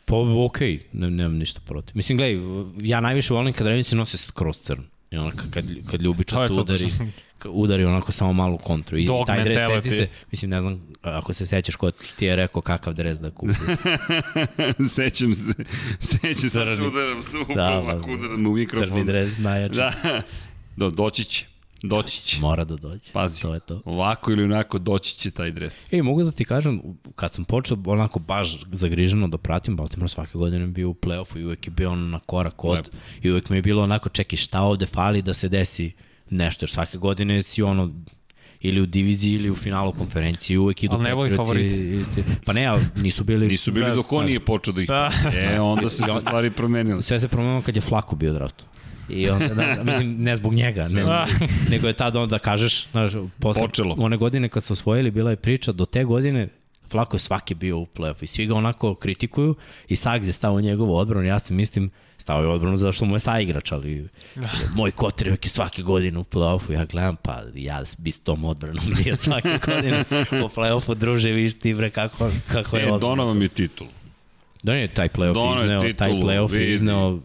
Pa okej, okay. ne, nemam ništa protiv. Mislim, gledaj, ja najviše volim kad Ravens nose skroz crn. I onako kad, kad ljubičasto to. udari, kad udari onako samo malu kontru. I Dog taj dres seti se, mislim, ne znam, ako se sećaš ko ti je rekao kakav dres da kupi. [laughs] sećam se, sećam se, sad se Crni. udaram, se Da, upravo, da, ako udaram u mikrofon. Crni dres najjači. Da, Do, doći će, doći će. Mora da dođe. Pazi. To je to. Ovako ili onako doći će taj dres. Ej, mogu da ti kažem, kad sam počeo onako baš zagriženo da pratim, Baltimore svake godine bio u play-offu i uvek je bio ono na korak od, Lepo. i uvek mi je bilo onako, čekaj, šta ovde fali da se desi nešto, jer svake godine si ono, ili u diviziji ili u finalu konferencije, uvek idu ne voli favoriti. Isti. Pa ne, ali nisu bili... Nisu bili dok on nije počeo da ih Da. E, onda se se stvari promenile. Sve se promenilo kad je Flako bio draftu. I onda, da, mislim, ne zbog njega, ne, nego je tad onda kažeš, znaš, posle Počelo. one godine kad su osvojili, bila je priča, do te godine Flako je svaki bio u play-offu i svi ga onako kritikuju i Sags je stao u njegovu odbranu, ja se mislim, stao je u odbranu zato što mu je saigrač, ali [laughs] moj kotrivek je svake godine u play-offu, ja gledam, pa ja bi s tom odbranom bio [laughs] svake godine u play-offu, druže, viš ti bre kako, kako je E, odbrana. donao vam je titul. Da je taj play-off izneo, taj titulu, play-off izneo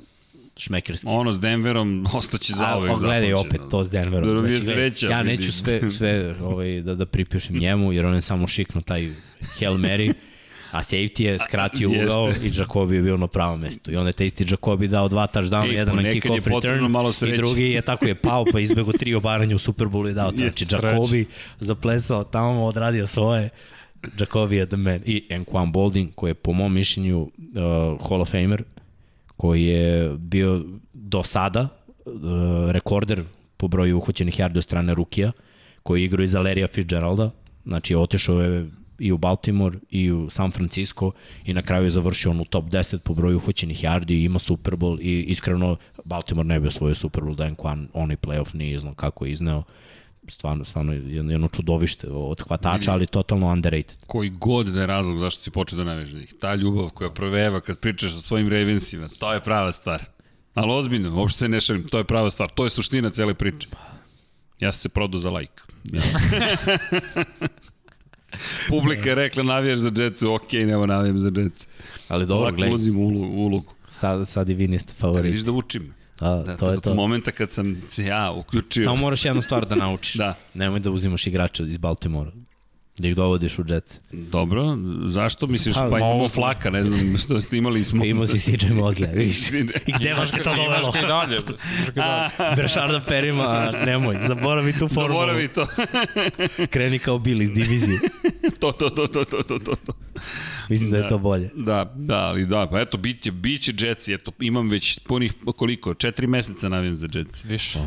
šmekerski. Ono s Denverom [laughs] ostaće za A, uvek o, gledaj opet to s Denverom. Da Znači, sreća. ja neću sve, sve ovaj, da, da pripišem [laughs] njemu, jer on je samo šiknuo taj Hail Mary, a safety je skratio ugao i Jacobi je bio na pravom mestu. I onda je taj isti Jacobi dao dva touchdowna, Ej, jedan na kick-off return malo i drugi je tako je pao pa izbego tri obaranja u Superbowlu i dao. [laughs] Znači. Jacobi zaplesao tamo, odradio svoje. Jacobi je the man. I Enquan Bolding, koji je po mom mišljenju uh, Hall of Famer, koji je bio do sada uh, rekorder po broju uhoćenih yardi od strane Rukija, koji je igrao iza Larrya Fitzgeralda, znači otišao je i u Baltimore i u San Francisco i na kraju je završio on u top 10 po broju uhoćenih yardi i ima Super Bowl i iskreno Baltimore ne bi osvojio Super Bowl da Enquan onaj playoff nije znao kako je izneo stvarno, stvarno jedno, jedno čudovište od hvatača, ali totalno underrated. Koji god da je razlog zašto si počeo da navijaš njih. Ta ljubav koja proveva kad pričaš o svojim Ravensima, to je prava stvar. Ali ozbiljno, uopšte ne šalim, to je prava stvar. To je suština cele priče. Ja sam se prodao za like. Ja. [laughs] Publika je rekla navijaš za Jetsu, ok, nema navijam za Jetsu. Ali dobro, gledaj, ulazim u ulogu. Sad, sad i vi niste favorit. Vidiš da učim. Da, Da, to je od to. momenta kad sam se ja uključio. Samo moraš jednu stvar da naučiš. [laughs] Da. Nemoj da uzimaš igrače iz Baltimora. Da ih dovodiš u Jets. Dobro, zašto misliš? Pa, Pa imamo ovo- flaka, ne znam [laughs] što ste imali smo. Imao si CJ Mosley, vidiš. [laughs] I gde vas se to dovelo? Imaš i dalje. Brešarda perima, nemoj, zaboravi tu formulu. Zaboravi to. Kreni kao Bill iz divizije. to, to, to, to, to, to, to. [laughs] Mislim da, je to bolje. Da, da, ali da, pa eto, bit će, bit će Jetsi, eto, imam već punih, koliko, četiri meseca navijam za Jetsi. Više.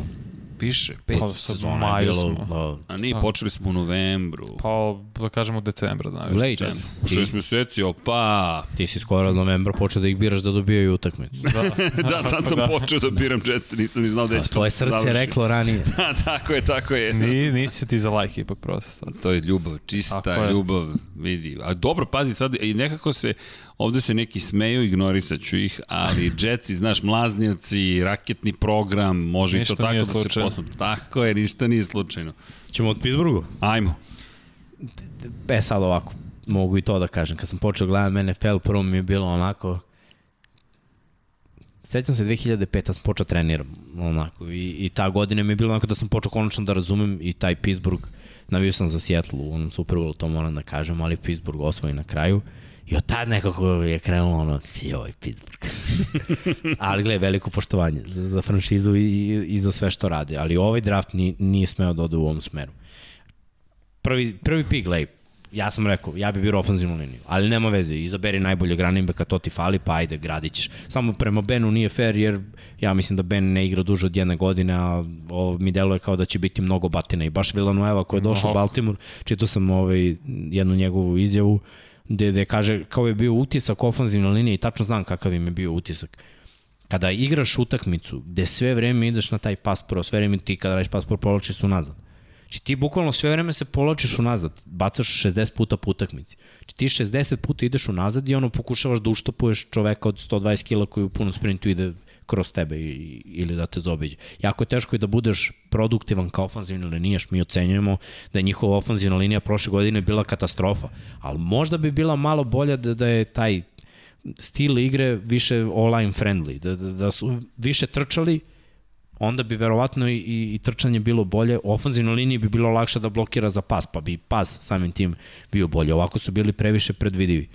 Više, pet. Pa Sezona je maju bilo, smo. da, A nije, počeli smo u novembru. Pa, da kažemo decembra, da najviše. Late. Šest meseci, opa. ti si skoro od novembra počeo da ih biraš da dobijaju utakmicu. Da, [laughs] da, tad sam počeo da biram Jets, nisam ni znao da će Tvoje srce je završi. reklo ranije. [laughs] Da, tako je, tako je. Ni, nisi ti za like ipak prosto. To je ljubav, čista Tako je. ljubav, vidi. A dobro, pazi sad, i nekako se, ovde se neki smeju, ignorisat ću ih, ali Jetsi, znaš, mlaznjaci, raketni program, može Ništa i to tako da se posmatra. Tako je, ništa nije slučajno. Ćemo od Pittsburghu? Ajmo. E sad ovako, mogu i to da kažem. Kad sam počeo gledam NFL, prvo mi je bilo onako... Sećam se 2005. sam počeo treniram, onako, i, i ta godina mi je bilo onako da sam počeo konačno da razumem i taj Pittsburgh, navio sam za Seattle u onom Super Bowlu, to moram da kažem, ali Pittsburgh osvoji na kraju. I od tad nekako je krenulo ono, joj, Pittsburgh. [laughs] ali gle, veliko poštovanje za, za franšizu i, i, i za sve što rade. Ali ovaj draft nije, nije smeo da ode u ovom smeru prvi, prvi pik, lej, ja sam rekao, ja bi birao ofenzivnu liniju, ali nema veze, izaberi najboljeg running backa, to ti fali, pa ajde, gradit ćeš. Samo prema Benu nije fair, jer ja mislim da Ben ne igra duže od jedne godine, a ovo mi deluje kao da će biti mnogo batina. I baš Villanueva koji je došao u. Baltimore, čitao sam ovaj, jednu njegovu izjavu, gde, gde kaže kao je bio utisak ofenzivne linije i tačno znam kakav im je bio utisak kada igraš utakmicu gde sve vreme ideš na taj pas pro, sve vreme ti kada radiš pas pro, povlačiš se unazad. Znači ti bukvalno sve vreme se povlačiš unazad, bacaš 60 puta po utakmici. Znači ti 60 puta ideš unazad i ono pokušavaš da uštopuješ čoveka od 120 kila koji u punom sprintu ide kroz tebe ili da te zobiđe. Jako je teško i da budeš produktivan kao ofanzivni linijaš. Mi ocenjujemo da je njihova ofanzivna linija prošle godine bila katastrofa, ali možda bi bila malo bolja da, da je taj stil igre više online friendly, da, da, da su više trčali, onda bi verovatno i, i, i trčanje bilo bolje, u ofenzivnoj liniji bi bilo lakše da blokira za pas, pa bi pas samim tim bio bolje. Ovako su bili previše predvidivi.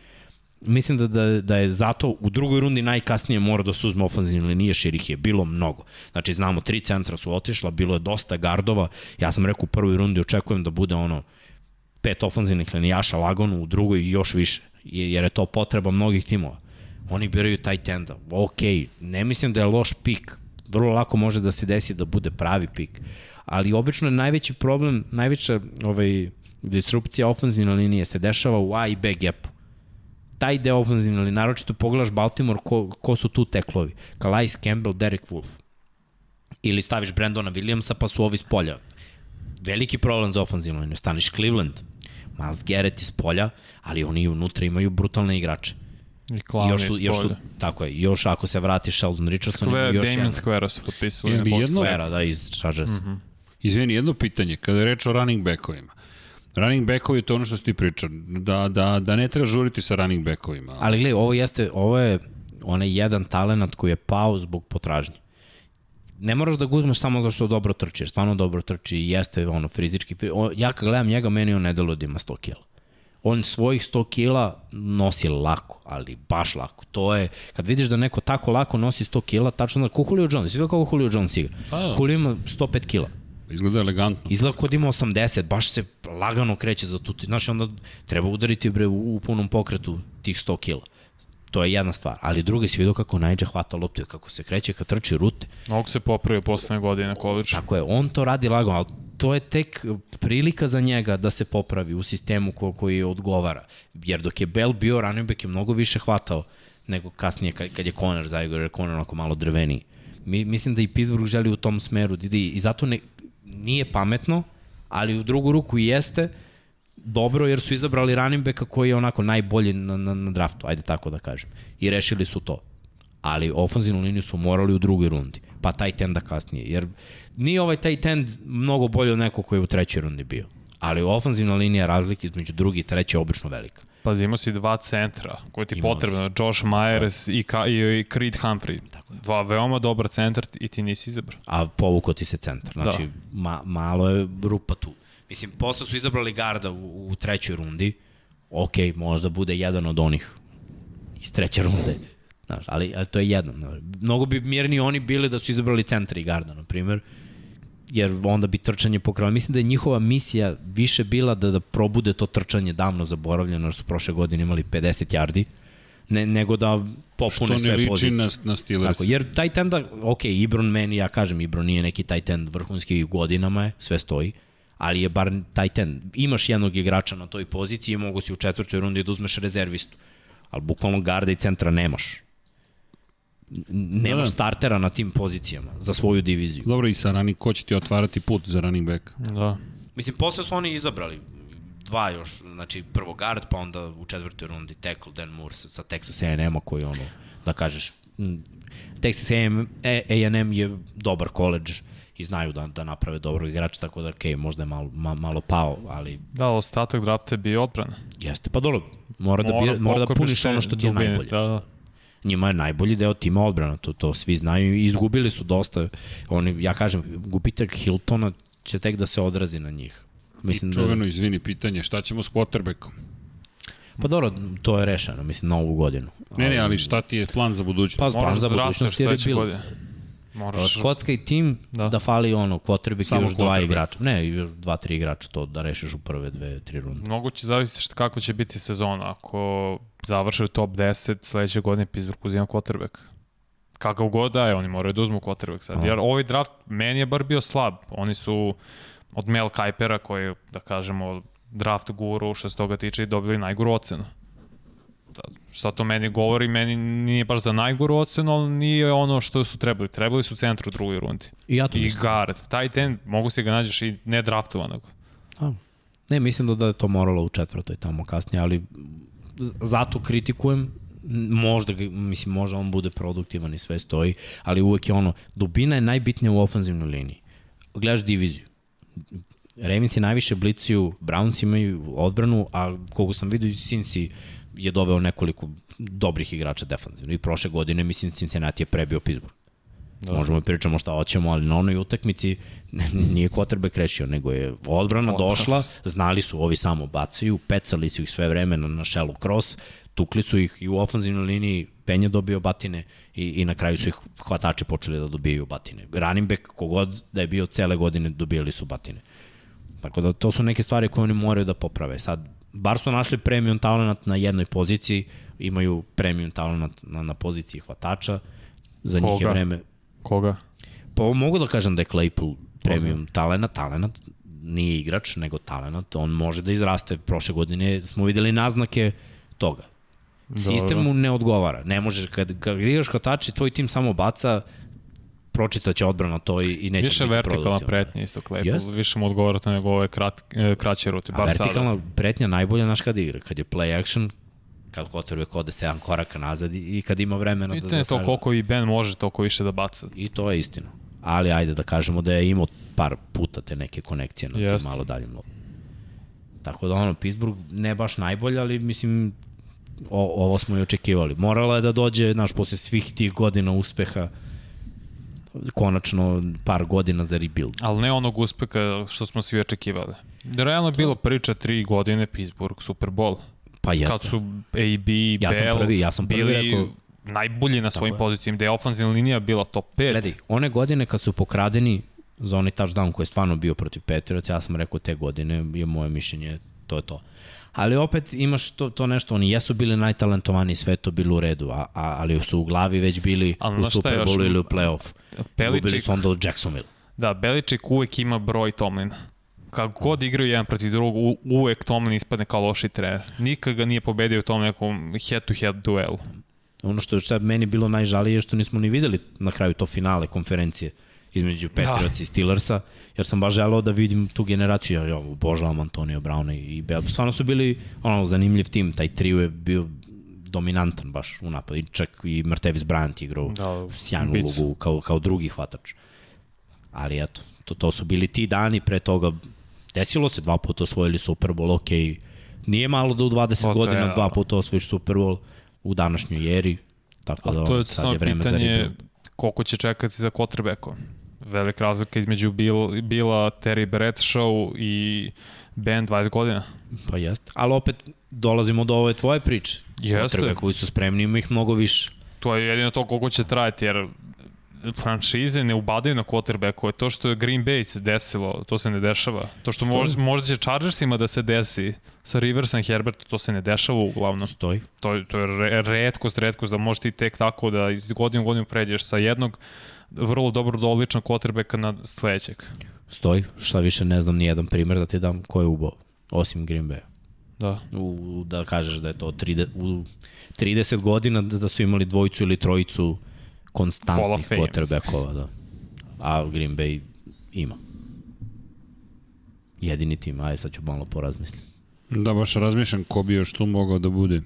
Mislim da, da, da je zato u drugoj rundi najkasnije mora da se uzme ofenzivne linije, jer ih je bilo mnogo. Znači, znamo, tri centra su otišla, bilo je dosta gardova. Ja sam rekao u prvoj rundi očekujem da bude ono pet ofenzivnih linijaša lagano, u drugoj još više, jer je to potreba mnogih timova. Oni biraju taj tenda. Ok, ne mislim da je loš pik, vrlo lako može da se desi da bude pravi pik, ali obično je najveći problem, najveća ovaj, disrupcija ofenzivne linije se dešava u A i B gapu taj deo ofenzivne linije, naročito pogledaš Baltimore, ko, ko su tu teklovi? Calais Campbell, Derek Wolf. Ili staviš Brandona Williamsa, pa su ovi s polja. Veliki problem za ofenzivnu liniju. Staniš Cleveland, Miles Garrett iz polja, ali oni i unutra imaju brutalne igrače. I Clown još iz su, još su, polja. tako je, još ako se vrati Sheldon Richardson, Square, još Damien jedan. Square su potpisali. Ili jedno- Sfera, da, iz Chargers. Mm -hmm. Izvini, jedno pitanje, kada je reč o running backovima. Running backovi, to je ono što si ti pričao, da, da, da ne treba žuriti sa running backovima. Ali gledaj, ovo jeste, ovo je onaj jedan talenat koji je pao zbog potražnje. Ne moraš da ga uzmeš samo zato što dobro trči, jer stvarno dobro trči i jeste ono fizički. O, ja kad gledam njega, meni on ne deluje da ima 100 kila. On svojih 100 kila nosi lako, ali baš lako. To je, kad vidiš da neko tako lako nosi 100 kila, tačno da, ko Julio Jones, sve kako Julio Jones igra. A. Julio ima 105 kila. Izgleda elegantno. Izgleda kod ima 80, baš se lagano kreće za tu. Znaš, onda treba udariti bre, u, u punom pokretu tih 100 kila. To je jedna stvar. Ali drugi si vidio kako najđe hvata loptu, i kako se kreće, kad trči rute. Mnogo se popravio poslednje godine na koviču. Tako je, on to radi lagano, ali to je tek prilika za njega da se popravi u sistemu ko, koji odgovara. Jer dok je Bell bio, running back je mnogo više hvatao nego kasnije kad, kad je Conner zaigrao, jer je Conner onako malo drveniji. Mi, mislim da i Pittsburgh želi u tom smeru da ide i zato ne, nije pametno, ali u drugu ruku i jeste dobro jer su izabrali running backa koji je onako najbolji na, na, na draftu, ajde tako da kažem. I rešili su to. Ali ofenzivnu liniju su morali u drugoj rundi, pa taj tenda kasnije. Jer nije ovaj taj tend mnogo bolji od nekog koji je u trećoj rundi bio. Ali ofenzivna linija razlike između druge i treće je obično velika. Pazi, imao si dva centra koji ti Imao potrebno, Josh Myers i, ka, i, i Creed Humphrey. Tako je. Dva veoma dobar centar i ti nisi izabrao. A povuko ti se centar. Znači, Da. ma, malo je rupa tu. Mislim, posle su izabrali garda u, u trećoj rundi. Ok, možda bude jedan od onih iz treće runde. Znaš, ali, ali to je jedno. Mnogo bi mirni oni bili da su izabrali centar i garda, na primjer jer onda bi trčanje pokralo. Mislim da je njihova misija više bila da, da probude to trčanje davno zaboravljeno, jer su prošle godine imali 50 yardi, ne, nego da popune Što ne sve liči pozicije. na, na Steelers. Tako, jer tight enda, ok, Ibron meni, ja kažem, Ibron nije neki tight end vrhunski i godinama je, sve stoji, ali je bar tight end. Imaš jednog igrača na toj poziciji i mogu si u četvrtoj rundi da uzmeš rezervistu. Ali bukvalno garda i centra nemaš. N- Nemaš Da. startera na tim pozicijama za svoju diviziju. Dobro, i sa running, ko će ti otvarati put za running back? Da. Mislim, posle su oni izabrali dva još, znači prvo guard, pa onda u četvrtoj rundi tackle Dan Moore sa, sa Texas A&M-a koji ono, da kažeš, Texas A&M, A&M je dobar koleđ i znaju da, da naprave dobrog igrača, tako da, okej, okay, možda je malo, ma, malo pao, ali Da, ostatak drafta je bio odbrana. jeste. Pa dobro, mora, da, bira, mora da puniš ono što ti je najbolje. Da, da. Njima je najbolji deo tima odbrana, to, to svi znaju i izgubili su dosta. Oni, ja kažem, gubitak Hiltona će tek da se odrazi na njih. Mislim I čuveno, izvini, pitanje, šta ćemo s quarterbackom? Pa dobro, to je rešeno, mislim, na ovu godinu. Ne, ne, ali šta ti je plan za budućnost? Pa plan za da budućnost je bilo. Moraš, Škotska i tim da, Da. fali ono, quarterback i još dva igrača. Ne, i još dva, tri igrača to da rešiš u prve dve, tri runde. Mnogo će zavisiti šta, kako će biti sezona. Ako završe u top 10, sledeće godine Pittsburgh uzima quarterback. Kakav god da je, oni moraju da uzmu quarterback sad. Jer ovaj draft meni je bar bio slab. Oni su od Mel Kajpera, koji da kažemo, draft guru, što se toga tiče, dobili najgoru ocenu. Da, šta to meni govori, meni nije baš za najgoru ocenu, ali nije ono što su trebali. Trebali su centru u drugoj rundi. I ja to I mislim. guard, tight end, mogu si ga nađeš i nedraftovanog. A, ne, mislim da, da je to moralo u četvrtoj tamo kasnije, ali zato kritikujem možda, mislim, možda on bude produktivan i sve stoji, ali uvek je ono, dubina je najbitnija u ofenzivnoj liniji. Gledaš diviziju. Ravens je najviše blicuju, Browns imaju odbranu, a koliko sam vidio, Cincy je doveo nekoliko dobrih igrača defanzivno. I prošle godine, mislim, Cincinnati je prebio Pittsburgh. Da. Možemo pričamo šta hoćemo, ali na onoj utakmici nije quarterback rešio, nego je odbrana došla, znali su ovi samo bacaju, pecali su ih sve vreme na, šelu cross, tukli su ih i u ofenzivnoj liniji, Penja dobio batine i, i na kraju su ih hvatači počeli da dobijaju batine. Running back, kogod da je bio cele godine, dobijali su batine. Tako da to su neke stvari koje oni moraju da poprave. Sad, bar su našli premium talent na jednoj poziciji, imaju premium talent na, na poziciji hvatača, za njih je Koga? vreme Koga? Pa mogu da kažem da je Claypool premium talent, talent, nije igrač, nego talent, on može da izraste. Prošle godine smo videli naznake toga. Sistem mu ne odgovara. Ne možeš, kad, kad igraš hvatači, tvoj tim samo baca, pročitat će odbrana to i, i neće Više biti vertikalna produktivan. pretnja isto Claypool, Jest. više mu odgovarate nego ove krat, e, kraće rute, A bar sada. vertikalna pretnja najbolja naš kad igra, kad je play action, kad quarterback ode 7 koraka nazad i, kad ima vremena da, Pitanje da je to koliko i Ben može toliko više da baca. I to je istina. Ali ajde da kažemo da je imao par puta te neke konekcije na Jeste. tim malo daljim lopom. Tako da ono, Pittsburgh ne baš najbolje, ali mislim o, ovo smo i očekivali. Morala je da dođe, znaš, posle svih tih godina uspeha, konačno par godina za rebuild. Ali ne onog uspeha što smo svi očekivali. Realno je bilo priča tri godine Pittsburgh Super Bowl. Pa jeste. Kad su AB, Ja sam Bell prvi- ja sam prvi bili rekao- najbolji na svojim pozicijama, da je ofenzivna linija bila top 5. Gledaj, one godine kad su pokradeni za onaj touchdown koji je stvarno bio protiv Patriots, ja sam rekao te godine je moje mišljenje, to je to. Ali opet imaš to, to nešto, oni jesu bili najtalentovaniji, sve to bilo u redu, a, a, ali su u glavi već bili Ali u Super? Bowlu ili u playoff. Izgubili Belichick, su onda u Jacksonville. da, Belichick uvek ima broj Tomlina. Kako god igraju jedan protiv drugog, uvek Tomlin ispadne kao loši trener. Nikad ga nije pobedio u tom nekom head-to-head duelu. Ono što je meni bilo najžalije je što nismo ni videli na kraju to finale konferencije između Patriots da. i Steelersa, jer sam baš želeo da vidim tu generaciju, ja, ja obožavam Antonio Browna i Bell. Stvarno su bili ono, zanimljiv tim, taj trio je bio dominantan baš u napadu. I čak i Martevis Bryant igrao Da, sjajnu ulogu kao, kao drugi hvatač. Ali eto, to, to su bili ti dani pre toga. Desilo se, dva puta osvojili Super Bowl, ok, Nije malo da u 20 Pa godina je, dva puta osvojiš Super Bowl u današnjoj eri. Tako da to je sad je vreme za pitanje rebuild. koliko će čekati za quarterbackom. Velika razlika između Bill, Bila, Terry Bradshaw i Ben 20 godina. Pa jeste. Ali opet dolazimo do ove tvoje priče. Jeste. Potrebe koji su spremni ima ih mnogo više. To je jedino to koliko će trajati, jer franšize ne ubadaju na quarterbacku, je to što je Green Bay se desilo, to se ne dešava. To što možda, možda će Chargersima da se desi sa Riversom Herbertom, to se ne dešava uglavnom. Stoji. To, je- to je re, redkost, redkost da možeš ti tek tako da iz godine u godinu pređeš sa jednog vrlo dobro do odličnog quarterbacka na sledećeg. Stoji. Šta više ne znam ni jedan primer da ti dam ko je ubao. Osim Green Bay. Da. U, da kažeš da je to 30, u 30 godina da, su imali dvojicu ili trojicu konstantnih quarterbackova, da. A Green Bay ima. Jedini tim, aj sad ću malo porazmisliti. Da, baš razmišljam ko bi još tu mogao da bude.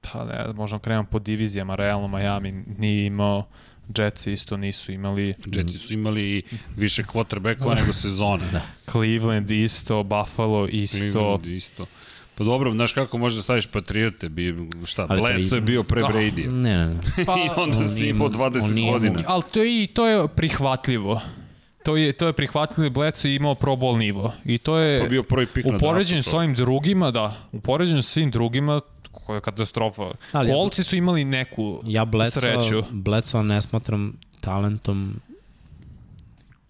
Pa ne, možemo krenemo po divizijama, realno Miami nije imao, Jetsi isto nisu imali, Jetsi su imali više quarterbackova nego sezone. Da. Cleveland isto, Buffalo isto. Cleveland isto. Pa dobro, znaš kako možeš da staviš Patriote? Bi, šta, Ali Bledsoe je bio pre Ah, Brady. Ne, ne, ne. [laughs] I onda on si imao mo- 20 on nije godina. Ali to je, i to je prihvatljivo. To je, to je prihvatljivo, Bledsoe je imao pro bowl nivo. I to je, To je bio prvi pik na u poređenju s ovim drugima, da, u poređenju s svim drugima, koja je katastrofa. Ali ja- Kolci su imali neku Ja Bledsoe, sreću. Bledsoe ne smatram talentom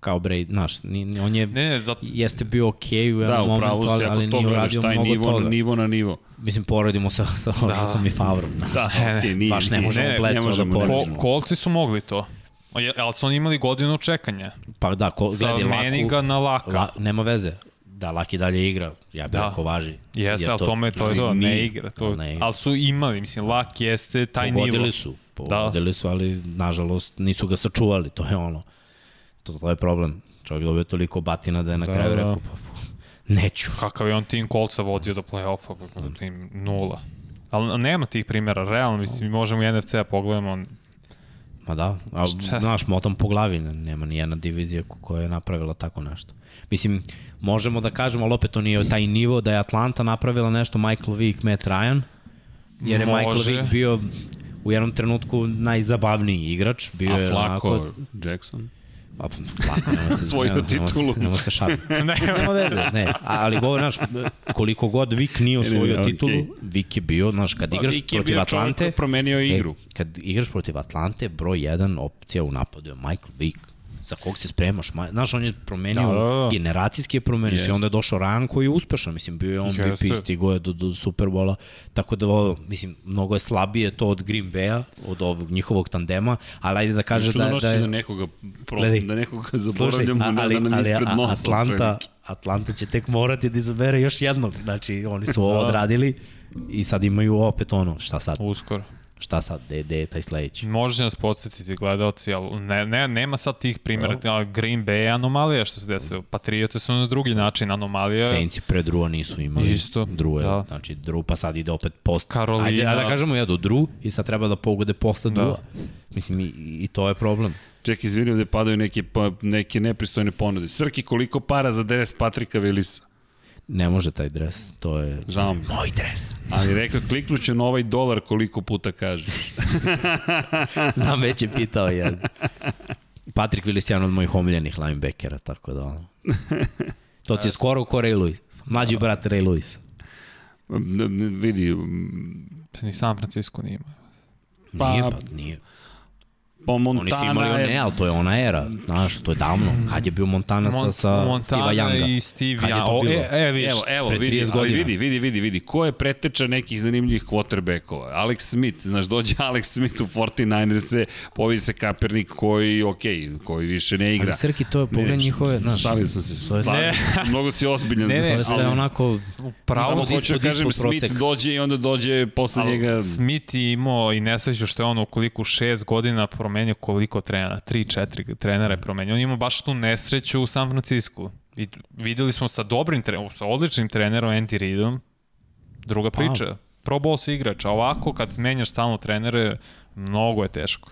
kao Brady, znaš, on je, Ne, ne, zato, jeste bio okej okay u Da, jednom upravo momentu, ali, ako ali to nije uradio mnogo nivo toga. nivo na nivo. Mislim, poredimo sa, sa da. i Favrom. Da. Da, Ne, okej, nije. baš ne možemo ne, ne možemo, da ne poredimo. ko, kolci su mogli to. Ali su oni imali godinu čekanja. Pa da, ko, Sa gledaj, Laku, na Laka. la, nema veze. Da, Laki dalje igra, ja bih Da. rekao važi. Jeste, ali tome to je to, ali ne nije. igra. To, Ali ne igra. ali su imali, mislim, Lak jeste taj Pogodili nivo. su, pogodili su, ali nažalost nisu ga sačuvali, to je ono. To, to je problem. Čovjek dobio toliko batina da je na Da, kraju da. rekao, pa, pa, neću. Kakav je on tim kolca vodio do play-offa, pa tim nula. Ali nema tih primjera, realno, mislim, mi možemo i NFC-a pogledamo, Ma da, a, Šta? znaš, motom po glavi, ne- nema ni jedna divizija ko- koja je napravila tako nešto. Mislim, možemo da kažemo, ali opet to nije taj nivo da je Atlanta napravila nešto Michael Vick, Matt Ryan, jer je Michael Može. Vick bio u jednom trenutku najzabavniji igrač, bio A je Flako, onako... Jackson. Pa, nema se, Svoju nema- titulu. Nema se šaliti. ne, Nema veze, ne. Ali govor, znaš, koliko god Vik nije osvojio ne, titulu. Vik je bio, znaš, kad igraš Vik je protiv Atlante, promenio igru. E, kad igraš protiv Atlante, broj 1 opcija u napadu je Michael Vick. Za kog se spremaš? Ma, znaš, on je promenio, Da, da, da. generacijski je promenio, Jeste. i onda je došao Ryan koji je uspešan, mislim, bio je on Jeste. MVP, stigo je do, do Superbola, tako da, ovo, mislim, mnogo je slabije to od Green Bay-a, od ovog njihovog tandema, ali ajde da kaže Čudno da, da da je... nekoga, pro, Gledaj. da nekoga zaboravljamo, a- ne ali, da nam ali ispred nosa. Atlanta, Atlanta će tek morati da izabere još jednog. Znači, oni su [laughs] ovo Da. odradili i sad imaju opet ono, šta sad? uskoro. Šta sad? Gde, gde je taj sledeći? Može nas podsjetiti gledalci, ali ne, ne, nema sad tih primjera. ali Green Bay je anomalija što se desilo. Patriote su na drugi način anomalija. Saintsi pre Drua nisu imali. Isto, Drew je, da. znači Drew pa sad ide opet post. Karolina. Ajde, ajde da kažemo ja do Drew i sad treba da pogode posle Da. da. Drewa. Mislim, i, i to je problem. Ček, izvini, ovde padaju neke, pa, neke nepristojne ponude. Srki, koliko para za dres Patrika Velisa? Ne može taj dres, to je Žao mi. moj dres. Ali rekao, kliknuću na ovaj dolar koliko puta kažeš. [laughs] Znam, već je pitao jedan. Patrick Willis je jedan od mojih omiljenih linebackera, tako da ono. To ti je skoro ko Ray Lewis. Mlađi brat Ray Lewis. Vidi, Ni San Francisco nije imao. Pa- Nije, pa nije. Pa Oni su Montana imali one, je... ali to je ona era, znaš, to je davno. Kad je bio Montana sa, Mont- sa Montana Younga? i Steve Kad je Young. to O? E, e, vidiš, Evo, evo, vidi, 30 ali vidi, vidi, vidi, vidi, ko je preteča nekih zanimljivih quarterbackova? Alex Smith, znaš, dođe [laughs] Alex Smith u 49ers-e, povi se Kaepernick koji, okej, koji više ne igra. Ali Srki, to je pogled Ne, njihove, znaš, Šalim sam se, se, mnogo si ozbiljan. Ne, ne, to je sve onako, pravo Samo si hoću da kažem, Smith dođe i onda dođe posle njega... Smith je imao i nesreću što je on u koliko šest godina promenio koliko trenera, tri, četiri trenera je promenio. On ima baš tu nesreću u San Francisku. I videli smo sa dobrim trenerom, sa odličnim trenerom Andy Reidom, druga Pa. priča. Pro bowl si igrač, a ovako kad menjaš stalno trenere, mnogo je teško.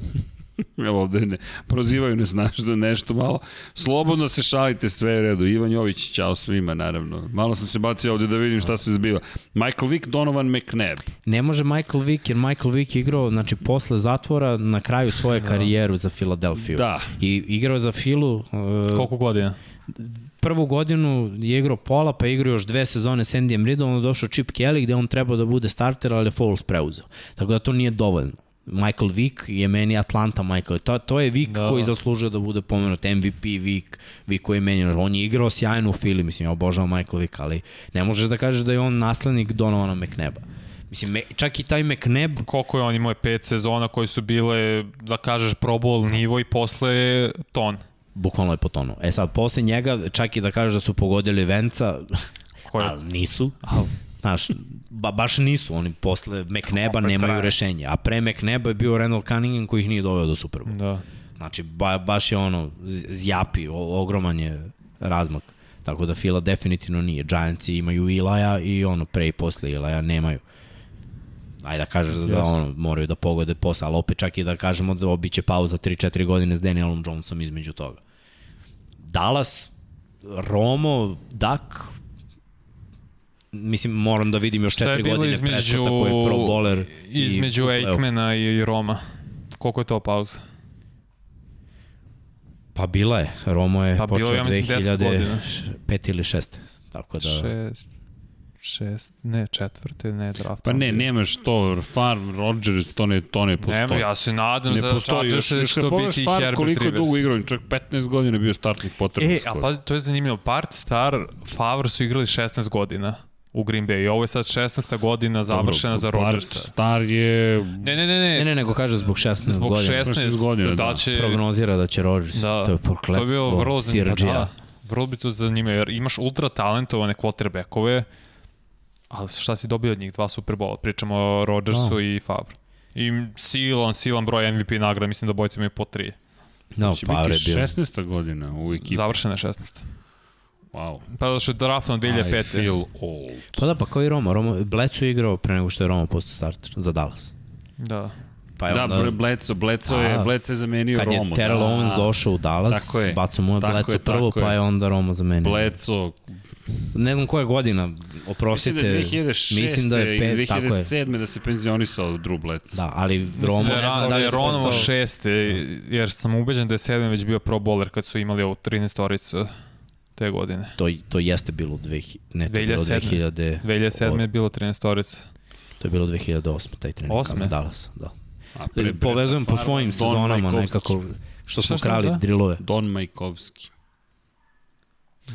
[laughs] [laughs] Evo ovde ne, prozivaju ne znaš da nešto malo. Slobodno se šalite sve u redu. Ivan Jović, čao svima, naravno. Malo sam se bacio ovde da vidim šta se zbiva. Michael Vick, Donovan McNabb. Ne može Michael Vick, jer Michael Vick igrao, znači, posle zatvora na kraju svoje da. karijeru za Filadelfiju. Da. I igrao za Filu... Uh, Koliko godina? prvu godinu je igrao pola, pa je igrao još dve sezone s Andyjem Ridom, onda došao Chip Kelly gde on trebao da bude starter, ali je Foles preuzeo. Tako da to nije dovoljno. Michael Vick je meni Atlanta Michael. To, to je Vick da, koji zaslužuje da bude pomenut MVP Vick, Vick koji je menjen. On je igrao sjajno u Fili, mislim, ja obožavam Michael Vick, ali ne možeš da kažeš da je on naslednik Donovana McNeba. Mislim, me, čak i taj McNeb... Koliko je on imao pet sezona koji su bile, da kažeš, Pro Bowl nivo i posle ton. Bukvalno je potonuo. E sad, posle njega, čak i da kažeš da su pogodili venca, Koje? [laughs] ali nisu. Al, Znaš, ba, baš nisu, oni posle McNeba nemaju traje. rešenje, a pre McNeba je bio Randall Cunningham koji ih nije doveo do Super Bowl. Da. Znači, ba, baš je ono, zjapi, o, ogroman je razmak. Tako da Fila definitivno nije. Giantsi imaju Ilaja i ono, pre i posle Ilaja nemaju. Ajde da kažeš da, da ono, moraju da pogode posle, ali opet čak i da kažemo da biće pauza 3-4 godine s Danielom Jonesom između toga. Dallas, Romo, Dak, mislim moram da vidim još četiri godine između, Prescotta koji je pro bowler između Aikmana i Roma koliko je to pauza pa bila je Romo je pa počeo ja 2005 ili 6 tako da 6 šest, ne četvrte, ne draft. Pa ne, nemaš to, Far, Rodgers, to ne, to ne postoji. Nema, ja se nadam ne za Rodgers da će to biti Far, Herbert koliko Rivers. dugo igrao, čak 15 godina bio startnih potrebno. E, a pa to je zanimljivo, Part Star, Favre su igrali 16 godina u Green Bay. I ovo je sad 16. godina završena Dobro, za Rodgersa. Star je... Ne, ne, ne, ne. Ne, ne, nego kaže zbog 16 zbog godina. Zbog 16 godina, da. da. će... Prognozira da će Rodgers. Da. To je prokletstvo. To je bilo vrlo zanimljivo. Da, vrlo bi to zanimljivo, jer imaš ultra talentovane quarterbackove, ali šta si dobio od njih? Dva Superbola. Pričamo o Rodgersu oh. i Favre. I silan, silan broj MVP nagrada, mislim da bojci imaju po tri. No, Favre je bio. 16. godina u ekipu. Završena je 16. Wow. Pa da što je draftno 2005. I feel old. Pa da, pa kao i Roma. Roma Blecu je igrao pre nego što je Roma postao starter za Dallas. Da. Pa je da, onda, Bleco, Bleco je, Bleco je zamenio Romo. Kad je Terrell da, Owens došao u Dallas, tako je, baco mu je Bleco je, prvo, pa je onda Romo zamenio. Bleco, ne znam koja godina, oprostite. Mislim da je 2006. Mislim da je pet, 2007. da se penzionisao Drew Bledsoe. Da, ali Romo... Da, da, da je Ronovo postao... šeste, jer sam ubeđen da je sedme već bio pro bowler kad su imali ovu 13 oricu te godine. To, to jeste bilo, dve, ne, to 2007. bilo 2000... 2007. je bilo 13 orica. To je bilo 2008. taj trening. Osme? Dallas, da. A pre, Povezujem po svojim sezonama nekako što smo krali da? drilove. Don Majkovski.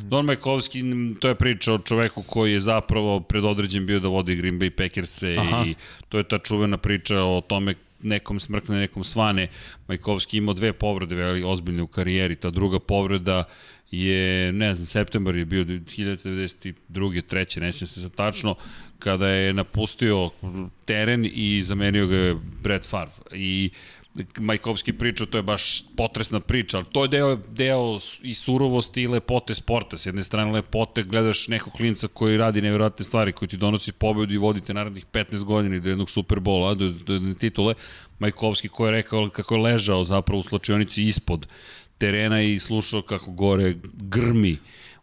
Don Majkovski, to je priča o čoveku koji je zapravo predodređen bio da vodi Green Bay Packers-e i to je ta čuvena priča o tome nekom smrkne, nekom svane. Majkovski imao dve povrede veli ozbiljne u karijeri. Ta druga povreda je, ne znam, septembar je bio 1992. treće, nećem se sad tačno, kada je napustio teren i zamenio ga je Brett Favre. I Majkovski priča, to je baš potresna priča, ali to je deo, deo i surovosti i lepote sporta. S jedne strane lepote, gledaš nekog klinca koji radi nevjerojatne stvari, koji ti donosi pobedu i vodite narednih 15 godina do jednog Superbola, do, do jedne titule. Majkovski koji je rekao kako je ležao zapravo u slučajonici ispod terena i slušao kako gore grmi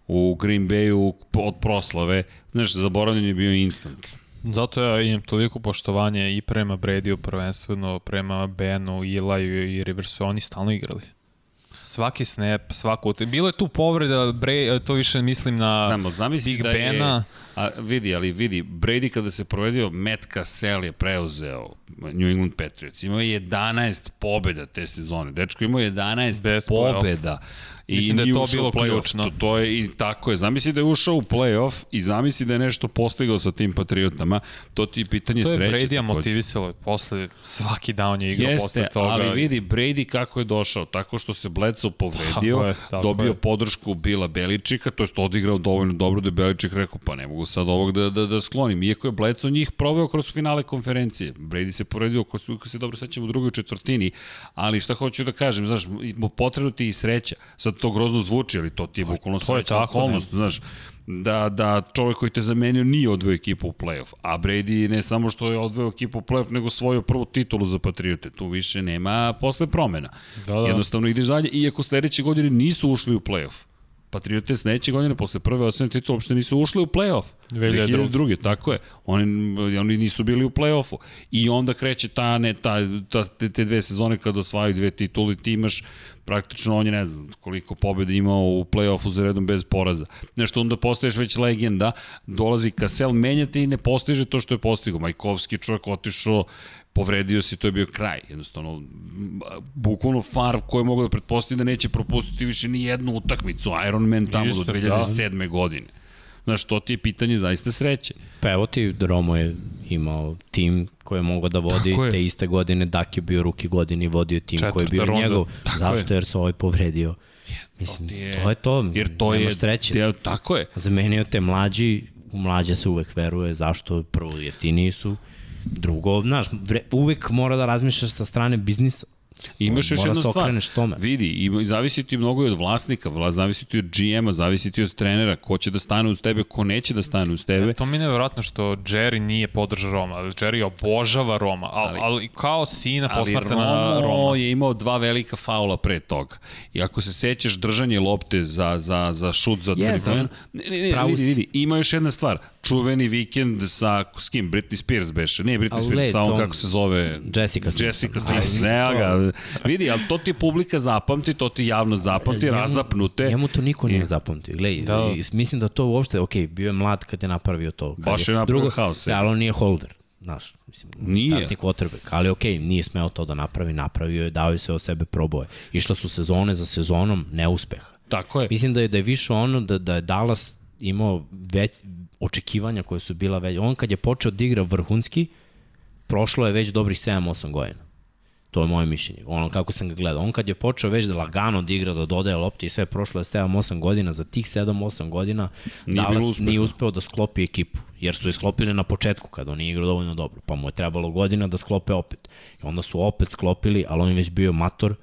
u Green Bayu od proslave. Znaš, zaboravljen je bio instant. Zato ja imam toliko poštovanje i prema Bradyu prvenstveno, prema Benu, Ilaju i Riversu, oni stalno igrali. Svaki snap, svako... Bilo je tu povreda, Bre, to više mislim na Znamo, Big da Bena. Je, a, vidi, ali vidi, Brady kada se provedio, Matt Cassell je preuzeo New England Patriots. Imao je 11 pobeda te sezone. Dečko imao 11 Bez pobeda. I Mislim da je to bilo ključno. To, to je i tako je. Zamisli da je ušao u play-off i zamisli da je nešto postigao sa tim Patriotama. To ti je pitanje sreće. To je Brady-a motivisalo posle svaki down je igrao Jeste, posle toga. ali vidi Brady kako je došao. Tako što se Bledsoe povredio, tako je, tako dobio je. podršku Bila Beličika, to je odigrao dovoljno dobro da je Beličik rekao pa ne mogu sad ovog da, da, da sklonim. Iako je Bledsoe njih proveo kroz finale konferencije. Brady se povredio, ako se dobro sećamo u drugoj četvrtini, ali šta hoću da kažem, znaš, potrebno ti i sreća. Sad to grozno zvuči, ali to ti je bukvalno tako, okolnost, znaš, da, da čovjek koji te zamenio nije odveo ekipu u playoff, a Brady ne samo što je odveo ekipu u playoff, nego svoju prvu titulu za Patriote, tu više nema posle promena. Da, da. Jednostavno ideš dalje, iako sledeće godine nisu ušli u playoff. Patriote sledeće godine posle prve ocene titula uopšte nisu ušli u play-off. 2002. 2002. tako je. Oni, oni nisu bili u play-offu. I onda kreće ta, ne, ta, ta, te, te dve sezone kada osvajaju dve titule, ti imaš praktično on je ne znam koliko pobjede imao u play-offu za redom bez poraza. Nešto onda postaješ već legenda, dolazi Kasel, menjate i ne postiže to što je postigao. Majkovski čovjek otišao povredio se, to je bio kraj. Jednostavno, bukvalno far koji je mogao da pretpostavi da neće propustiti više ni jednu utakmicu Iron Man tamo Isto, do 2007. Da. godine. Znaš, to ti je pitanje zaista sreće. Pa evo ti, Romo je imao tim koji je mogao da vodi te iste godine, Dak je bio ruki godine i vodio tim Četvrta koji je bio ronda. njegov. Tako Zašto? Je. Jer se ovaj povredio. Mislim, to je, to je to. Jer to je, sreće. Te, tako je. Zamenio te mlađi, u mlađe se uvek veruje, zašto? Prvo jeftiniji su, drugo, znaš, uvek mora da razmišljaš sa strane biznisa. Imaš još jednu stvar. Tome. Vidi, i zavisi ti mnogo i od vlasnika, zavisi ti od GM-a, zavisi ti od trenera, ko će da stane uz tebe, ko neće da stane uz tebe. E, to mi je nevjerojatno što Jerry nije podržao Roma, ali Jerry obožava Roma, ali, ali, ali kao sina posmrta na Roma. je imao dva velika faula pre toga. I ako se sećaš držanje lopte za, za, za šut za yes, tri ne, ne, ne, vidi, vidi, ima još jedna stvar čuveni vikend sa, s kim, Britney Spears beše, nije Britney Spears, samo kako se zove... Jessica Simpson. Jessica Simpson, ne, ga, [laughs] vidi, ali to ti publika zapamti, to ti javnost zapamti, njemu, razapnute. Njemu to niko nije zapamtio, gledaj, da. mislim da to uopšte, ok, bio je mlad kad je napravio to. Kad Baš je, je napravio drugo, haos. ali on nije holder, znaš, mislim, nije. startni quarterback, ali ok, nije smeo to da napravi, napravio je, dao je se o sebe proboje. Išla su sezone za sezonom, neuspeha. Tako je. Mislim da je, da je više ono da, da je Dallas imao već, očekivanja koje su bila već. On kad je počeo da igra vrhunski, prošlo je već dobrih 7-8 godina. To je moje mišljenje. Ono kako sam ga gledao. On kad je počeo već da lagano da igra, da dodaje lopte i sve, prošlo je 7-8 godina. Za tih 7-8 godina nije Dallas uspeh. nije uspeo da sklopi ekipu. Jer su je sklopili na početku kada on nije igrao dovoljno dobro. Pa mu je trebalo godina da sklope opet. I onda su opet sklopili, ali on je već bio mator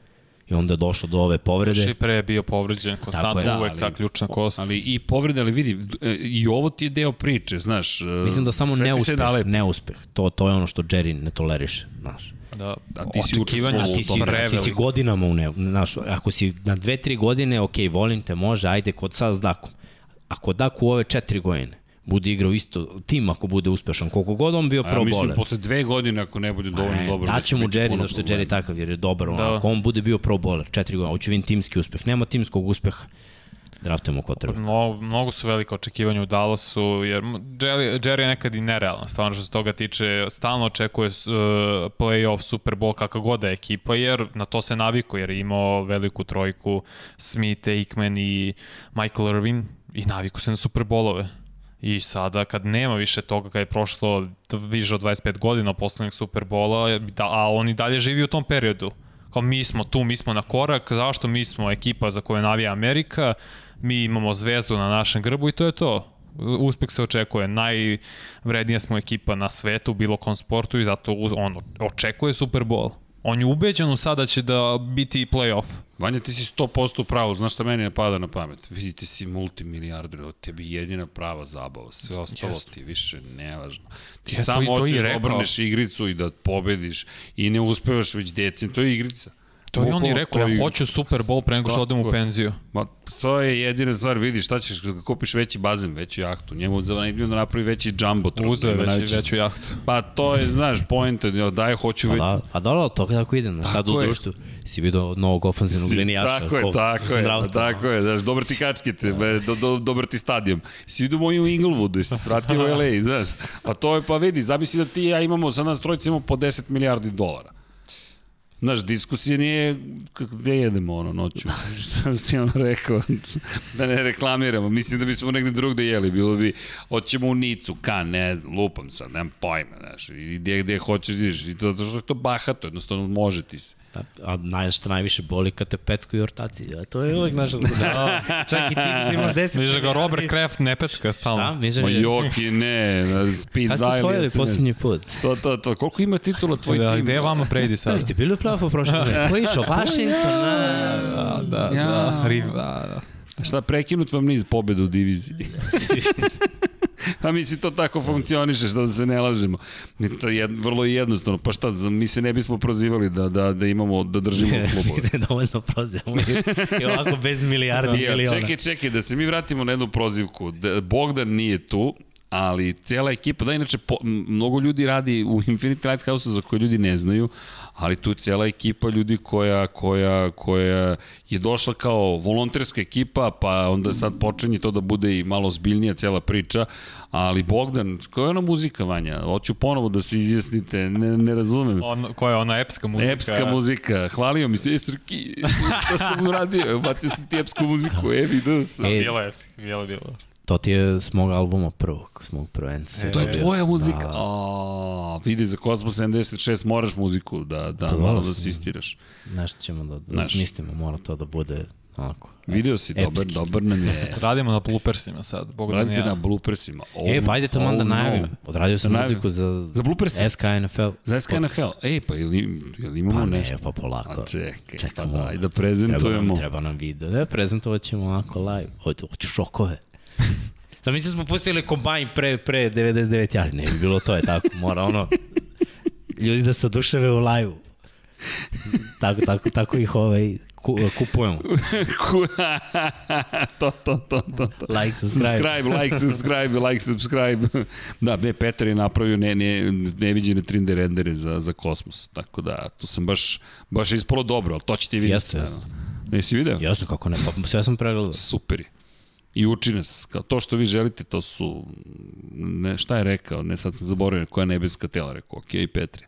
i onda je došlo do ove povrede. Još i pre je bio povređen, konstantno da, uvek ali, ta ključna kost. Ali i povrede, ali vidi, e, i ovo ti je deo priče, znaš. E, Mislim da samo neuspeh, neuspeh, to, to je ono što Jerry ne toleriše, znaš. Da, da ti si očekivanja ti si, ti si godinama u ne, znaš, ako si na dve, tri godine, ok, volim te, može, ajde kod sad s Dakom. A kod Daku ove četiri godine, bude igrao isto tim ako bude uspešan. Koliko god on bio pro bowler. Ja mislim posle dve godine ako ne bude dovoljno dobro. Da će mu Jerry zašto je Jerry takav jer je dobar. Da. Ako on bude bio pro bowler, četiri godine, hoće vin timski uspeh. Nema timskog uspeha draftujemo kotrbe. Mnogo, mnogo su velike očekivanja u Dallasu, jer Jerry, Jerry je nekad i nerealan, stvarno što se toga tiče, stalno očekuje uh, playoff, Super Bowl, kakva god da je ekipa, jer na to se naviko, jer je imao veliku trojku Smith, Aikman i Michael Irvin i naviku se na Super Bowlove I sada kad nema više toga, kad je prošlo više od 25 godina poslednjeg Superbola, da, a on i dalje živi u tom periodu. Kao mi smo tu, mi smo na korak, zašto mi smo ekipa za koju navija Amerika, mi imamo zvezdu na našem grbu i to je to. Uspeh se očekuje. Najvrednija smo ekipa na svetu, bilo kom sportu i zato on očekuje Super Bowl. On je ubeđen u sada će da biti play-off. Vanja, ti si 100% u pravu, znaš šta meni ne pada na pamet? Vidite si multimilijarder, od tebi jedina prava zabava, sve ostalo Just. ti više nevažno. Ti ja, samo hoćeš da obrneš igricu i da pobediš i ne uspevaš već decim, to je igrica. To je on i rekao, ja hoću Super Bowl pre nego što odem u penziju. Ma, to je jedina stvar, vidi, šta ćeš da kupiš veći bazen, veću jahtu. Njemu za najbolje da napravi veći jumbo. Uzeo veći, najveći... veću jahtu. Pa to je, znaš, point, daj, hoću već... Da, a da, to kako ide, na sad u društvu. Si vidio novog ofenzivnog linijaša. Tako je, tako je, tako je, znaš, dobar ti kačkite, do, do, dobar ti stadion. Si vidio moju Inglewoodu i se svratio u LA, znaš. A to je, pa vidi, zamisli da ti ja imamo, sad nas trojice imamo po 10 milijardi dolara Znaš, diskusija nije gde jedemo ono noću. [laughs] Šta si ono rekao? da ne reklamiramo. Mislim da bismo negde drugde jeli. Bilo bi, hoćemo u Nicu, kan, ne znam, lupam sad, nemam pojma, znaš. I gde, gde hoćeš da ideš. I to, to što je to bahato, jednostavno može ti se. Da, a naj, što najviše boli kad te petku i ortaci. A to je uvek naša... Da, čak i ti imaš 10. Viš da ga Robert Kraft ne pecka stalno. Šta? Mislim, Ma Joki, ne, speed Kad ste dial. osvojili posljednji put? To, to, to. Koliko ima titula tvoj Da, tim? gde je vama Brady sad? Jeste bili u play-offu prošle godine? Ko je išao? Washington. Da, da, Ja. da, Riv, da, da. Šta, prekinut vam niz pobjeda u diviziji? [laughs] [laughs] A mislim, to tako funkcioniše, šta da se ne lažemo. To je vrlo jednostavno. Pa šta, mi se ne bismo prozivali da, da, da imamo, da držimo [laughs] klubove. se dovoljno prozivamo i, ovako bez milijardi Ja, miliona. čekaj, čekaj, da se mi vratimo na jednu prozivku. Da, Bogdan nije tu, ali cijela ekipa, da inače po, mnogo ljudi radi u Infinity Lighthouse za koje ljudi ne znaju, ali tu je cijela ekipa ljudi koja, koja, koja je došla kao volonterska ekipa, pa onda sad počinje to da bude i malo zbiljnija cijela priča, ali Bogdan, koja je ona muzika, Vanja? Hoću ponovo da se izjasnite, ne, ne razumem. On, koja je ona epska muzika? Epska muzika, hvalio mi se, e, Srki, [laughs] šta sam uradio, bacio sam ti epsku muziku, evi, da sam. E, Bila je bila, bila. To ti je s mog albuma prvog, s mog prvenca. E, To je tvoja muzika. Da. A, vidi, za Kozmo 76 moraš muziku da, da Pa malo da asistiraš. Nešto ćemo da, da Znaš. smislimo, mora to da bude onako. Video si, dobar, Epski. dobar nam je. [laughs] Radimo na bloopersima sad, i Radite ja. na bloopersima. Oh, E, pa ajde tamo da oh, najavim. no. Odradio sam Da najavim. muziku za, Za blooperse? SK NFL. Za SK NFL. Ej, pa ili, ili imamo Pa ne, nešto? pa polako. A čekaj, Čekamo. pa daj da Treba prezentujemo. nam, treba nam video. Ne, prezentovat ćemo onako live. Hoću šokove. [laughs] Sam mislim smo pustili kombajn pre, pre 99 jari. Ne bi bilo to je tako. Mora ono... Ljudi da se oduševe u live-u. Tako, tako, tako ih ovaj, ku, kupujemo. [laughs] [laughs] to, to, to, to, to. Like, subscribe. Subscribe, like, subscribe, like, subscribe. Da, be, Petar je napravio ne, ne, neviđene 3D rendere za, za kosmos, tako da tu sam baš, baš ispalo dobro, ali to ćete vidjeti. Jeste, jeste. Nisi video? Jasno kako ne, pa sve sam pregledao. Super je. I uči nas, kao to što vi želite, to su, ne, šta je rekao, ne sad sam zaboravio koja nebeska tela, rekao, ok, Petri.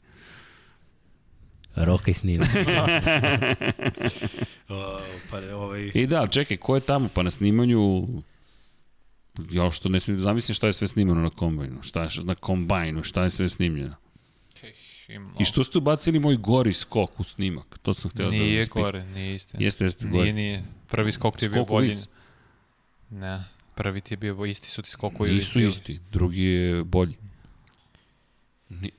Roka i snima. [laughs] [laughs] pa ovaj... I da, čekaj, ko je tamo? Pa na snimanju, ja što ne smijem da zamislim šta je sve snimano na kombajnu, šta je na kombajnu, šta je sve snimljeno. Imamo. I što ste ubacili moj gori skok u snimak? To sam hteo da Nije vas pitam. gore, nije istina. Jeste, jeste Nije, gore. nije. Prvi skok ti je bio Skok u bolji. vis. Ne, prvi ti je bio, isti su ti skokovi. Nisu isti, drugi je bolji. Ni...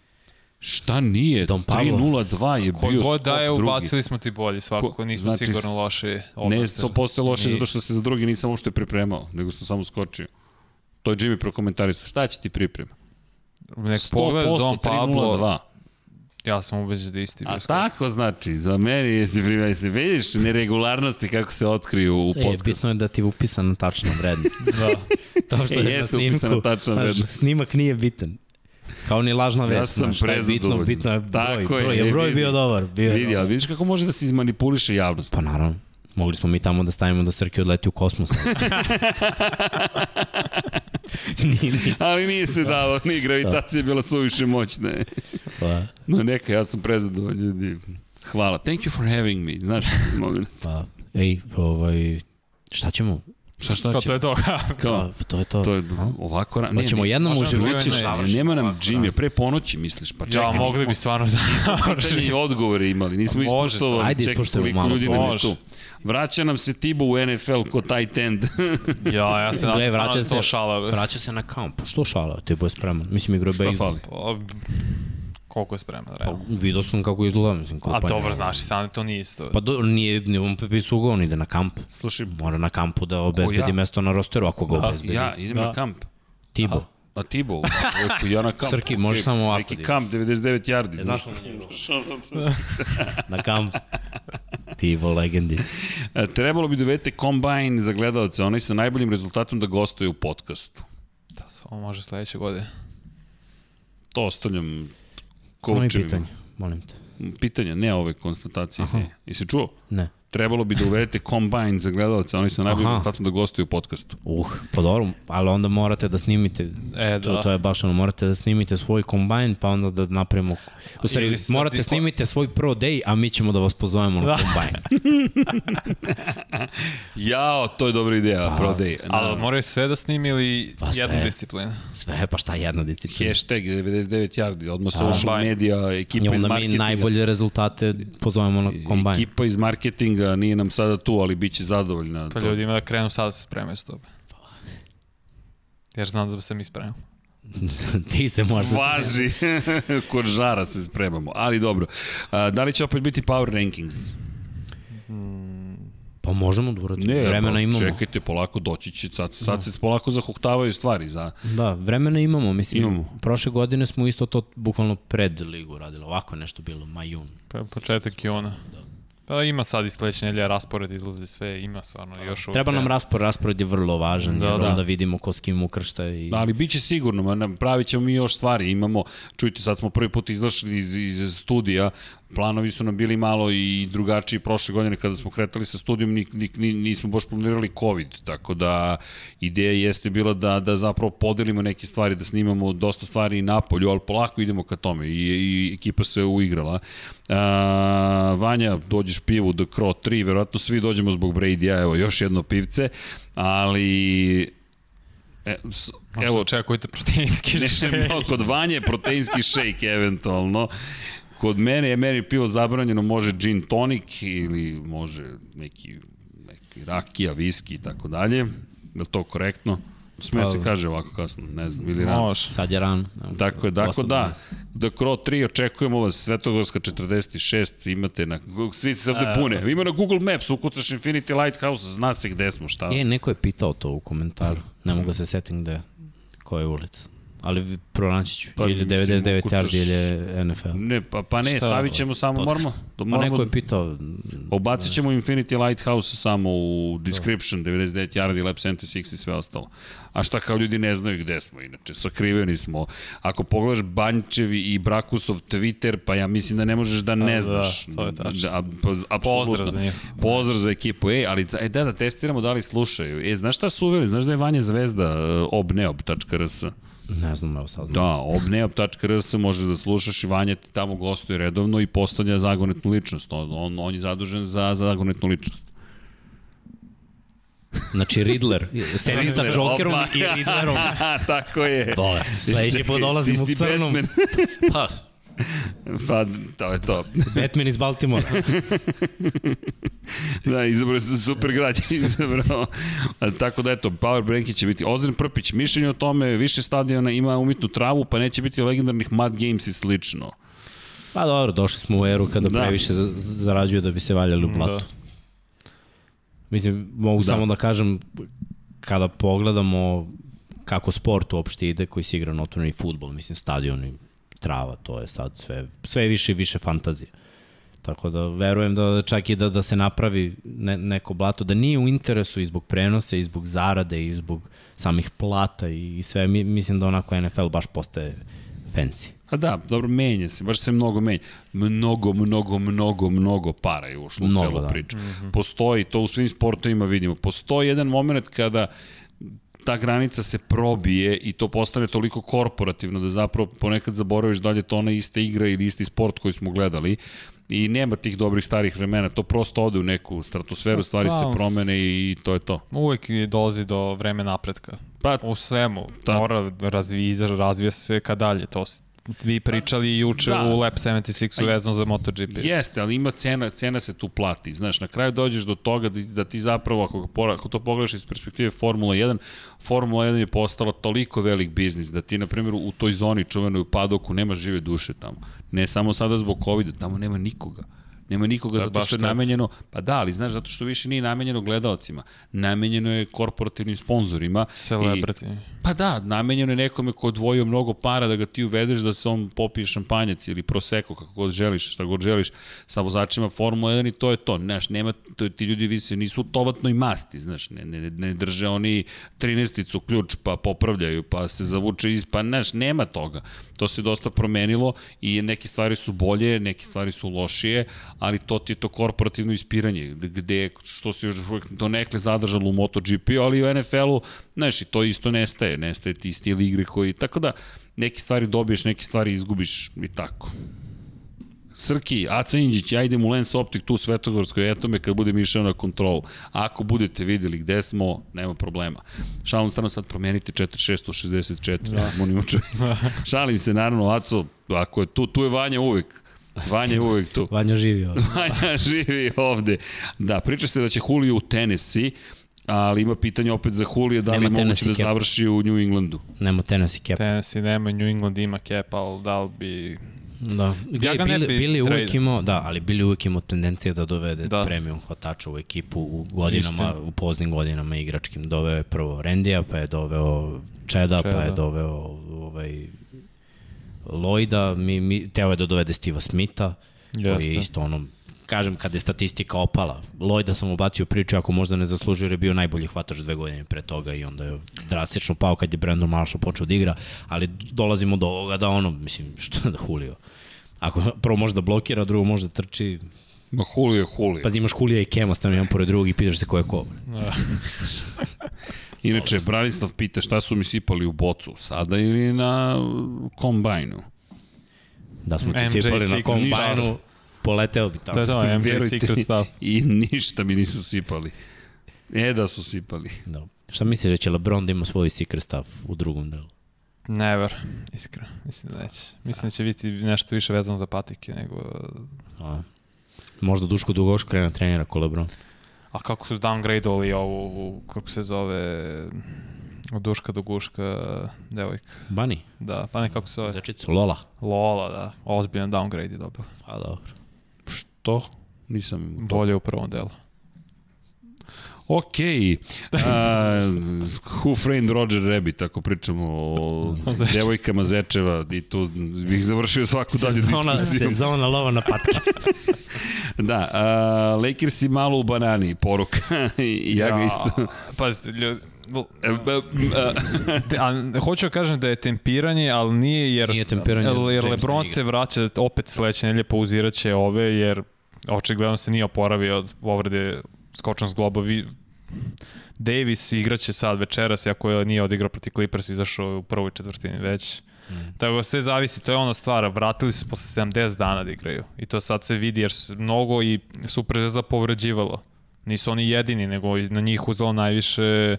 Šta nije? Don Pablo. 3.02 je Ko bio skok da je, drugi. ubacili smo ti bolji, svakako Ko- nismo znači, sigurno loše. Ne, odnose. 100% loše zato što se za drugi nisam uopšte pripremao, nego sam samo skočio. To je Jimmy prokomentarisao. Šta će ti priprema? Nek pogled Don Pablo, 3.02. ja sam ubeđen da je isti bio A tako znači, za meni jesi primjer, se vidiš neregularnosti kako se otkriju u E, podcastu. bitno je da ti je upisana tačna vrednost. [laughs] Da. To što E, je na jeste snimku, upisana tačna znaš, vrednost. Snimak nije bitan. Kao ni lažna vest. Ja sam je bitno, bitno je broj. Tako je, broj, je e, broj bio dobar. Bio je Vidi, dobar. ali vidiš kako može da se izmanipuliše javnost. Pa naravno. Mogli smo mi tamo da stavimo da Srki odleti u kosmos. [laughs] nije, nije. Ali nije se dalo, ni gravitacija je bila suviše moćna. Pa, No neka, ja sam prezadovoljan ljudi. Hvala. Thank you for having me. Znaš, moment. pa, ej, ovaj, šta ćemo? Šta šta To, će? to je to. [laughs] Kao, Pa, to je to. to je ovako... ra- Hoćemo jednom u životu. ne. Nema nam Jimmy, pre ponoći misliš, pa čekaj. Ja, mogli nismo bi stvarno završiti. [laughs] i odgovore imali, nismo ispoštovali. Ajde, koliko malo. ljudi nam je tu. Vraća nam se Tibo u NFL ko tight end. [laughs] Ja, ja se nadam vraća da se- to šala. Vraća se na kamp. Što šala? Ti je spreman. Mislim, igrao je Šta fali? Pa, koliko je spreman, Pa, realno. vidio sam kako izgleda, mislim. A kopanje. dobro, znaš, i sam to nije isto. Pa do, nije, nije on prepisao ugovor, on ide na kamp. Slušaj, Mora na kampu da obezbedi ja? mesto na rosteru ako ga Da, obezbedi. ja idem Da. na kamp. Tibo. Na Tibo, Lepo, ja na kamp. Srki, može samo ovako Neki da kamp, 99 yardi. E, znaš na kamp. Tibo legendi. E, Trebalo bi dovedete kombajn za gledalce, onaj sa najboljim rezultatom da gostuje u podcastu. Da, ovo može sledeće godine. To ostavljam Moje coachovima. pitanje, molim te. Pitanja, ne ove konstatacije. Ne. Jesi čuo? Ne. Trebalo bi da uvedete Combine za gledalce, oni su najbolji rezultatom da gostuju u podcastu. Uh, pa dobro, ali onda morate da snimite, E, to, da. to je baš ono, morate da snimite svoj kombajn, pa onda da napravimo, u stvari, morate i po- snimite svoj pro day, a mi ćemo da vas pozovemo na Da. kombajn. [laughs] Jao, to je dobra ideja, prodaj. Ali moraju sve da snimi ili Pa sve. jednu disciplinu? Sve, pa šta jedna disciplina. Hashtag 99 yardi, odmah Da. social Combine. media, I ekipa iz onda mi marketinga. najbolje rezultate pozovemo na kombajn. Ekipa iz marketinga nije nam sada tu, ali bit će zadovoljna. Pa ljudi ima da krenu sad da se spremaju s tobe. Jer znam da se mi spremamo. [laughs] Ti se možda... Važi, [laughs] kod žara se spremamo, ali dobro. A, da li će opet biti Power Rankings? Pa možemo da uradimo. Ne, vremena pa, imamo. čekajte, polako doći će, sad, sad se polako zahuktavaju stvari za... Da, vremena imamo, mislim. Imamo. Prošle godine smo isto to bukvalno pred ligu radili. Ovako nešto bilo, majun. Pa početak i ona. Pa ima sad i sledeće nedelje raspored izlazi sve, ima stvarno još Treba nam raspored, raspored je vrlo važan, Da, jer da. onda vidimo ko s kim ukršta i... Da, ali bit će sigurno, ma, nam- pravit ćemo mi još stvari. Imamo, čujte, sad smo prvi put izašli iz, iz studija, planovi su nam bili malo i drugačiji prošle godine kada smo kretali sa studijom, ni, ni, ni, nismo baš planirali COVID, tako da ideja jeste bila da, da zapravo podelimo neke stvari, da snimamo dosta stvari i napolju, ali polako idemo ka tome i, i ekipa se uigrala. A, Vanja, dođeš pivu do Cro 3, verovatno svi dođemo zbog Brady-a, evo još jedno pivce, ali E, s, Možda evo, očekujte proteinski [laughs] ne, šejk. no, kod Vanje proteinski šejk eventualno. Kod mene je meni pivo zabranjeno, može gin tonic ili može neki, neki rakija, viski i tako dalje. Je li to korektno? Pa- se kaže ovako kasno, ne znam, ili rano. Može. Sad je ran. Tako je, tako da, The Crow 3, očekujemo vas, Svetogorska 46, imate na, svi se ovde bune, ima na Google Maps, ukucaš Infinity Lighthouse, zna se gde smo, šta. E, neko je pitao to u komentaru. Ne mogu da se setim gde, koja je ulica. Ali vi- pronaći ću. Pa, ili mislim, 99 ukucaš- yardi ili NFL. Ne, pa, pa ne, Šta? stavit ćemo samo, Podcast. moramo, to moramo, neko je pitao, Obacit ćemo Infinity Lighthouse samo u description, 99 yardi, lap 76 i sve ostalo. A šta kao ljudi ne znaju gde smo, inače, sakriveni smo. Ako pogledaš Bančevi i Brakusov Twitter, pa ja mislim da ne možeš da ne Da, znaš. to je tačno. Da, pa, apsolutno. Pozdrav za njih. Pozdrav za ekipu. E, ali e, da, da testiramo da li slušaju. E, znaš šta su uveli? Znaš da je Vanja Zvezda uh, obneob.rs? Ne znam, evo sad znam. Da, obneob.rs možeš da slušaš i Vanja ti tamo gostuje redovno i postavlja zagonetnu ličnost. On, on, on je zadužen za zagonetnu ličnost. Znači Riddler, sedi sa Riddler, Jokerom opa. i Riddlerom. [laughs] Tako je. Dole, sledeći put dolazim u crnom. Batman. [laughs] Pa, [laughs] Pa, to je to. [laughs] Batman iz Baltimora. [laughs] Da, izabrao sam super grad, izabrao. Tako da, eto, Power Branki će biti Ozren Prpić. Mišljenje o tome, više stadiona ima umitnu travu, pa neće biti legendarnih Mad Games i slično. Pa dobro, došli smo u eru kada Da. previše za- zarađuju da bi se valjali u blatu. Da. Mislim, mogu Da. samo da kažem, kada pogledamo kako sport uopšte ide, koji se igra notorni futbol, mislim, stadion trava, to je sad sve, sve više i više fantazije. Tako da verujem da čak i da, da se napravi ne, neko blato, da nije u interesu i zbog prenose, i zbog zarade, i zbog samih plata i, i sve. Mi, mislim da onako NFL baš postaje fancy. A da, dobro, menja se, baš se mnogo menja. Mnogo, mnogo, mnogo, mnogo para je ušlo u Mnogo, celu da. priču. Postoji, to u svim sportovima vidimo, postoji jedan moment kada ta granica se probije i to postane toliko korporativno da zapravo ponekad zaboraviš da li je to ona ista igra ili isti sport koji smo gledali i nema tih dobrih starih vremena, to prosto ode u neku stratosferu, Pa stvari se promene i to je to. Uvek dolazi do vreme napretka. Pa, U svemu. Da. Mora da razvija, razvija se ka dalje. To vi pričali juče Da. u Lab 76 vezano za MotoGP. Jeste, ali ima cena, cena se tu plati. Znaš, na kraju dođeš do toga da, da ti zapravo, ako, pora- ako to pogledaš iz perspektive Formula 1, Formula 1 je postala toliko velik biznis da ti, na primjer, u toj zoni čuvenoj u padoku nema žive duše tamo. Ne samo sada zbog COVID-a, tamo nema nikoga. Nema nikoga je zato što je namenjeno, pa da, ali znaš, zato što više nije namenjeno gledalcima. Namenjeno je korporativnim sponzorima. Celebrity. I, Pa da, namenjeno je nekome ko odvojio mnogo para da ga ti uvedeš da se on popije šampanjac ili proseko, kako god želiš, šta god želiš, sa vozačima Formula 1 i to je to. Znaš, nema, to, ti ljudi visi, nisu u tovatnoj masti, znaš, ne, ne, ne drže oni 13 ključ pa popravljaju, pa se zavuče iz, pa znaš, nema toga. To se dosta promenilo i neke stvari su bolje, neke stvari su lošije, ali to ti je to korporativno ispiranje, gde, što se još uvijek do nekle zadržalo u MotoGP, ali u NFL-u, znaš, i to isto nestaje, nestaje ti stil igre koji, tako da, neke stvari dobiješ, neke stvari izgubiš i tako. Srki, Aca Inđić, ja idem u Lens Optik tu u Svetogorskoj, eto me kad budem išao na kontrol. Ako budete videli gde smo, nema problema. Šalim strano sad promenite 4664, da. molim [laughs] Šalim se, naravno, Aco, ako je tu, tu je Vanja uvek. Vanja je uvek tu. Vanja živi ovde. [laughs] Vanja živi ovde. Da, priča se da će Julio u Tennessee, ali ima pitanje opet za Julio da li moguće da završi u New Englandu. Nema Tennessee cap. Tennessee nema, New England ima cap, ali da li bi Da. Gledaj, ja bili, bili uvijek imao, da, ali bili uvijek imao tendencije da dovede da. premium hvatača u ekipu u godinama, Istin. u poznim godinama igračkim. Doveo je prvo Rendija, pa je doveo Čeda, Čeda. pa je doveo ovaj, Lloyda, mi, mi, teo je da dovede Steve'a Smitha, Jeste. koji je isto ono kažem, kada je statistika opala. Lloyda sam ubacio priču ako možda ne zaslužio jer je bio najbolji hvatač dve godine pre toga i onda je drastično pao kad je Brandon Marshall počeo da igra, ali dolazimo do ovoga da ono, mislim, [laughs] što da Julio. Ako prvo može da blokira, drugo može da trči, Ma Julio je Julio. Pa imaš Julio i Kema stavno jedan pored drugog i pitaš se ko je ko. [laughs] [laughs] Inače, Branislav pita šta su mi sipali u bocu, sada ili na kombajnu? Da smo ti sipali na kombajnu, poleteo bi tamo. To je to, MJ Secret stuff. I ništa mi nisu sipali. E da su sipali. Da. Šta misliš da će LeBron da ima svoj secret stuff u drugom delu? Never, iskreno. Mislim da neće. Mislim da će biti nešto više vezano za patike nego... A, možda Duško Dugoš krene trenira ko LeBron. A kako su downgradeovali ovu, kako se zove, od Duška do Guška devojka. Bani? Da, pa ne kako se zove. Zečicu, Lola. Lola, da. Ozbiljan downgrade je dobila. Pa dobro. Što? Nisam... Bolje u prvom delu. Ok, [laughs] uh, Who Framed Roger Rabbit, ako pričamo o devojkama Zečeva i tu bih završio svaku dalje diskusiju. Sezona lova na patke. [laughs] da, uh, Lakers i malo u banani, poruka. [laughs] I ja, ja ga isto... Pazite, ljudi, Te, a, hoću da kažem da je tempiranje, ali nije jer, nije tempiranje, jer, jer Lebron se vraća opet sledeće nelje pauzirat će ove jer očigledno se nije oporavio od povrede skočan s globa. Vi, Davis igraće sad večeras, ako je nije odigrao proti Clippers, izašao u prvoj četvrtini već. Mm. Tako da sve zavisi, to je ona stvar, vratili su posle 70 dana da igraju. I to sad se vidi jer su mnogo i Super Zvezda povređivalo. Nisu oni jedini, nego na njih uzelo najviše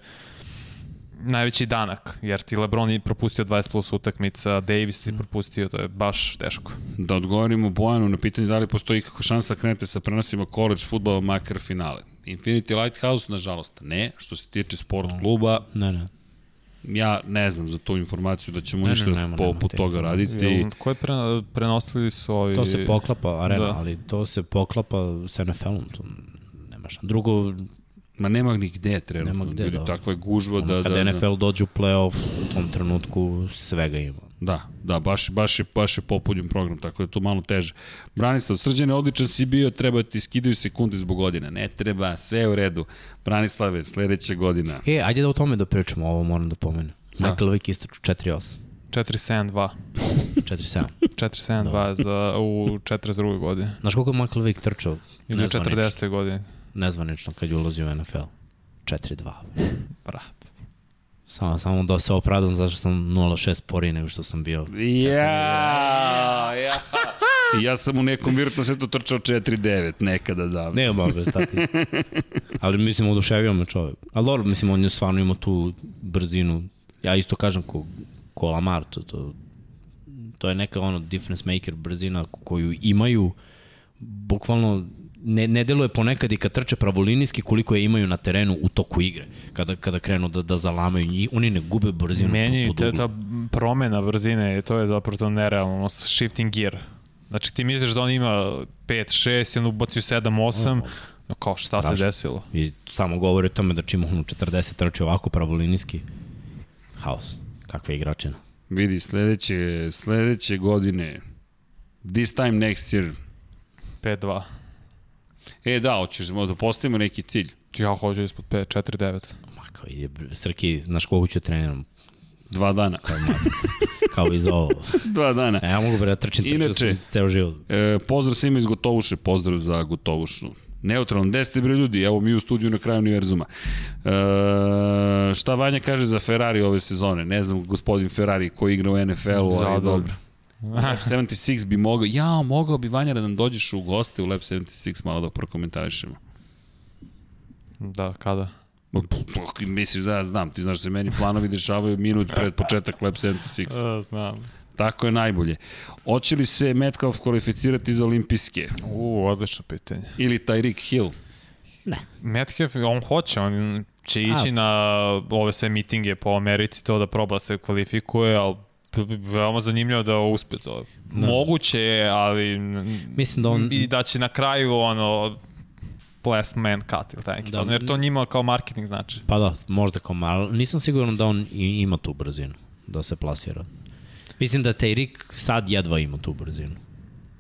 najveći danak, jer ti LeBron je propustio 20 plus utakmica, Davis ti mm. propustio, to je baš teško. Da odgovorimo Bojanu na pitanje da li postoji kakva šansa da krenete sa prenosima college futbola makar finale. Infinity Lighthouse, nažalost, ne. Što se tiče sport kluba, ne, ne. Ja ne znam za tu informaciju da ćemo ne, ništa ne, nema, poput nema, toga raditi. Jel, koje pre, prenosili su ovi... To se poklapa, arena, da. ali to se poklapa s NFL-om. Drugo, Ma nema ni gde trenutno. Nema gde, da. Takva je gužva ono, da... Kada da, NFL da. dođe u playoff, u tom trenutku svega ima. Da, da, baš, baš, je, baš je popunjen program, tako da je to malo teže. Branislav, srđane, odličan si bio, treba ti skidaju sekunde zbog godina. Ne treba, sve je u redu. Branislave, sledeća godina. E, ajde da o tome da pričamo, ovo moram da pomenem. Da. Michael Vick istraču 4-8. 4-7-2. 4-7. 4-7-2 za, u 42. godine. Znaš koliko je Michael Vick trčao? Ili u 40. godine nezvanično kad je ulazio u NFL. 4-2. Brat. Samo, samo da se opravdam zašto sam 0-6 poriji nego što sam bio. Ja, ja. ja sam u nekom virtualnom svetu trčao 4-9 nekada da. Ne može stati. Ali mislim, oduševio me čovjek. Ali dobro, mislim, on je stvarno imao tu brzinu. Ja isto kažem ko, ko Lamar, to, to, to je neka ono difference maker brzina koju imaju bukvalno ne, ne deluje ponekad i kad trče pravolinijski koliko je imaju na terenu u toku igre. Kada, kada krenu da, da zalamaju njih, oni ne gube brzinu. Meni po, po ta promena brzine, to je zapravo to nerealno, shifting gear. Znači ti misliš da on ima 5, 6 i on ubacio 7, 8, no, kao šta Strašno. se desilo? I samo govori o tome da čim on u 40 trči ovako pravolinijski, haos. Kakve igračina. Vidi, sledeće, sledeće godine, this time next year, 5-2. E da, hoćeš da postavimo neki cilj. Ja hoću ispod 5, 4, 9. Ma kao ide, Srki, znaš kogu ću treniram? Dva dana. Kao, kao i za ovo. [laughs] Dva dana. E, ja mogu bre da trčim, trčao Inače- ceo život. E, pozdrav svima iz Gotovuše, pozdrav za Gotovušu. Neutralno, gde ste bre ljudi? Evo mi u studiju na kraju univerzuma. E, šta Vanja kaže za Ferrari ove sezone? Ne znam, gospodin Ferrari koji igra u NFL-u, ali dobro. Lab 76 bi mogao, ja, mogao bi Vanja da nam dođeš u goste u Lab 76 malo da prokomentarišemo. Da, kada? Ma, p- p- Misliš da ja znam, ti znaš da se meni planovi dešavaju minut pred početak Lab 76. E, znam. Tako je najbolje. Hoće li se Metcalf kvalificirati za olimpijske? U, odlično pitanje. Ili Tyreek Hill? Ne. Metcalf, on hoće, on će ići A. na ove sve mitinge po Americi, to da proba da se kvalifikuje, ali veoma zanimljivo da uspe to. Da. Moguće je, ali Mislim da on- i da će na kraju ono last man cut ili taj neki Da. jer to njima kao marketing znači. Pa da, možda kao malo. Nisam siguran da on ima tu brzinu da se plasira. Mislim da Tyreek sad jedva ima tu brzinu.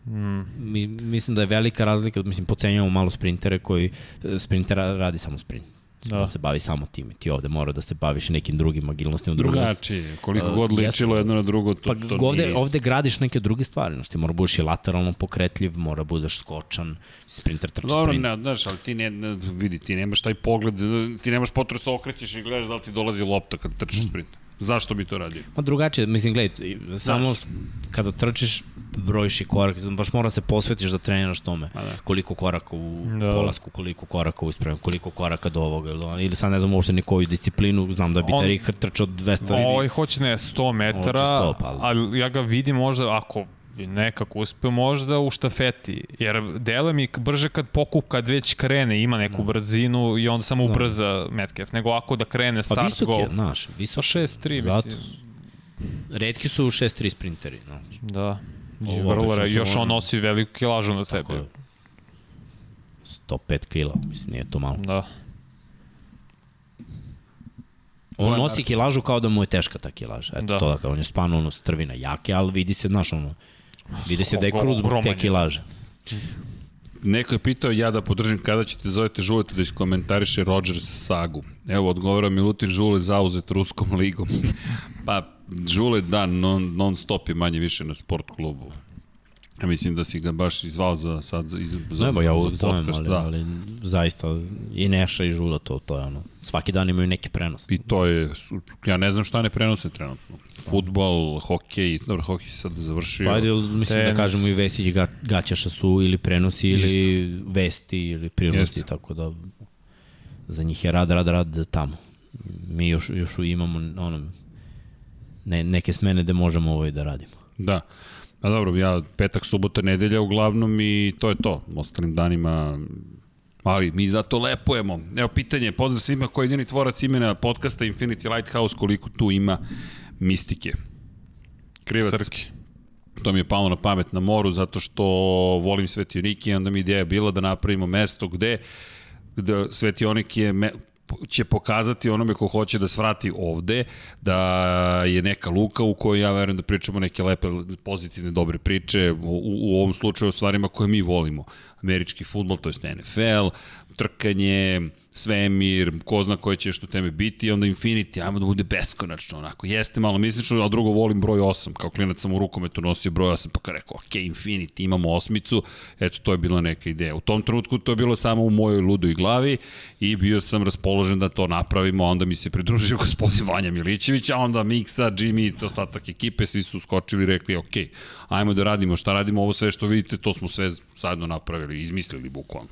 Mm. Mi, mislim da je velika razlika, mislim, pocenjamo malo sprintere koji, sprintera radi samo sprint. Da. Da. se bavi samo time. Ti ovde mora da se baviš nekim drugim agilnostima. drugim- Drugačije. Koliko Uh, god ličilo jedno na drugo, to, Pa to ovde, nije isto. ovde gradiš neke druge stvari, znači ti mora budeš i lateralno pokretljiv, mora budeš skočan, sprinter trči Dobro, sprint. ne, znaš, ali ti ne, ne, vidi, ti nemaš taj pogled, ti nemaš potrebu da se okrećeš i gledaš da li ti dolazi lopta kad trčiš Mm. sprint. Zašto bi to radio? Ma drugačije, mislim, gledaj, samo Znaš. kada trčiš, brojiš i korak, baš mora se posvetiš da treniraš tome. Da. Koliko koraka u Da. polasku, koliko koraka u ispravljanju, koliko koraka do ovoga, ili, ili sad ne znam uopšte ni koju disciplinu, znam da bi On- Terik trčao 200 Ovaj hoće ne 100 metara, Hoće 100, pa- ali ja ga vidim možda ako nekako uspeo možda u štafeti, jer dele mi brže kad pokup, kad već krene, ima neku Da. brzinu i onda samo ubrza Metcalf, nego ako da krene Pa start visok go. je, znaš, Pa visok. 6-3, Zato. mislim. Redki su 6-3 sprinteri, znaš. Da. I Ovo vrlo re, još on nosi veliku kilažu na sebi. Tako je. 105 kila, mislim, nije to malo. Da. On Ovo je nosi kilažu kao da mu je teška ta kilaža. Eto Da. to da kao on je spano ono strvina jake, ali vidi se, znaš, ono, vidi se da je kruz zbog te kilaže. Neko je pitao ja da podržim kada ćete zovete Žuleta da iskomentariše Rodgers sagu. Evo, odgovara Milutin Žule zauzet Ruskom [laughs] ligom. pa, Žule, da, non, non stop je manje više na sport klubu. Ja mislim da si ga baš izvao za sad za, iz- za, Nema, ja za podcast, ali, da. ali zaista i Neša i Žula, to, to je ono. Svaki dan imaju neki prenos. I to je, ja ne znam šta ne prenose trenutno. Futbol, hokej, dobro, hokej se sad završio. Pa ajde, mislim da Tenis. kažemo i Vesić i Ga, Gaćaša su ili prenosi ili vesti ili prilosti, tako da za njih je rad, rad, rad tamo. Mi još, još imamo ono, ne, neke smene gde možemo ovaj da radimo. Da. A dobro, ja petak, subota, nedelja uglavnom i to je to. Ostalim danima Ali mi zato lepujemo. Evo pitanje, pozdrav svima koji je jedini tvorac imena podcasta Infinity Lighthouse, koliko tu ima mistike. Krivac. Srki. To mi je palo na pamet na moru zato što volim svetionike i onda mi ideja bila da napravimo mesto gde, gde svetionik je me, će pokazati onome ko hoće da svrati ovde, da je neka luka u kojoj ja verujem da pričamo neke lepe, pozitivne, dobre priče, u, u ovom slučaju o stvarima koje mi volimo. Američki futbol, to je NFL, trkanje, svemir, ko zna koje će što teme biti, onda Infinity, ajmo da bude beskonačno, onako, jeste malo mislično, a drugo volim broj 8, kao klinac sam u rukometu nosio broj 8, pa kao rekao, ok, Infinity, imamo osmicu, eto, to je bila neka ideja. U tom trenutku to je bilo samo u mojoj ludoj glavi i bio sam raspoložen da to napravimo, onda mi se pridružio [laughs] gospodin Vanja Milićević, a onda Miksa, Jimmy, ostatak ekipe, svi su skočili i rekli, ok, ajmo da radimo, šta radimo, ovo sve što vidite, to smo sve zajedno napravili, izmislili bukvalno.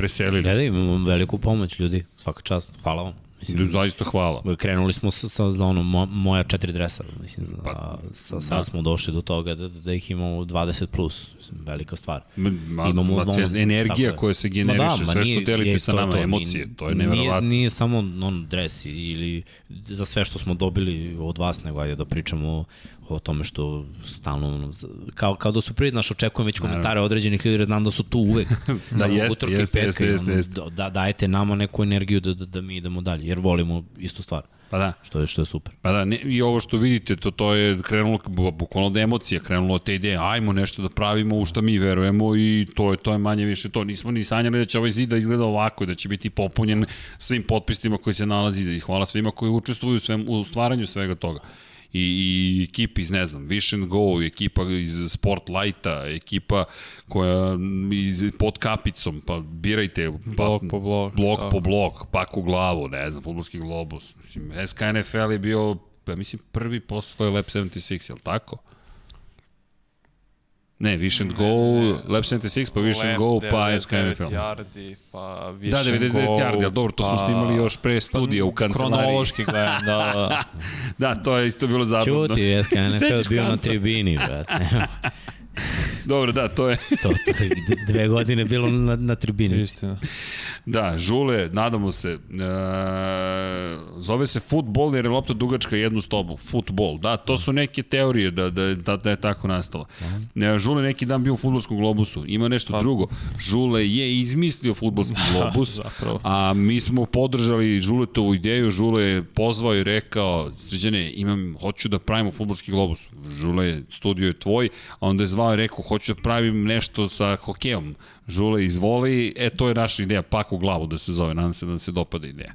Preselili. Gledaj, imamo veliku pomoć ljudi, svaka čast, hvala vam. Mislim, Zaista hvala. krenuli smo sa, sa ono, mo, moja četiri dresa, mislim, Pa, a, sa, sad da. smo došli do toga da, da ih imamo 20 plus, mislim, velika stvar. Ma, ma, Imamo ma, ono- energija koja se Ma generiše, ma sve što nije- delite je sa to nama, to, emocije, to je neverovatno. Nije, nije samo on dres ili za sve što smo dobili od vas, nego ajde da pričamo o, o tome što stalno, kao, kao da su prije, znaš, očekujem već komentare određenih ljudi, znam da su tu uvek. [laughs] da, jeste, jeste, jeste, jeste. Da, dajete nama neku energiju da, da, da mi idemo dalje, jer volimo istu stvar. Pa da. Što je, što je super. Pa da, ne, i ovo što vidite, to, to je krenulo bukvalno od emocija, krenulo od te ideje, ajmo nešto da pravimo u što mi verujemo i to je, to je manje više to. Nismo ni sanjali da će ovaj zid da izgleda ovako, da će biti popunjen svim potpisima koji se nalazi i hvala svima koji učestvuju u, svem, u stvaranju svega toga i, i ekipa iz, ne znam, Vish and Go, ekipa iz Sportlighta, ekipa koja iz, pod kapicom, pa birajte. Pa, blok po blok. Blok da. po blok, pak u glavu, ne znam, futbolski globus. Mislim, SKNFL je bio, pa mislim, prvi posle Lab 76, je li tako? Ne, Vish and Go, ne, ne. Lab 76, pa Vish and Go, pa SK NFL. yardi, pa Vish da, 99 and Go. yardi, ali dobro, to smo pa, snimali još pre studija pa, u kancelariji. Kronološki gledam, da, da. [laughs] da, to je isto bilo zabavno. Čuti, SK NFL bio na tribini, brate. [laughs] Dobro, da, to je... to, to je dve godine bilo na, na tribini. Istina. Da, Žule, nadamo se, e, zove se futbol jer je lopta dugačka jednu stobu. Futbol, da, to su neke teorije da, da, da, da je tako nastalo. E, Žule neki dan bio u futbolskom globusu, ima nešto pa. drugo. Žule je izmislio futbolski [laughs] globus, a mi smo podržali Žuletovu ideju, Žule je pozvao i rekao, sređene, imam, hoću da pravimo futbolski globus. Žule, studio je tvoj, a onda je zvao i rekao, hoću da pravim nešto sa hokejom. Žule, izvoli, e, to je naša ideja, pak u glavu da se zove, nadam se da se dopada ideja.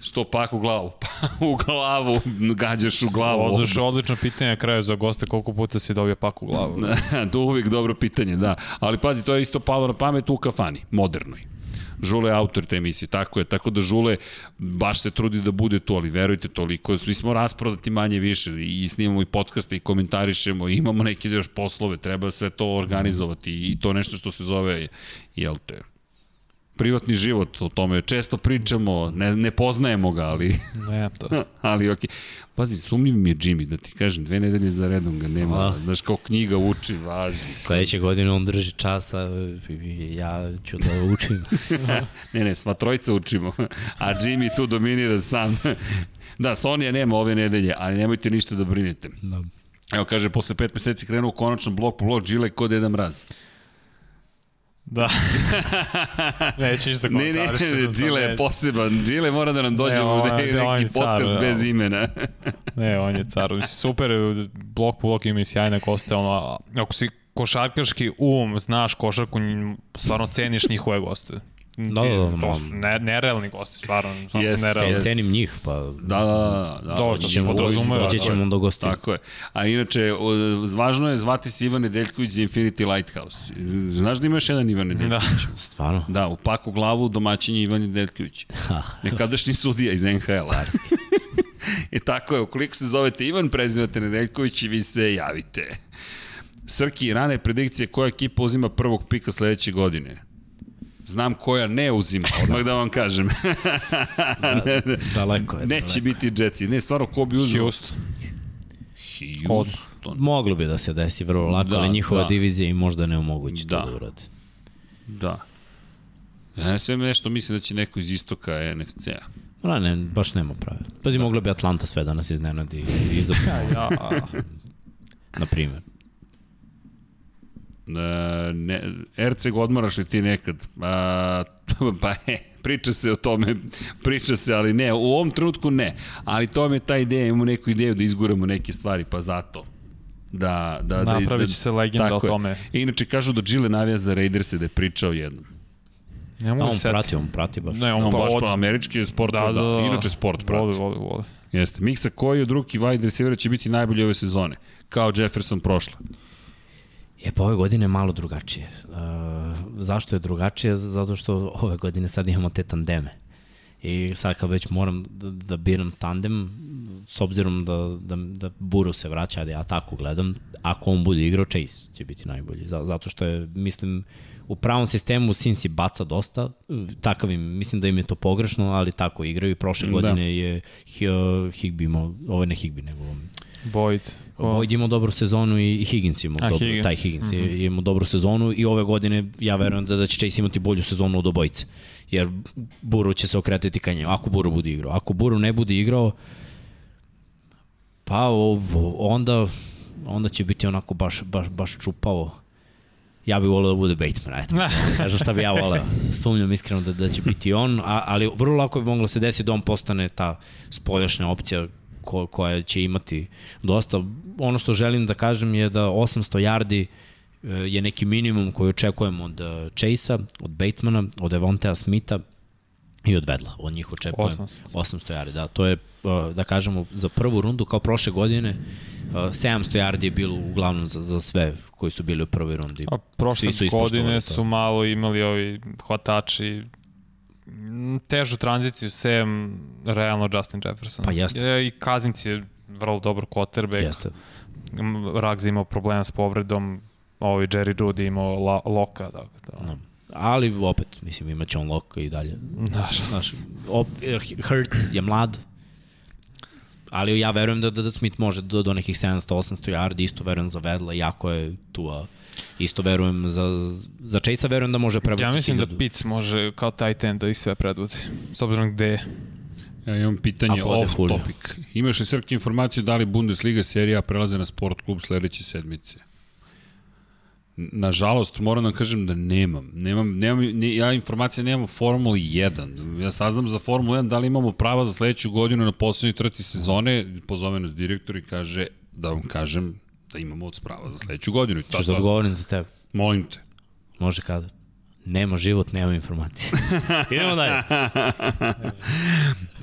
Sto pak u glavu, [laughs] pa u glavu, gađaš u glavu. Odliš, odlično pitanje na kraju za goste, koliko puta si dobio pak u glavu. [laughs] to uvijek dobro pitanje, da. Ali pazi, to je isto palo na pamet u kafani, modernoj. Žule je autor te emisije, tako je, tako da Žule baš se trudi da bude tu, ali verujte toliko, svi smo rasprodati manje više i snimamo i podcaste i komentarišemo i imamo neke još poslove, treba sve to organizovati i to nešto što se zove, jel te, privatni život, o tome često pričamo, ne, ne poznajemo ga, ali... Ne, to. [laughs] ali okej. Okay. Pazi, sumnjiv mi je Jimmy, da ti kažem, dve nedelje za redom ga nema, A. znaš, kao knjiga uči, važi. Sledeće godine on drži časa, ja ću da učim. [laughs] ne, ne, sva trojica učimo, a Jimmy tu dominira sam. [laughs] da, Sonija nema ove nedelje, ali nemojte ništa da brinete. Da. Evo, kaže, posle pet meseci krenuo konačno blok po blok, Žile kod jedan mraz. Da. [laughs] Neće ništa komentariš. Ne, ne, Džile je poseban. Džile mora da nam dođe ne, on, neki on podcast car, bez imena. [laughs] ne, on je car. Super, blok po blok ima i sjajne koste. Ono, ako si košarkaški um, znaš košarku, stvarno ceniš njihove goste. Da, da, da, to su ne, nerealni gosti, stvarno. Yes, nerealni. Cenim njih, pa... Da, da, da. da doći ćemo, doći ćemo do gosti. Tako je. A inače, važno je zvati se Ivan Nedeljković za Infinity Lighthouse. Znaš da ima još jedan Ivan Nedeljković? Da. [laughs] Stvarno? Da, u paku glavu domaćinje Ivan Nedeljković. [laughs] Nekadašnji sudija iz NHL-a. I [laughs] tako je, ukoliko se zovete Ivan, prezivate Nedeljković i vi se javite. Srki, rane predikcije koja ekipa uzima prvog pika sledeće godine? Znam koja ne uzima, odmah da vam kažem. [laughs] ne, ne, daleko je. Neće daleko. biti Jetsi. Ne, stvarno, ko bi uzeo? Houston. Houston. Moglo bi da se desi vrlo lako, da, ali njihova da. divizija im možda ne omogući da. to da urade. Da. Ja sve nešto mislim da će neko iz istoka NFC-a. No, ne, baš nema prave. Pazi, da. mogla bi Atlanta sve danas iznenadi i [laughs] za... ja, ja. Na primjer. E, ne, Erceg odmaraš li ti nekad? A, [laughs] pa je, priča se o tome, priča se, ali ne, u ovom trenutku ne. Ali to je ta ideja, imamo neku ideju da izguramo neke stvari, pa zato. Da, da, da, Napravit će se legenda o tome. Je. Inače, kažu da Gile navija za Raiderse da je pričao jednom. Ne mogu on prati, on prati baš. Ne, on, on pa baš od... američki sport, da, da, da, inače sport prati. Voli, voli, voli. Jeste. Miksa koji od ruki wide receivera će biti najbolji ove sezone? Kao Jefferson prošle. Je, pa ove godine malo drugačije. Uh, zašto je drugačije? Zato što ove godine sad imamo te tandeme. I sad kad već moram da, da biram tandem, s obzirom da, da, da Buru se vraća, da ja tako gledam, ako on bude igrao, Chase će biti najbolji. Zato što je, mislim, u pravom sistemu Sinsi baca dosta, takav im, mislim da im je to pogrešno, ali tako igraju. Prošle da. godine je Higby imao, ovo ne Higby, nego Boyd. Boyd imao dobru sezonu i Higgins imao A, dobru, Higgins. taj Higgins mm -hmm. imao dobru sezonu i ove godine ja verujem da, da će Chase imati bolju sezonu od obojice. Jer Buru će se okretati ka njemu. Ako Buru bude igrao. Ako Buru ne bude igrao, pa ovo, onda onda će biti onako baš, baš, baš čupavo. Ja bih volio da bude Bateman, ajde. [laughs] Kažem šta bi ja voleo. Sumnjam iskreno da, da će biti on, a, ali vrlo lako bi moglo da se desiti da on postane ta spoljašnja opcija ko, koja će imati dosta. Ono što želim da kažem je da 800 yardi e, je neki minimum koji očekujemo od e, Chase-a, od Batemana, od Evontea Smitha i od Vedla. Od njih očekujem 800, 800 yardi. Da, to je, e, da kažemo, za prvu rundu kao prošle godine 700 yardi je bilo uglavnom za, za sve koji su bili u prvoj rundi. A prošle su godine su malo imali ovi hvatači težu tranziciju sem realno Justin Jefferson. Pa jeste. I Kazinc je vrlo dobar quarterback. Jeste. Ruggs imao problema s povredom, ovaj Jerry Judy imao la, Loka, tako da. No. Ali opet, mislim, imaće on Loka i dalje. Znaš. Znaš, op, Hurts je mlad, ali ja verujem da, da, da Smith može do, do nekih 700-800 yardi, isto verujem za Vedla, jako je tu, a isto verujem za, za Chase-a verujem da može prevoditi. Ja mislim da Pitts može kao tight end da ih sve predvodi, s obzirom gde je. Ja imam pitanje Ako off topic. Imaš li srke informaciju da li Bundesliga serija prelaze na sport klub sledeće sedmice? Nažalost, moram da kažem da nemam. Nemam, nemam ne, ja informacije nemam o Formuli 1. Ja saznam za Formulu 1 da li imamo prava za sledeću godinu na poslednjoj trci sezone. Pozove nas direktor i kaže da vam kažem da imamo od sprava za sledeću godinu. Češ da odgovorim za tebe? Molim te. Može kada? Nema život, nema informacije. [laughs] Idemo dalje.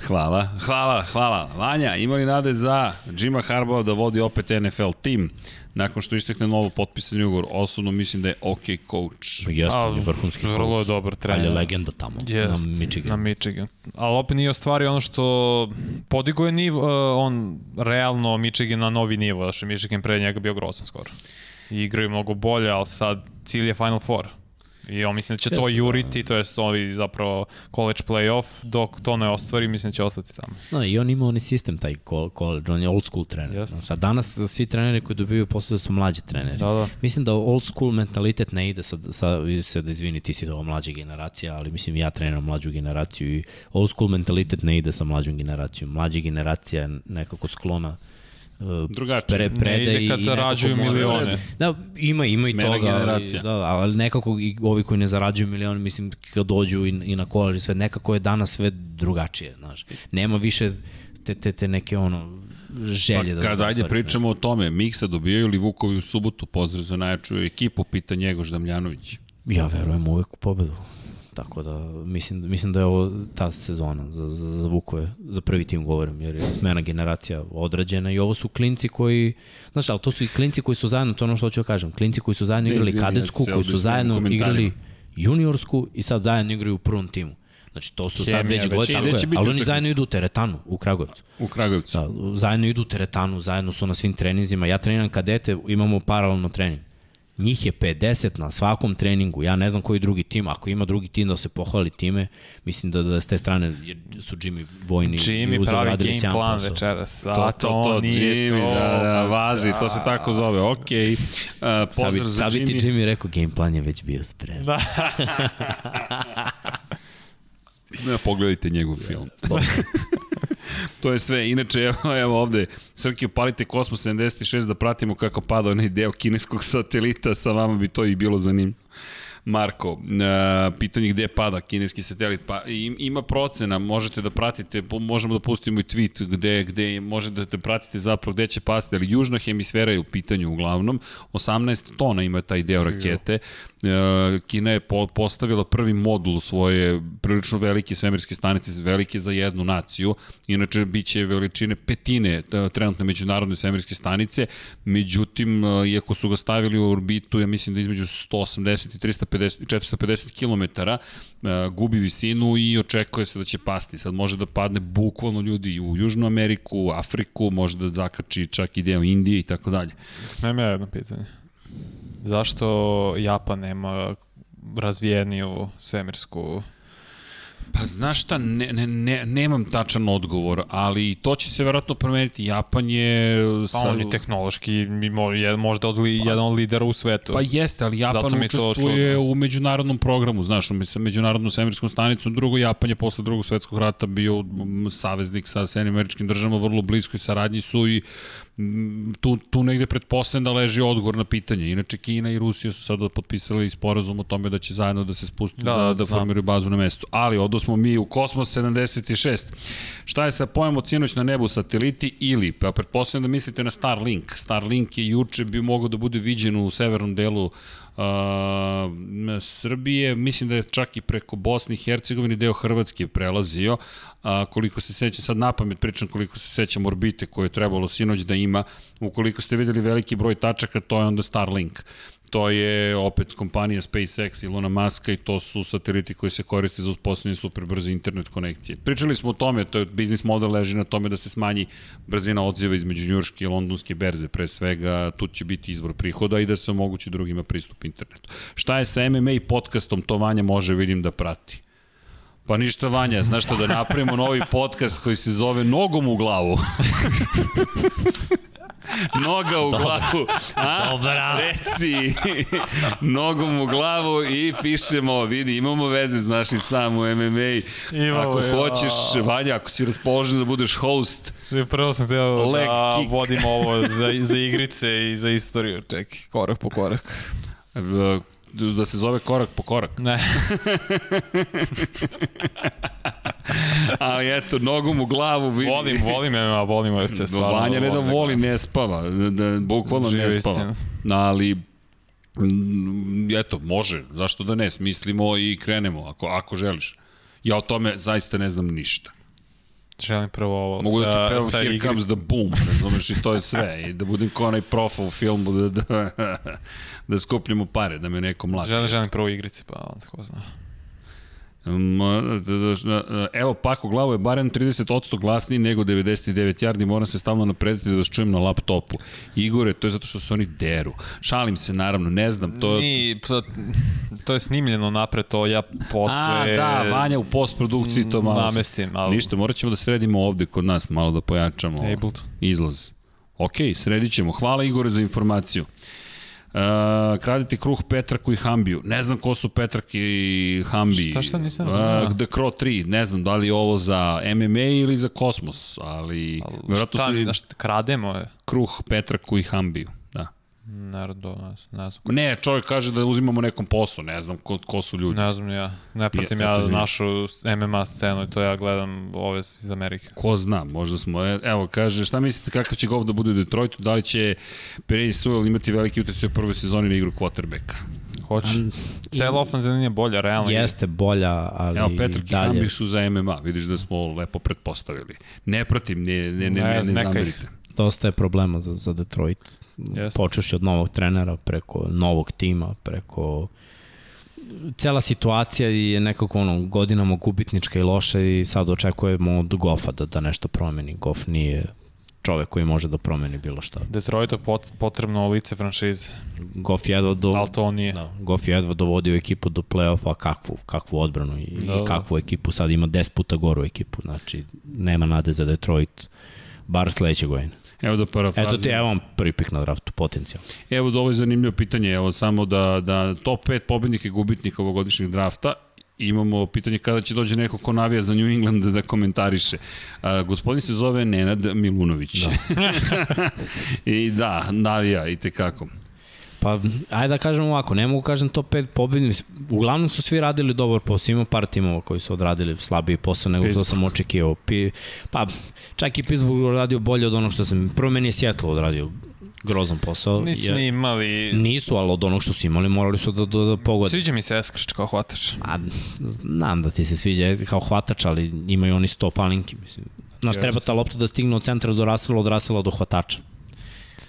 hvala, hvala, hvala. Vanja, imali nade za Jima Harbaugh da vodi opet NFL tim? nakon što istekne novo potpisan ugovor, osobno mislim da je ok coach. Jeste, on je vrhunski coach. Vrlo je dobar trener. Ali je legenda tamo, Jest, na Michigan. Na Michigan. Ali opet nije ostvario ono što podigo je nivo, uh, on realno Michigan na novi nivo, da što je Michigan pre njega bio grosan skoro. I igraju mnogo bolje, ali sad cilj je Final Four. I on mislim da će to juriti, da. to jest ovi zapravo college playoff, dok to ne ostvari, mislim da će ostati tamo. No, i on ima onaj sistem, taj college, on je old school trener. Yes. Sad, danas svi treneri koji dobiju posle su mlađi treneri. Da, da. Mislim da old school mentalitet ne ide, sad, sad se da izvini, ti si ovo mlađa generacija, ali mislim ja treniram mlađu generaciju i old school mentalitet ne ide sa mlađom generacijom. Mlađa generacija je nekako sklona drugačije. Pre, prede ne ide kad zarađuju milione. Da, ima, ima Smena i toga. generacija. Ali, da, ali nekako i ovi koji ne zarađuju milione, mislim, kad dođu i, i na kolaž i sve, nekako je danas sve drugačije, znaš. Nema više te, te, te neke ono, želje pa, da... Kada da ajde pričamo nešto. o tome, Miksa dobijaju li Vukovi u subotu, pozdrav za najjaču ekipu, pita Njegoš Damljanović. Ja verujem uvek u pobedu. Tako da mislim, mislim da je ovo ta sezona za, za, za Vukove, za prvi tim govorim, jer je smena generacija odrađena i ovo su klinci koji, znaš, ali to su i klinci koji su zajedno, to je ono što hoću da kažem, klinci koji su zajedno igrali kadetsku, koji su zajedno igrali juniorsku i sad zajedno igraju u prvom timu. Znači, to su Hemija, sad već godine, ali oni zajedno idu u teretanu, u Kragujevcu. U Kragujevcu. Da, zajedno idu u teretanu, zajedno su na svim treninzima. Ja treniram kadete, imamo paralelno trening. Njih je 50 na svakom treningu. Ja ne znam koji drugi tim. Ako ima drugi tim da se pohvali time, mislim da, da s te strane su Jimmy vojni. Jimmy pravi game plan posao. večeras. A to, to, to, to nije Jimmy, to. Da, da, važi, to se tako zove. Ok. Uh, pozdrav za Jimmy. Sad Jimmy rekao, game plan je već bio spreman. [laughs] [laughs] Da. ne, pogledajte njegov film. [laughs] to je sve. Inače, evo, evo ovde, Srki, upalite Kosmos 76 da pratimo kako pada onaj deo kineskog satelita, sa vama bi to i bilo zanimljivo. Marko, pitanje gde pada kineski satelit, pa ima procena, možete da pratite, možemo da pustimo i tweet gde, gde možete da pratite zapravo gde će pasti, ali južna hemisfera je u pitanju uglavnom, 18 tona ima taj deo rakete, Kina je postavila prvi modul svoje prilično velike svemirske stanice, velike za jednu naciju, inače biće veličine petine trenutne međunarodne svemirske stanice, međutim, uh, iako su ga stavili u orbitu, ja mislim da između 180 i 350 450, 450 km, gubi visinu i očekuje se da će pasti. Sad može da padne bukvalno ljudi u Južnu Ameriku, Afriku, može da zakači čak i deo Indije i tako dalje. Smem ja jedno pitanje. Zašto Japan nema razvijeniju svemirsku Pa znaš šta, ne, ne, ne, nemam tačan odgovor, ali to će se verovatno promeniti. Japan je... Pa on je tehnološki je možda od li, pa, jedan od lidera u svetu. Pa jeste, ali Japan učestvuje u međunarodnom programu, znaš, sa međunarodnom svemirskom stanicom, drugo Japan je posle drugog svetskog rata bio saveznik sa Sjednim američkim državama, vrlo bliskoj saradnji su i tu, tu negde pretpostavljam da leži odgovor na pitanje. Inače, Kina i Rusija su sada potpisali sporazum o tome da će zajedno da se spusti da, da, da formiraju bazu na mestu. Ali, odo smo mi u Kosmos 76. Šta je sa pojemom cijenoć na nebu sateliti ili, pa pretpostavljam da mislite na Starlink. Starlink je juče bi mogao da bude viđen u severnom delu uh, Srbije, mislim da je čak i preko Bosne i Hercegovine deo Hrvatske prelazio, a, koliko se seća, sad na pamet pričam koliko se sećam orbite koje je trebalo sinoć da ima, ukoliko ste videli veliki broj tačaka, to je onda Starlink. To je opet kompanija SpaceX, Ilona Muska i to su sateliti koji se koriste za uspostavljanje superbrze internet konekcije. Pričali smo o tome, to je biznis model leži na tome da se smanji brzina odziva između njurške i londonske berze, pre svega tu će biti izbor prihoda i da se omogući drugima pristup internetu. Šta je sa MMA podcastom, to Vanja može vidim da prati. Pa ništa Vanja, znaš što da napravimo novi podcast koji se zove Nogom u glavu. [laughs] Noga u glavu. A? Dobra. Reci. [laughs] Nogom u glavu i pišemo, vidi, imamo veze s našim sam u MMA. Imamo, ako ja. hoćeš, Vanja, ako si raspoložen da budeš host. Prvo sam teo da kick. vodim ovo za, za igrice i za istoriju. Čekaj, korak po korak da se zove korak po korak. Ne. [laughs] Ali eto, nogom u glavu vidi. Volim, volim MMA, volim UFC, stvarno. Vanja ne da voli, ne spava, da, da bukvalno Živi ne spava. Ali, eto, može, zašto da ne, smislimo i krenemo, ako, ako želiš. Ja o tome zaista ne znam ništa. Želim prvo ovo Mogu sa, da ti pevam Here igri... Comes the Boom, razumeš, i to je sve. I da budem kao onaj profa u filmu, da, da, [laughs] da skupljamo pare, da me neko mlati. Želim, želim prvo igrice, pa onda ko zna. Evo, Pako Glavo je barem 30% glasniji nego 99 yardi, moram se stalno naprediti da vas čujem na laptopu. Igore, to je zato što se oni deru. Šalim se, naravno, ne znam, to... Ni, to, to je snimljeno napred, to ja posle... A, da, Vanja u postprodukciji to malo... Namestim, ali... Ništa, morat ćemo da sredimo ovde kod nas, malo da pojačamo Abled. izlaz. Ok, sredit ćemo. Hvala Igore za informaciju. Uh, kradite kruh Petraku i Hambiju. Ne znam ko su Petrak i Hambi. Šta šta nisam razumio? Uh, The Crow 3, ne znam da li je ovo za MMA ili za Kosmos, ali... ali šta, su... šta, krademo je? Kruh Petraku i Hambiju. Nardo, ne znam. Ne, čovjek kaže da uzimamo nekom poslu, ne znam ko, ko su ljudi. Ne znam ja. Ne pratim ja, ja našu MMA scenu i to ja gledam ove iz Amerike. Ko zna, možda smo, e, evo kaže, šta mislite kakav će golf da bude u Detroitu, da li će Perry Sewell imati veliki utjecaj u prvoj sezoni na igru quarterbacka? Hoće. Cela ofenzivna nije bolja, realno. Jeste bolja, ali Evo, Petar su za MMA, vidiš da smo lepo pretpostavili. Ne pratim, ne, ne, ne, ne, ne, ne zamerite dosta je problema za, za Detroit. Yes. Počeš od novog trenera, preko novog tima, preko cela situacija je nekako ono godinama gubitnička i loša i sad očekujemo od Goffa da, da nešto promeni. Goff nije čovek koji može da promeni bilo šta. Detroitu pot, potrebno lice franšize. Goff jedva do... Ali to nije. Da, Goff jedva dovodio ekipu do play-offa, kakvu, kakvu odbranu i, da, i da. kakvu ekipu. Sad ima 10 puta goru ekipu, znači nema nade za Detroit, bar sledeće godine. Evo da parafrazim. Eto ti, evo vam prvi pik na draftu, potencijal. Evo da ovo je zanimljivo pitanje, evo samo da, da top 5 pobednika i gubitnika ovogodišnjeg drafta imamo pitanje kada će dođe neko ko navija za New England da komentariše. A, gospodin se zove Nenad Milunović. Da. [laughs] I da, navija i tekako. Pa, ajde da kažem ovako, ne mogu kažem top 5 pobednika. Uglavnom su svi radili dobar posao, ima par timova koji su odradili slabiji posao nego što sam očekio. Pi, pa, čak i Pittsburgh radio bolje od onog što sam, prvo meni je Seattle odradio grozan posao. Nisu ni imali... Nisu, ali od onog što su imali morali su da, da, da pogode. Sviđa mi se Eskrč kao hvatač. A, znam da ti se sviđa kao hvatač, ali imaju oni sto falinki, mislim. Znaš, treba ta lopta da stigne od centra do rasela, od rasela do hvatača.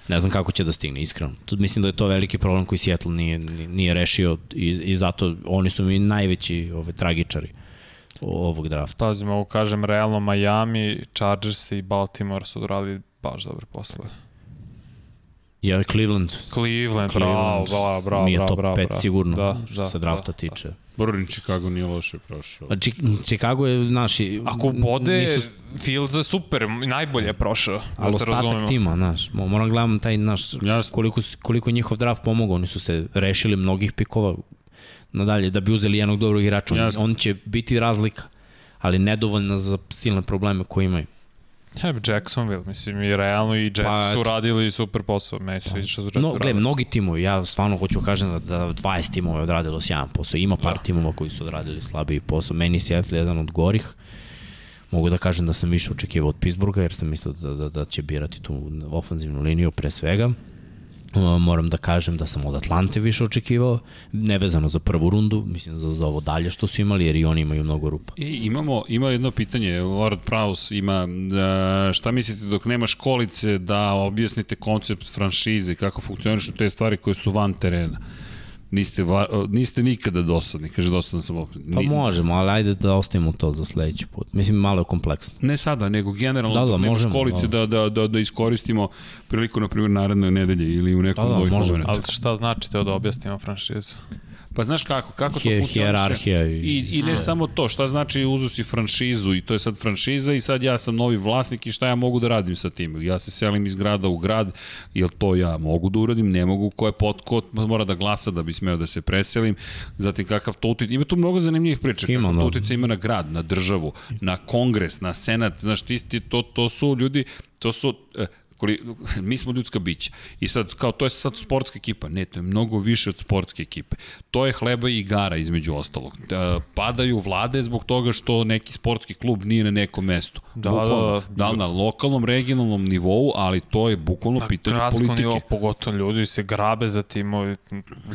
Ne znam kako će da stigne, iskreno. Mislim da je to veliki problem koji Seattle nije, nije rešio i, i zato oni su mi najveći ove, tragičari ovog drafta. Pazi, mogu kažem, realno Miami, Chargers i Baltimore su odradili baš dobre poslove. Je Cleveland. Cleveland, bravo, bravo, bravo. Nije bravo, top bravo, 5 bravo. sigurno, Da, što da, se drafta da, tiče. Brojni Chicago nije loše prošao. A Chi- Chicago je, znaš, Ako bode, nisu- Fields je super, najbolje je prošao. ali da ostatak razumemo. tima, znaš, mo- moram gledam taj, naš, Jasno. koliko, koliko je njihov draft pomogao, oni su se rešili mnogih pikova nadalje, da bi uzeli jednog dobrog igrača, on, on će biti razlika, ali nedovoljna za silne probleme koje imaju. Ja, Jacksonville, mislim, i realno i Jets Pa, su radili super posao. Meni se sviđa što su No, gle, mnogi timovi, ja stvarno hoću kažem da, da 20 timova je odradilo sjajan posao. Ima par Da. timova koji su odradili slabiji posao. Meni je Seattle jedan od gorih. Mogu da kažem da sam više očekivao od Pittsburgha, jer sam mislio da, da, da će birati tu ofanzivnu liniju pre svega. Uh, moram da kažem da sam od Atlante više očekivao, nevezano za prvu rundu, mislim za, za ovo dalje što su imali, jer i oni imaju mnogo rupa. I imamo, ima jedno pitanje, Lord Praus ima, uh, šta mislite dok nema školice da objasnite koncept franšize, kako funkcionišu te stvari koje su van terena? Niste, va, niste nikada dosadni, kaže dosadan sam opet. Pa možemo, ali ajde da ostavimo to za sledeći put. Mislim, malo je kompleksno. Ne sada, nego generalno Da, da, nema možemo, školice da, da, da, da iskoristimo priliku, na primjer, naredne nedelje ili u nekom Da, da, možemo. Ali šta znači to da objasnimo franšizu? Pa znaš kako, kako to funkcioniše? i- I, ne samo to, šta znači uzu si franšizu i to je sad franšiza i sad ja sam novi vlasnik i šta ja mogu da radim sa tim? Ja se selim iz grada u grad, jel to ja mogu da uradim, ne mogu, ko je pot, ko mora da glasa da bi smeo da se preselim, zatim kakav to utic, ima tu mnogo zanimljivih priča, Ima, kakav to utica ima na grad, na državu, na kongres, na senat, znaš, ti, ti, to, to su ljudi, to su, eh, koli, [laughs] mi smo ljudska bića. I sad, kao, to je sad sportska ekipa. Ne, to je mnogo više od sportske ekipe. To je hleba i igara, između ostalog. Da, padaju vlade zbog toga što neki sportski klub nije na nekom mestu. Da, Bukvalno. da, da. da li na lokalnom, regionalnom nivou, ali to je bukvalno pitanje Gradsko politike. nivo, pogotovo ljudi se grabe za timovi.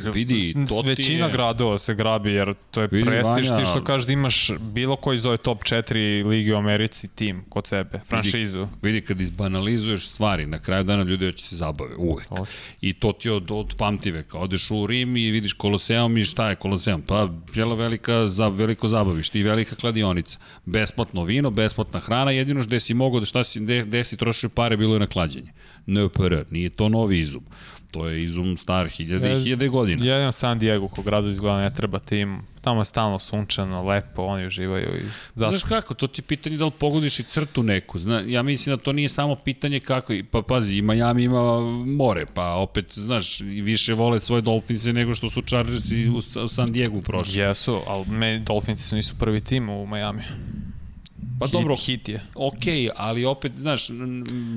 Vidi, to Većina je- gradova se grabi, jer to je Vidi, prestiž. Vanja, Ti što kažeš da imaš bilo koji zove top 4 ligi u Americi tim kod sebe, franšizu. Vidi, kad izbanalizuješ stvari, na kraju dana ljudi hoće se zabave, uvek. Hoće. I to ti od, od pamtive, kao odeš u Rim i vidiš Koloseum i šta je Koloseum? Pa, jela velika, za, veliko zabavište i velika kladionica. Besplatno vino, besplatna hrana, jedino gde si mogao da šta si, gde, gde si trošio pare bilo je na klađenje. NPR, nije to novi izum. To je izum star hiljade i Ja- hiljade godina. Jedino San Diego ko gradu izgleda ne treba tim. Tamo je stalno sunčano, lepo, oni uživaju. I zato Znaš kako, to ti je pitanje da li pogodiš i crtu neku. Zna, ja mislim da to nije samo pitanje kako, pa pazi, i Miami ima more, pa opet, znaš, i više vole svoje Dolphinse nego što su Chargersi u, u San Diego prošli. Jesu, ali me Dolphinsi su nisu prvi tim u Miami. Pa hit, dobro, Hit je. okej, ali opet, znaš,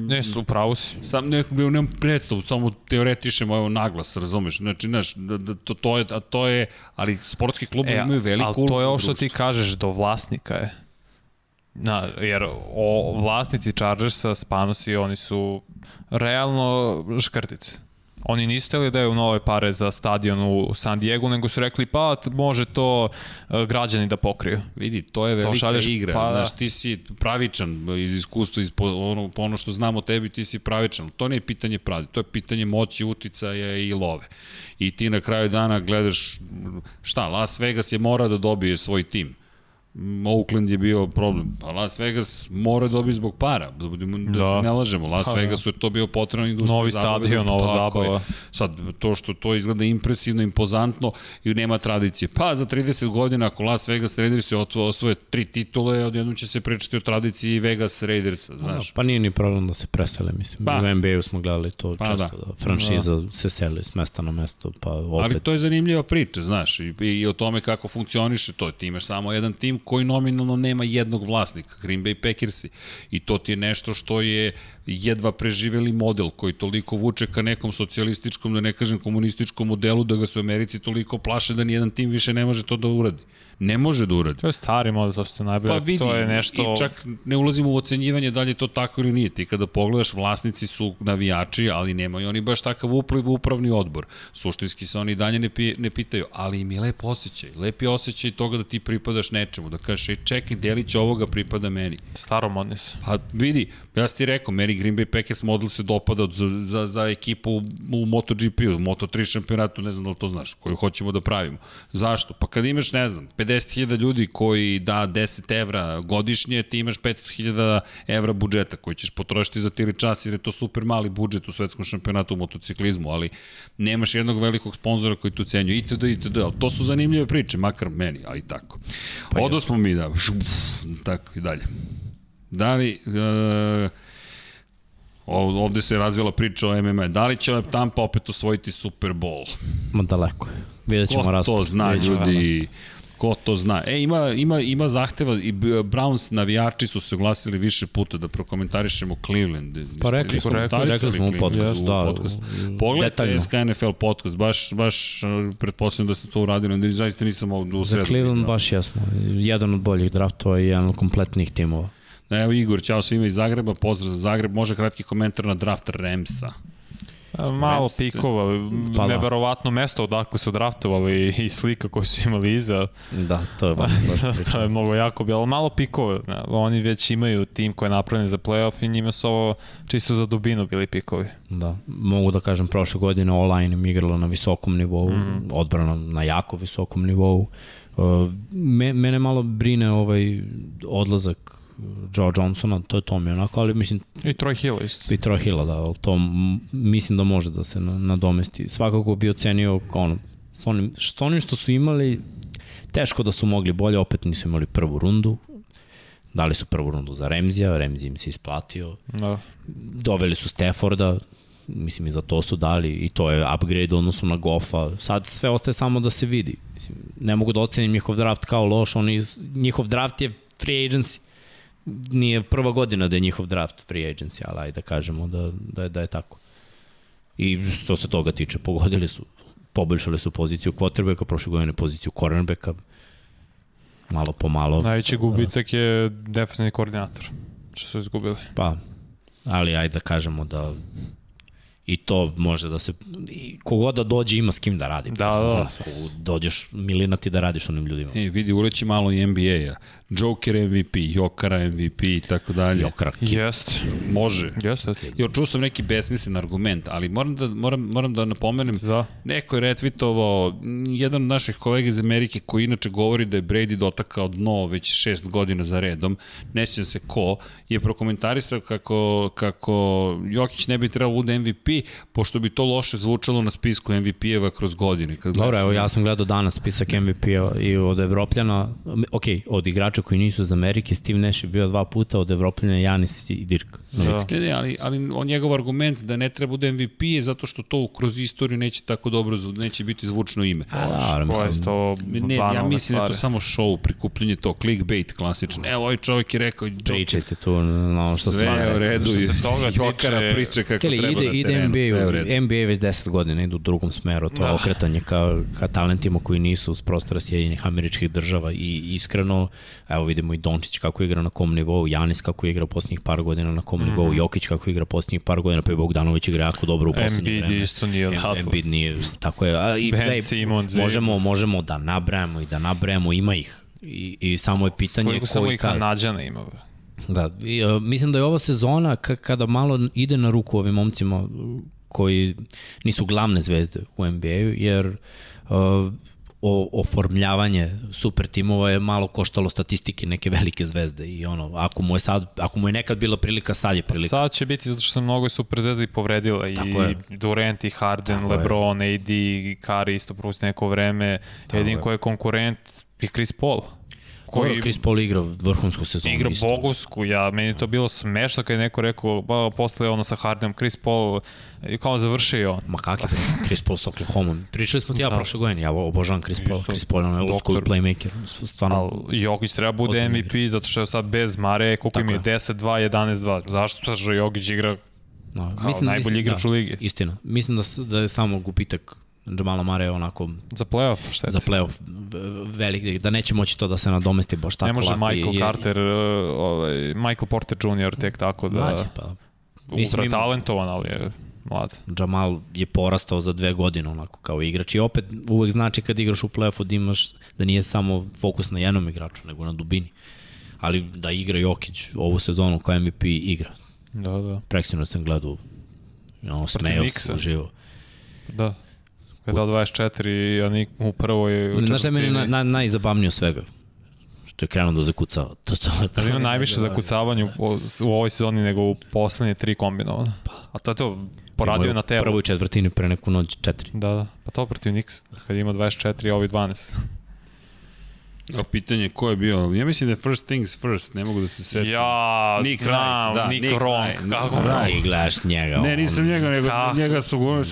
Ne, su, upravo si. sam nekog bi nemam predstavu, samo teoretišemo evo naglas, razumeš? Znači, znaš, da, da, to, to, je, a to je, ali sportski klub E, imaju veliku ali to je ovo što ti kažeš, do vlasnika je. Na, jer o, vlasnici Chargersa, Spanosi, oni su realno škrtice. Oni nisu hteli da je nove pare za stadion u San Diego, nego su rekli pa može to e, građani da pokriju. Vidi, to je velika šalješ, igra. pa da. Znaš, ti si pravičan iz iskustva, iz po, ono, po ono što znamo o tebi, ti si pravičan. To nije pitanje pravde, to je pitanje moći, uticaja i love. I ti na kraju dana gledaš, šta, Las Vegas je mora da dobije svoj tim. Mm, Oakland je bio problem. Pa Las Vegas mora da dobije zbog para, da, budemo, da, Da. se ne lažemo. Las Pa da. Vegasu je to bio potrebno industrija. Novi zabave, stadion, nova tako je. zabava. Sad, to što to izgleda impresivno, impozantno i nema tradicije. Pa za 30 godina ako Las Vegas Raiders je osvoje, tri titule, odjednom će se pričati o tradiciji Vegas Raidersa, znaš. Pa nije ni problem da se presele, mislim. Pa. Pa. U NBA-u smo gledali to Pa pa, često, da. da. Franšiza da. se seli s mesta na mesto, pa opet. Ali to je zanimljiva priča, znaš, i, i o tome kako funkcioniše to. Ti imaš samo jedan tim koji nominalno nema jednog vlasnika, Green Bay Packersi. I to ti je nešto što je jedva preživeli model koji toliko vuče ka nekom socijalističkom, da ne kažem komunističkom modelu, da ga se Americi toliko plaše da nijedan tim više ne može to da uradi. Ne može da uradi. To je stari model, to ste najbolje. Pa vidi, to je nešto... i čak ne ulazimo u ocenjivanje da li je to tako ili nije. Ti kada pogledaš, vlasnici su navijači, ali nemaju oni baš takav upliv u upravni odbor. Suštinski se oni dalje ne, pi, ne pitaju, ali im je lep osjećaj. Lep je osjećaj toga da ti pripadaš nečemu, da kažeš, ej, čekaj, delić ovoga pripada meni. Staromodni su. Pa vidi, ja sam ti rekao, meni Green Bay Packers model se dopada za, za, za ekipu u, u MotoGP-u, Moto3 šampionatu, ne znam da li to znaš, koju hoćemo da pravimo. Zašto? Pa kad imaš, ne znam, 50.000 ljudi koji da 10 evra godišnje, ti imaš 500.000 evra budžeta koji ćeš potrošiti za tili čas jer je to super mali budžet u svetskom šampionatu u motociklizmu, ali nemaš jednog velikog sponzora koji tu cenjuje itd. itd. Ali to su zanimljive priče, makar meni, ali tako. Pa Odo smo mi da, šuf, tako i dalje. Da li... Uh, Ovde se razvila priča o MMA. Da li će Tampa opet osvojiti Super Bowl? Ma daleko je. Vidjet ćemo. Ko to zna, ljudi? Ko to zna? E, ima, ima, ima zahteva i Browns navijači su se oglasili više puta da prokomentarišemo Cleveland. Pa rekli smo, rekli, rekli smo u podcastu, da. Podcast. Pogledajte SK NFL podcast, baš, baš pretpostavljam da ste to uradili, onda zaista nisam ovdje u sredu. Za Cleveland da. baš jasno. Jedan od boljih draftova i jedan od kompletnih timova. Evo Igor, čao svima iz Zagreba, pozdrav za Zagreb, može kratki komentar na draft Remsa. Malo pikova, pa da. neverovatno mesto odakle su draftovali i slika koju su imali iza. Da, to je baš, [laughs] baš To je mnogo jako bilo, malo pikova. Oni već imaju tim koji je napravljen za playoff i njima su ovo čisto za dubinu bili pikovi. Da, mogu da kažem, prošle godine online im igralo na visokom nivou, mm. odbrana na jako visokom nivou. Uh, me, mene malo brine ovaj odlazak Joe Johnsona, to je to mi onako, ali mislim... I Troy Hill isto. I Troy Hill, da, ali to mislim da može da se nadomesti. Svakako bi ocenio ono, s onim, s onim što su imali, teško da su mogli bolje, opet nisu imali prvu rundu, dali su prvu rundu za Remzija, Remzi im se isplatio, da. doveli su Stafforda, mislim i za to su dali i to je upgrade odnosno na Goffa. Sad sve ostaje samo da se vidi. Mislim, ne mogu da ocenim njihov draft kao loš, oni, njihov draft je free agency nije prva godina da je njihov draft free agency, ali ajde da kažemo da, da, je, da je tako. I što se toga tiče, pogodili su, poboljšali su poziciju quarterbacka, prošle godine poziciju cornerbacka, malo po malo. Najveći gubitak je defensivni koordinator, što su izgubili. Pa, ali ajde da kažemo da I to može da se... Kogoda da dođe ima s kim da radi. Da, da. Dođeš milinati da radiš onim ljudima. E, vidi, uleći malo i NBA-a. Joker MVP, Jokara MVP i tako dalje. Jokara. Jest. Može. Jest. Jo, čuo sam neki besmislen argument, ali moram da, moram, moram da napomenem, Za? neko je retvitovao, jedan od naših kolega iz Amerike koji inače govori da je Brady dotakao dno već šest godina za redom, nećem se ko, je prokomentarisao kako, kako Jokić ne bi trebao da bude MVP, pošto bi to loše zvučalo na spisku MVP-eva kroz godine. Kad Dobro, evo ja sam gledao danas spisak MVP-eva i od Evropljana, ok, od igrača koji nisu iz Amerike, Steve Nash je bio dva puta, od Evropljana Janis i Dirk. Da. Ne, ali, ali on njegov argument da ne treba bude MVP je zato što to kroz istoriju neće tako dobro, neće biti zvučno ime. A, da, mislim, je to ne, ja mislim da je to samo show, prikupljanje to, clickbait klasično. Evo, ovaj čovjek je rekao... Pričajte tu na ono što sve je u redu. Što se toga tiče... priča kako Keli, treba ide, ide NBA, NBA već 10 godina ide u drugom smeru, to je da. okretanje ka, ka talentima koji nisu s prostora Sjedinjenih američkih država i iskreno, evo vidimo i Dončić kako igra na kom nivou, Janis kako igra poslednjih par godina na kom mm nivou, mhm. Jokić kako igra poslednjih par godina, pa i Bogdanović igra jako dobro u poslednje vreme. Embiid isto nije odatle. Embiid nije, tako je. A, i, ben Simons, možemo, možemo da nabrajamo i da nabrajamo, ima ih. I, i samo je pitanje Koliko samo i Kanadžana ima. Da, i, uh, mislim da je ova sezona kada malo ide na ruku ovim momcima koji nisu glavne zvezde u NBA-u, jer uh, o, oformljavanje super timova je malo koštalo statistike neke velike zvezde i ono, ako mu je sad, ako mu je nekad bila prilika, sad je prilika. Sad će biti zato što su mnogo super zvezde i povredila i je. Durant i Harden, Tako LeBron, je. AD, Kari isto prosto neko vreme. Tako Jedin ko je konkurent je Chris Paul koji... Chris Paul igra vrhunsku sezonu. Igra isto. bogusku, ja, meni to bilo smešno kad je neko rekao, ba, posle ono sa Hardenom, Chris Paul, kao završio. Ma kakav je [laughs] Chris Paul sa Oklahoma? Pričali smo ti ja da. prošle godine, ja obožavam Chris Paul, Isto, Chris Paul je old school playmaker, stvarno. Al, Jokić treba bude MVP igra. zato što je sad bez Mare, koliko im je 10-2, 11-2. Zašto što Jokić igra No, kao mislim, najbolji mislim, igrač da, u ligi. Istina. Mislim da, da je samo gubitak Jamala Mare onako... Za playoff, šta je? Za playoff veliki, da neće moći to da se nadomesti baš tako. Ne može lako Michael i, Carter, uh, ovaj, Michael Porter Jr. tek tako da... Mlađe, pa. Mislim, talentovan, ali je mlad. Jamal je porastao za dve godine onako kao igrač i opet uvek znači kad igraš u playoffu da imaš da nije samo fokus na jednom igraču nego na dubini. Ali da igra Jokić ovu sezonu kao MVP igra. Da, da. Preksino sam gledao ono, smejao se uživo. Da je dao 24 a nik u prvoj u Znaš šta je meni na, na, najzabavnije od svega? Što je krenuo da zakucava. [laughs] To, to, to, Da ima najviše zakucavanja u, u ovoj sezoni nego u poslednje tri kombinovane. A to je to, poradio je na telu. Prvoj četvrtini pre neku noć četiri. Da, da. Pa to protiv Nix, kad ima 24, a ovi 12. A pitanje je ko je bio? Ja mislim da je first things first, ne mogu da se setim. Ja, Nick znam, Wright, da, Nick, Nick Ronk, Wright, kako Wright. Ti gledaš njega. Ne, nisam njega, nego Kako? njega su govorili.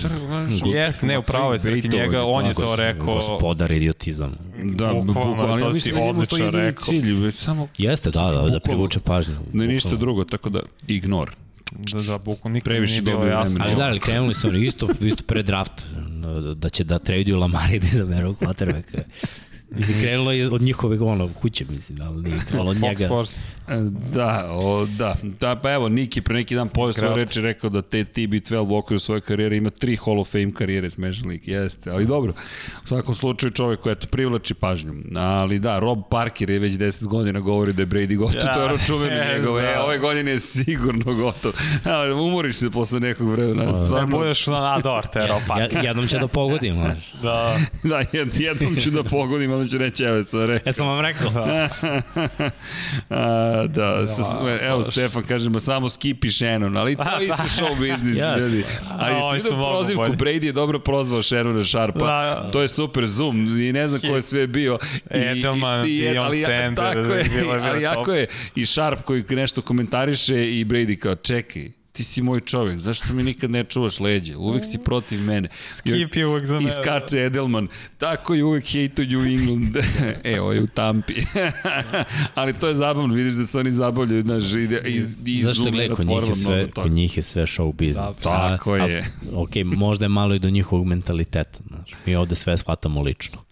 Jeste, ne, upravo je Srki njega, on je to rekao. Gospodar idiotizam. Da, Bukvalno, bukvalno, ali to ja si mislim da njemu to jedini rekao. cilj, već samo Jeste, da, da, da Bukvalno. privuče pažnju. ne ništa Bukvalno. drugo, tako da ignor. Da, da, buku, nikad Previše nije bilo jasno. Ali da, ali krenuli su oni isto, isto pre draft, da će da traduju Lamari da izaberu quarterbacka. Mislim, krenulo je od njihove ono, kuće, mislim, ali nije [laughs] krenulo od Fox njega. Sports. E, Da, o, da, da, pa evo, Niki pre neki dan poveo svoje reči rekao da te TB12 u okviru svoje karijere ima tri Hall of Fame karijere s Major League, jeste, ali dobro, u svakom slučaju čovjek koji eto privlači pažnju, ali da, Rob Parker je već 10 godina govori da je Brady gotov, Ja, to je ono čuveno [laughs] e, njegovo, e, da. ove godine je sigurno gotov, ali umoriš se posle nekog vremena, Ne stvarno, budeš na nador, Tero, pa. Ja, jednom će da pogodim, [laughs] znaš. Da, da, jed, jednom ću da pogodim, onda ću reći, evo, sam rekao. Ja sam vam rekao. [laughs] A, da, sa, sve, evo Stefan kažemo samo Skip i Shannon, ali to je isto [laughs] show biznis, Jeste. ljudi. Ali A, ovi svi da prozivku. Brady je dobro prozvao Shannona Sharpa, Da. to je super zoom i ne znam ko je sve bio. I, Edelman, Deion ali, Sanders, tako je, ali jako je i Sharp koji nešto komentariše i Brady kao čekaj, ti si moj čovjek, zašto mi nikad ne čuvaš leđe? Uvek si protiv mene. Skip je uvek za mene. I skače Edelman. Tako je uvek hate New England. [laughs] e, ovo je u Tampi. [laughs] Ali to je zabavno, vidiš da se oni zabavljaju, znaš, ide, i, i Zašto zoom gledaj, kod njih je sve, kod njih je sve show business. Da, tako A- je. A, ok, možda je malo i do njihovog mentaliteta, znaš. Mi ovde sve shvatamo lično.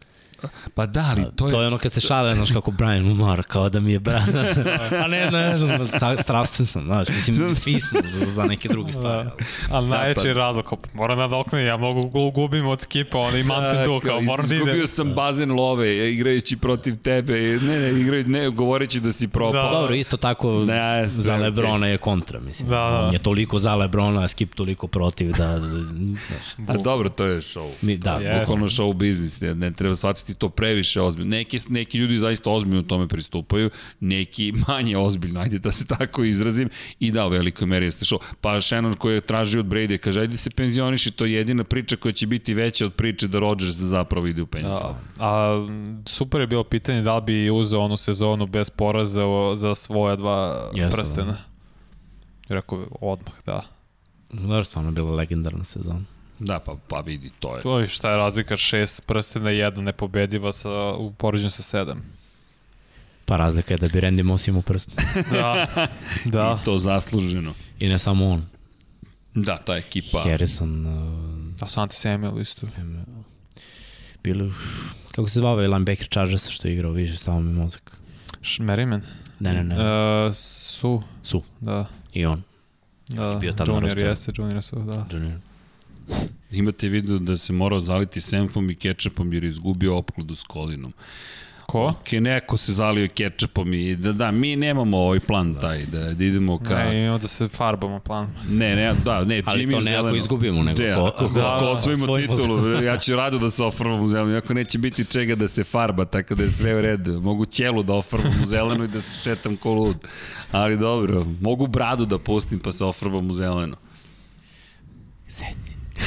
Pa da, ali to je... To je ono kad se šale, znaš, kako Brian umar, kao da mi je brat. [laughs] A ne, ne, ne, ne ta, strastven sam, znaš, mislim, svi smo za, za neke druge stvari. Da. Ali najveći je razlog, moram da dokne, ja mogu gu- gubim od skipa, ono i Mountain Dew, kao moram da idem. Izgubio sam bazen love, igrajući protiv tebe, ne, ne, igraju, ne, govoreći da si propao. Da. Dobro, isto tako Ne, za. Lebrona je kontra, mislim. Da, da. On je toliko za Lebrona, a Skip toliko protiv da, da [laughs] znaš, A dobro, to je show. mi, da. Bukvalno show biznis, ne, ne treba shvatiti to previše ozbiljno. Neki, neki ljudi zaista ozbiljno tome pristupaju, neki manje ozbiljno, ajde da se tako izrazim, i da, u velikoj meri jeste show. Pa Shannon koji je tražio od Brady, kaže, ajde se penzioniši, to je jedina priča koja će biti veća od priče da Rodgers zapravo ide u penziju. Da. A super je bilo pitanje da li bi uzeo onu sezonu bez poraza za svoja dva Jesam, prstena. Rekao odmah, da. Znaš, stvarno je bila legendarna sezona. Da, pa, pa vidi, to je. To je šta je razlika šest prstena i jedna nepobediva sa, u poređenju sa sedam. Pa razlika je da bi Randy Moss imao prst. [laughs] Da, da. I to zasluženo. I ne samo on. Da, ta ekipa. Harrison, uh, A Santi Samuel isto. Sam, bilo, kako se zvao ovaj linebacker Chargersa što je igrao, više samo mi mozak. Merriman? Ne, ne, ne, Uh, su, su, da. i on. Da, bio tad na junior jeste, junior su, da. Junior. Imate vidio da se morao zaliti senfom i kečapom jer je izgubio opkladu s kolinom. Ko? Ok, neko se zalio kečapom i da, da, mi nemamo ovaj plan taj, da, da idemo ka... Ne, imamo da se farbamo plan. Ne, ne, da, ne, Ali Jimmy to ne zeleno. ako izgubimo, nego De, ko- ako, da, ako da, osvojimo svojim titulu, ja ću rado da se ofarbam u zelenu, ako neće biti čega da se farba, tako da je sve u redu. Mogu ćelu da ofarbam u zelenu i da se šetam ko lud. Ali dobro, mogu bradu da pustim pa se ofarbam u zelenu. Seci. [laughs]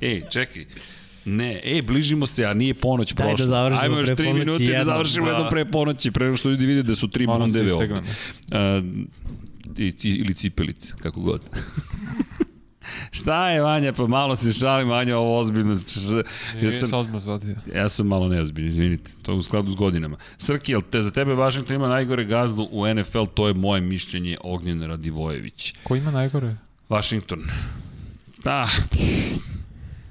Ej, čekaj. Ne, ej, bližimo se, a nije ponoć Daj da prošla. završimo Ajmo još pre 3 ponoći minuta i da završimo Da. jednom pre ponoći, pre nego što ljudi vide da su tri bundeve ovde. Uh, i, ili cipelice, kako god. [laughs] Šta je, Vanja? Pa malo se šalim, Vanja, ovo ozbiljno. Ja Ja sam odmah zvadio. ja sam malo neozbiljan, izvinite. To je u skladu s godinama. Srki, jel te, za tebe Washington ima najgore gazdu u NFL, to je moje mišljenje Ognjen Radivojević. Ko ima najgore? Washington. Ah,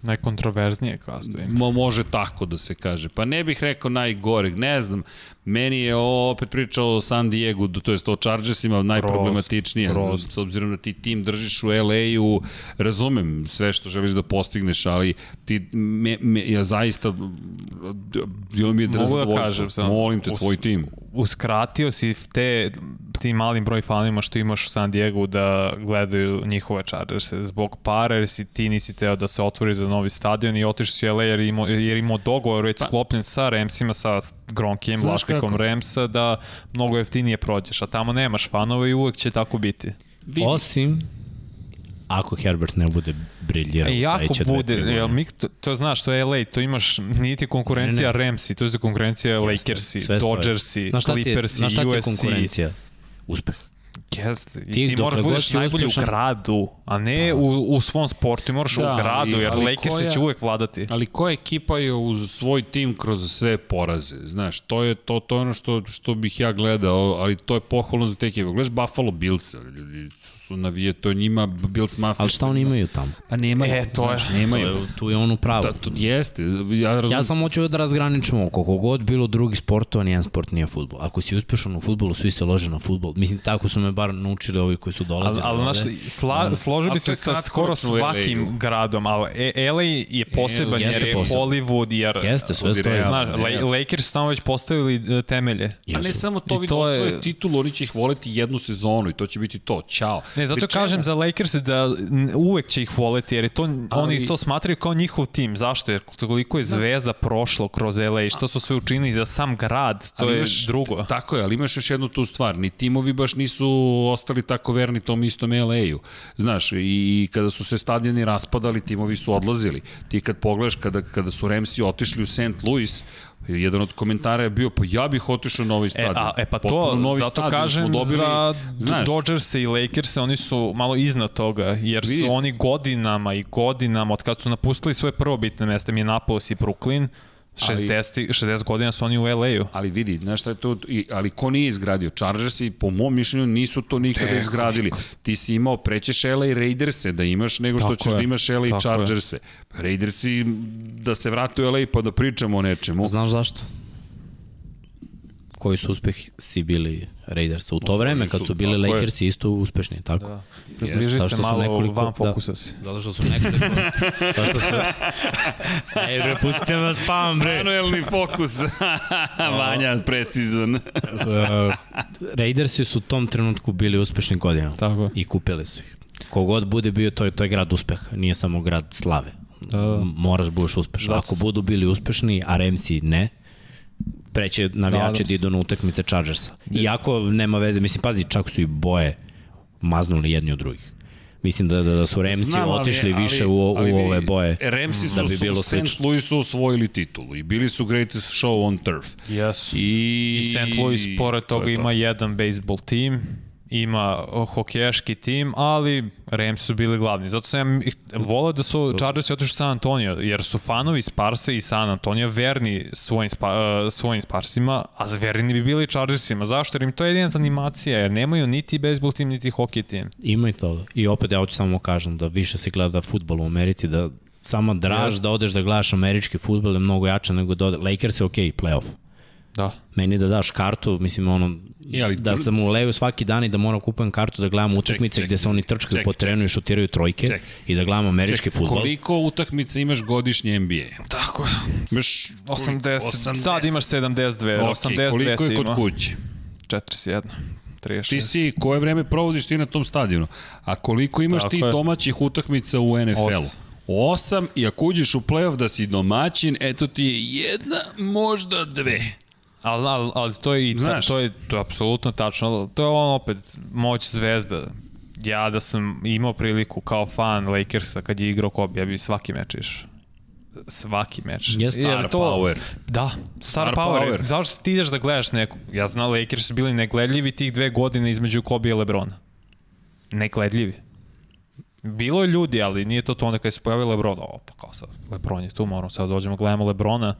Najkontroverznije kastu ima. Mo, može tako da se kaže. Pa ne bih rekao najgoreg, ne znam. Meni je ovo opet pričao o San Diego, to jest o Chargersima najproblematičnije. Groz. S obzirom da ti tim držiš u LA-u, razumem sve što želiš da postigneš, ali ti, me, me, ja zaista, bilo mi je Mogu da zadovoljstvo. kažem samo, Molim te, us- tvoj tim. Uskratio si te, tim malim broj fanima što imaš u San Diego da gledaju njihove Chargerse zbog para, jer si ti nisi teo da se otvori za novi stadion i otišao si u LA jer imao, jer imao dogovor već sklopljen sa Ramsima, sa Gronkijem, Znaš vlasnikom kako? Ramsa, da mnogo jeftinije prođeš, a tamo nemaš fanova i uvek će tako biti. Vidi. Osim ako Herbert ne bude briljirao E, jako dve, bude, tri jel, godine. mi, to, to znaš, to je LA, to imaš, nije ti konkurencija Ne, ne. Ramsi, to je konkurencija Lakersi, sve stoji. Dodgersi, Clippersi, znaš šta ti je USC. konkurencija? Uspeh. Jeste, i Ti ti, moraš da budeš najbolji uspešan- u gradu, a ne u, u svom sportu, ti moraš Da, u gradu, jer koja- će uvek vladati. Ali koja ekipa je uz svoj tim kroz sve poraze? Znaš, to je to, to je ono što, što bih ja gledao, ali to je pohvalno za te ekipe. Gledaš Buffalo Bills, ljudi su, navije, to je njima Bills Mafia. Ali šta oni imaju tamo? Pa nemaju. E, to je. znaš, nemaju. To je- Tu je on u pravu. Da, to jeste. Ja, razum, Ja sam hoću da razgraničimo koliko god bilo drugi sportova, nijedan sport nije futbol. Ako si uspešan u futbolu, svi se lože na futbol. Mislim, tako su me bar naučili ovi koji su Ali, dolazili. ali ovde. znaš, sla, složio ali bi se sa skoro svakim gradom, ali E- LA je poseban Jeste jer je poseban. Hollywood, jer... Jeste, sve realno. Znaš, Lakers su tamo već postavili e, temelje. A ne samo to, I vidi to je- osvoje titulu, oni će ih voleti jednu sezonu i to će biti to. Ćao. Ne, zato čemu- kažem za Lakers da uvek će ih voleti, jer je to, Ali- oni to smatraju kao njihov tim. Zašto? Jer koliko je zvezda prošlo kroz LA, što su sve učinili za sam grad, to Ali je imaš- drugo. Tako je, ali imaš još jednu tu stvar. Ni timovi baš nisu ostali tako verni tom istom LA-u. Znaš, i kada su se stadioni raspadali, timovi su odlazili. Ti kad pogledaš, kada, kada su Ramsi otišli u St. Louis, jedan od komentara je bio, pa ja bih otišao na ovaj E, stadion. a, e pa Potpuno to, novi zato stadion kažem dobili, za znaš, Dodgers i Lakers, oni su malo iznad toga, jer Vidi. su oni godinama i godinama, od kad su napustili svoje prvobitne mesta, Minneapolis i Brooklyn, 60, 60 godina su oni u LA-u. Ali vidi, znaš šta je to, i, ali ko nije izgradio? Chargersi, po mom mišljenju, nisu to nikada izgradili. Ti si imao, prećeš LA i Raiderse da imaš, nego što Tako ćeš je, da imaš LA i tako je. Chargerse. Raidersi, da se vrate u LA pa da pričamo o nečemu. Znaš zašto? Koji su uspeh si bili Raidersa? U to vreme kad su bili. Lakersi isto uspešni, tako? Da. Približi se malo nekoliko- van da. fokusa si. Zato što su nekoliko... [laughs] Zato što su... Ej bre, pustite me da spavam bre. Manuelni fokus. [laughs] Vanja, precizan. Uh, Raidersi su u tom trenutku bili uspešni godinama. Tako. I kupili su ih. Kogod bude bio, to je, to je grad uspeha, nije samo grad slave. Da, da. Moraš da budeš uspešan. Ako budu bili uspešni, a Remsi ne, preće navijači Nadam da se. idu na utakmice Chargersa. Iako nema veze, mislim, pazi, čak su i boje maznuli jedni od drugih. Mislim da, da, da su Remsi Znam, ali- otišli ali- više u, u ali vidi, ove boje Remsi su da bi bilo u St. Louisu osvojili titulu i bili su greatest show on turf. Jesu. I, I St. Louis pored toga to. ima jedan baseball tim, ima hokejaški tim, ali Rams su bili glavni. Zato sam ja volao da su Chargersi otišli San Antonio, jer su fanovi Sparse i San Antonio verni svojim, spa, uh, svojim Sparsima, a verni bi bili Chargersima. Zašto? Jer im to je jedina animacija, jer nemaju niti baseball tim, niti hokej tim. Ima i toga. I opet ja hoću samo kažem da više se gleda futbol u Americi, da sama draž Jeste. da odeš da gledaš američki futbol je mnogo jače nego da ode. Lakers je okej, okay, playoff. Da. Meni da daš kartu, mislim ono, I, ali- da sam u levu svaki dan i da moram kupujem kartu da gledam utakmice čekaj, gde se oni trčkaju po terenu i šutiraju trojke Čekaj. i da gledam američki Čekaj, futbol. Koliko utakmica imaš godišnje NBA? Tako je. Imaš 80, sad imaš 72, Ok, 82 koliko je kod ima. kuće? 41, 36. Ti si, koje vreme provodiš ti na tom stadionu? A koliko imaš Tako ti je. domaćih utakmica u NFL-u? Osam. Osam i ako uđeš u play-off da si domaćin, eto ti je jedna, možda dve. Ali, ali, ali to je i ta, to je to je apsolutno tačno. To je on opet moć zvezda. Ja da sam imao priliku kao fan Lakersa kad je igrao Kobe, ja bi svaki meč išao. Svaki meč. Je star power. Da, star, Star power. power. Zašto ti ideš da gledaš nekog? Ja znam Lakers su bili negledljivi tih dve godine između Kobe i Lebrona. Negledljivi. Bilo je ljudi, ali nije to to onda kada se pojavio Lebron. O, pa kao sad, Lebron je tu, moramo sad da dođemo, gledamo Lebrona.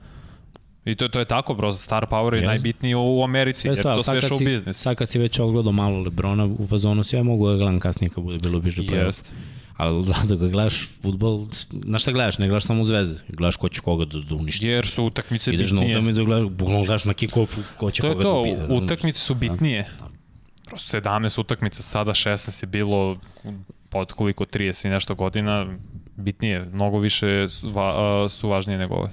I to, to je tako, bro, star power je Jeste. najbitniji u, u Americi, Sve jer to sve show si- biznis. Sad kad si već odgledao malo Lebrona u fazonu, sve ja mogu da gledam kasnije kad bude bilo bliže play-off. Jest. Ali [laughs] zato ga gledaš futbol, na šta gledaš? Ne gledaš samo zvezde, gledaš ko će koga da, da uništi. Jer su utakmice Ideš na bitnije. utakmicu da gledaš, bukvalno gledaš na kick-offu ko će To je koga to, da pide. da utakmice su bitnije. Prosto 17 utakmica, sada 16 je bilo pod koliko 30 i nešto godina, bitnije, mnogo više su, va, su važnije nego ove.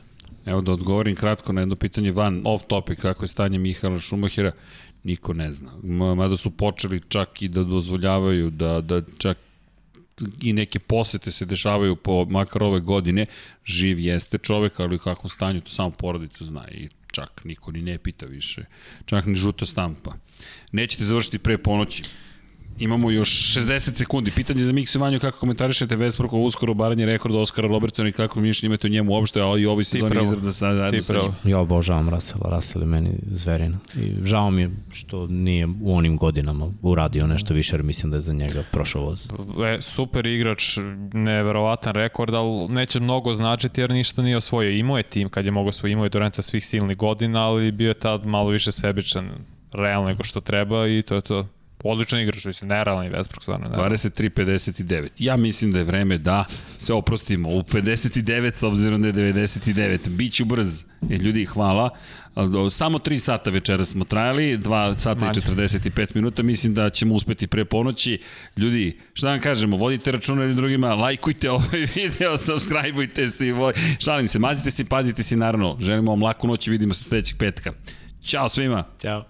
Evo da odgovorim kratko na jedno pitanje van off topic, kako je stanje Mihaela Šumahira, niko ne zna. Mada su počeli čak i da dozvoljavaju da, da čak i neke posete se dešavaju po makar ove godine, živ jeste čovek, ali u kakvom stanju to samo porodica zna i čak niko ni ne pita više, čak ni žuta stampa. Nećete završiti pre ponoći. Imamo još 60 sekundi. Pitanje za Mikse Vanju, kako komentarišete Vesproko uskoro baranje rekorda Oskara Robertsona i kako mišljenje imate o njemu uopšte, ali i ovoj sezoni izrada sa, zajedno Ti sa pravo. njim. Ja obožavam Rasela, Rasel je meni zverina. I žao mi je što nije u onim godinama uradio nešto više, jer mislim da je za njega prošao voz. E, super igrač, neverovatan rekord, ali neće mnogo značiti jer ništa nije osvojio. Imao je tim kad je mogao svoj, imao je Durenta svih silnih godina, ali bio je tad malo više sebičan, realno nego što treba i to je to. Odličan igrač, mislim, nerealni Westbrook, stvarno. nerealan. 23-59. Ja mislim da je vreme da se oprostimo u 59 s obzirom da je 99. Biću brz. E, ljudi, hvala. Samo 3 sata večera smo trajali, 2 sata Manje. i 45 minuta. Mislim da ćemo uspeti pre ponoći. Ljudi, šta vam kažemo, vodite računa jednim drugima, lajkujte [laughs] ovaj video, subscribeujte se i voj... šalim se, mazite se i pazite se naravno. Želimo vam laku noć i vidimo se sledećeg petka. Ćao svima! Ćao.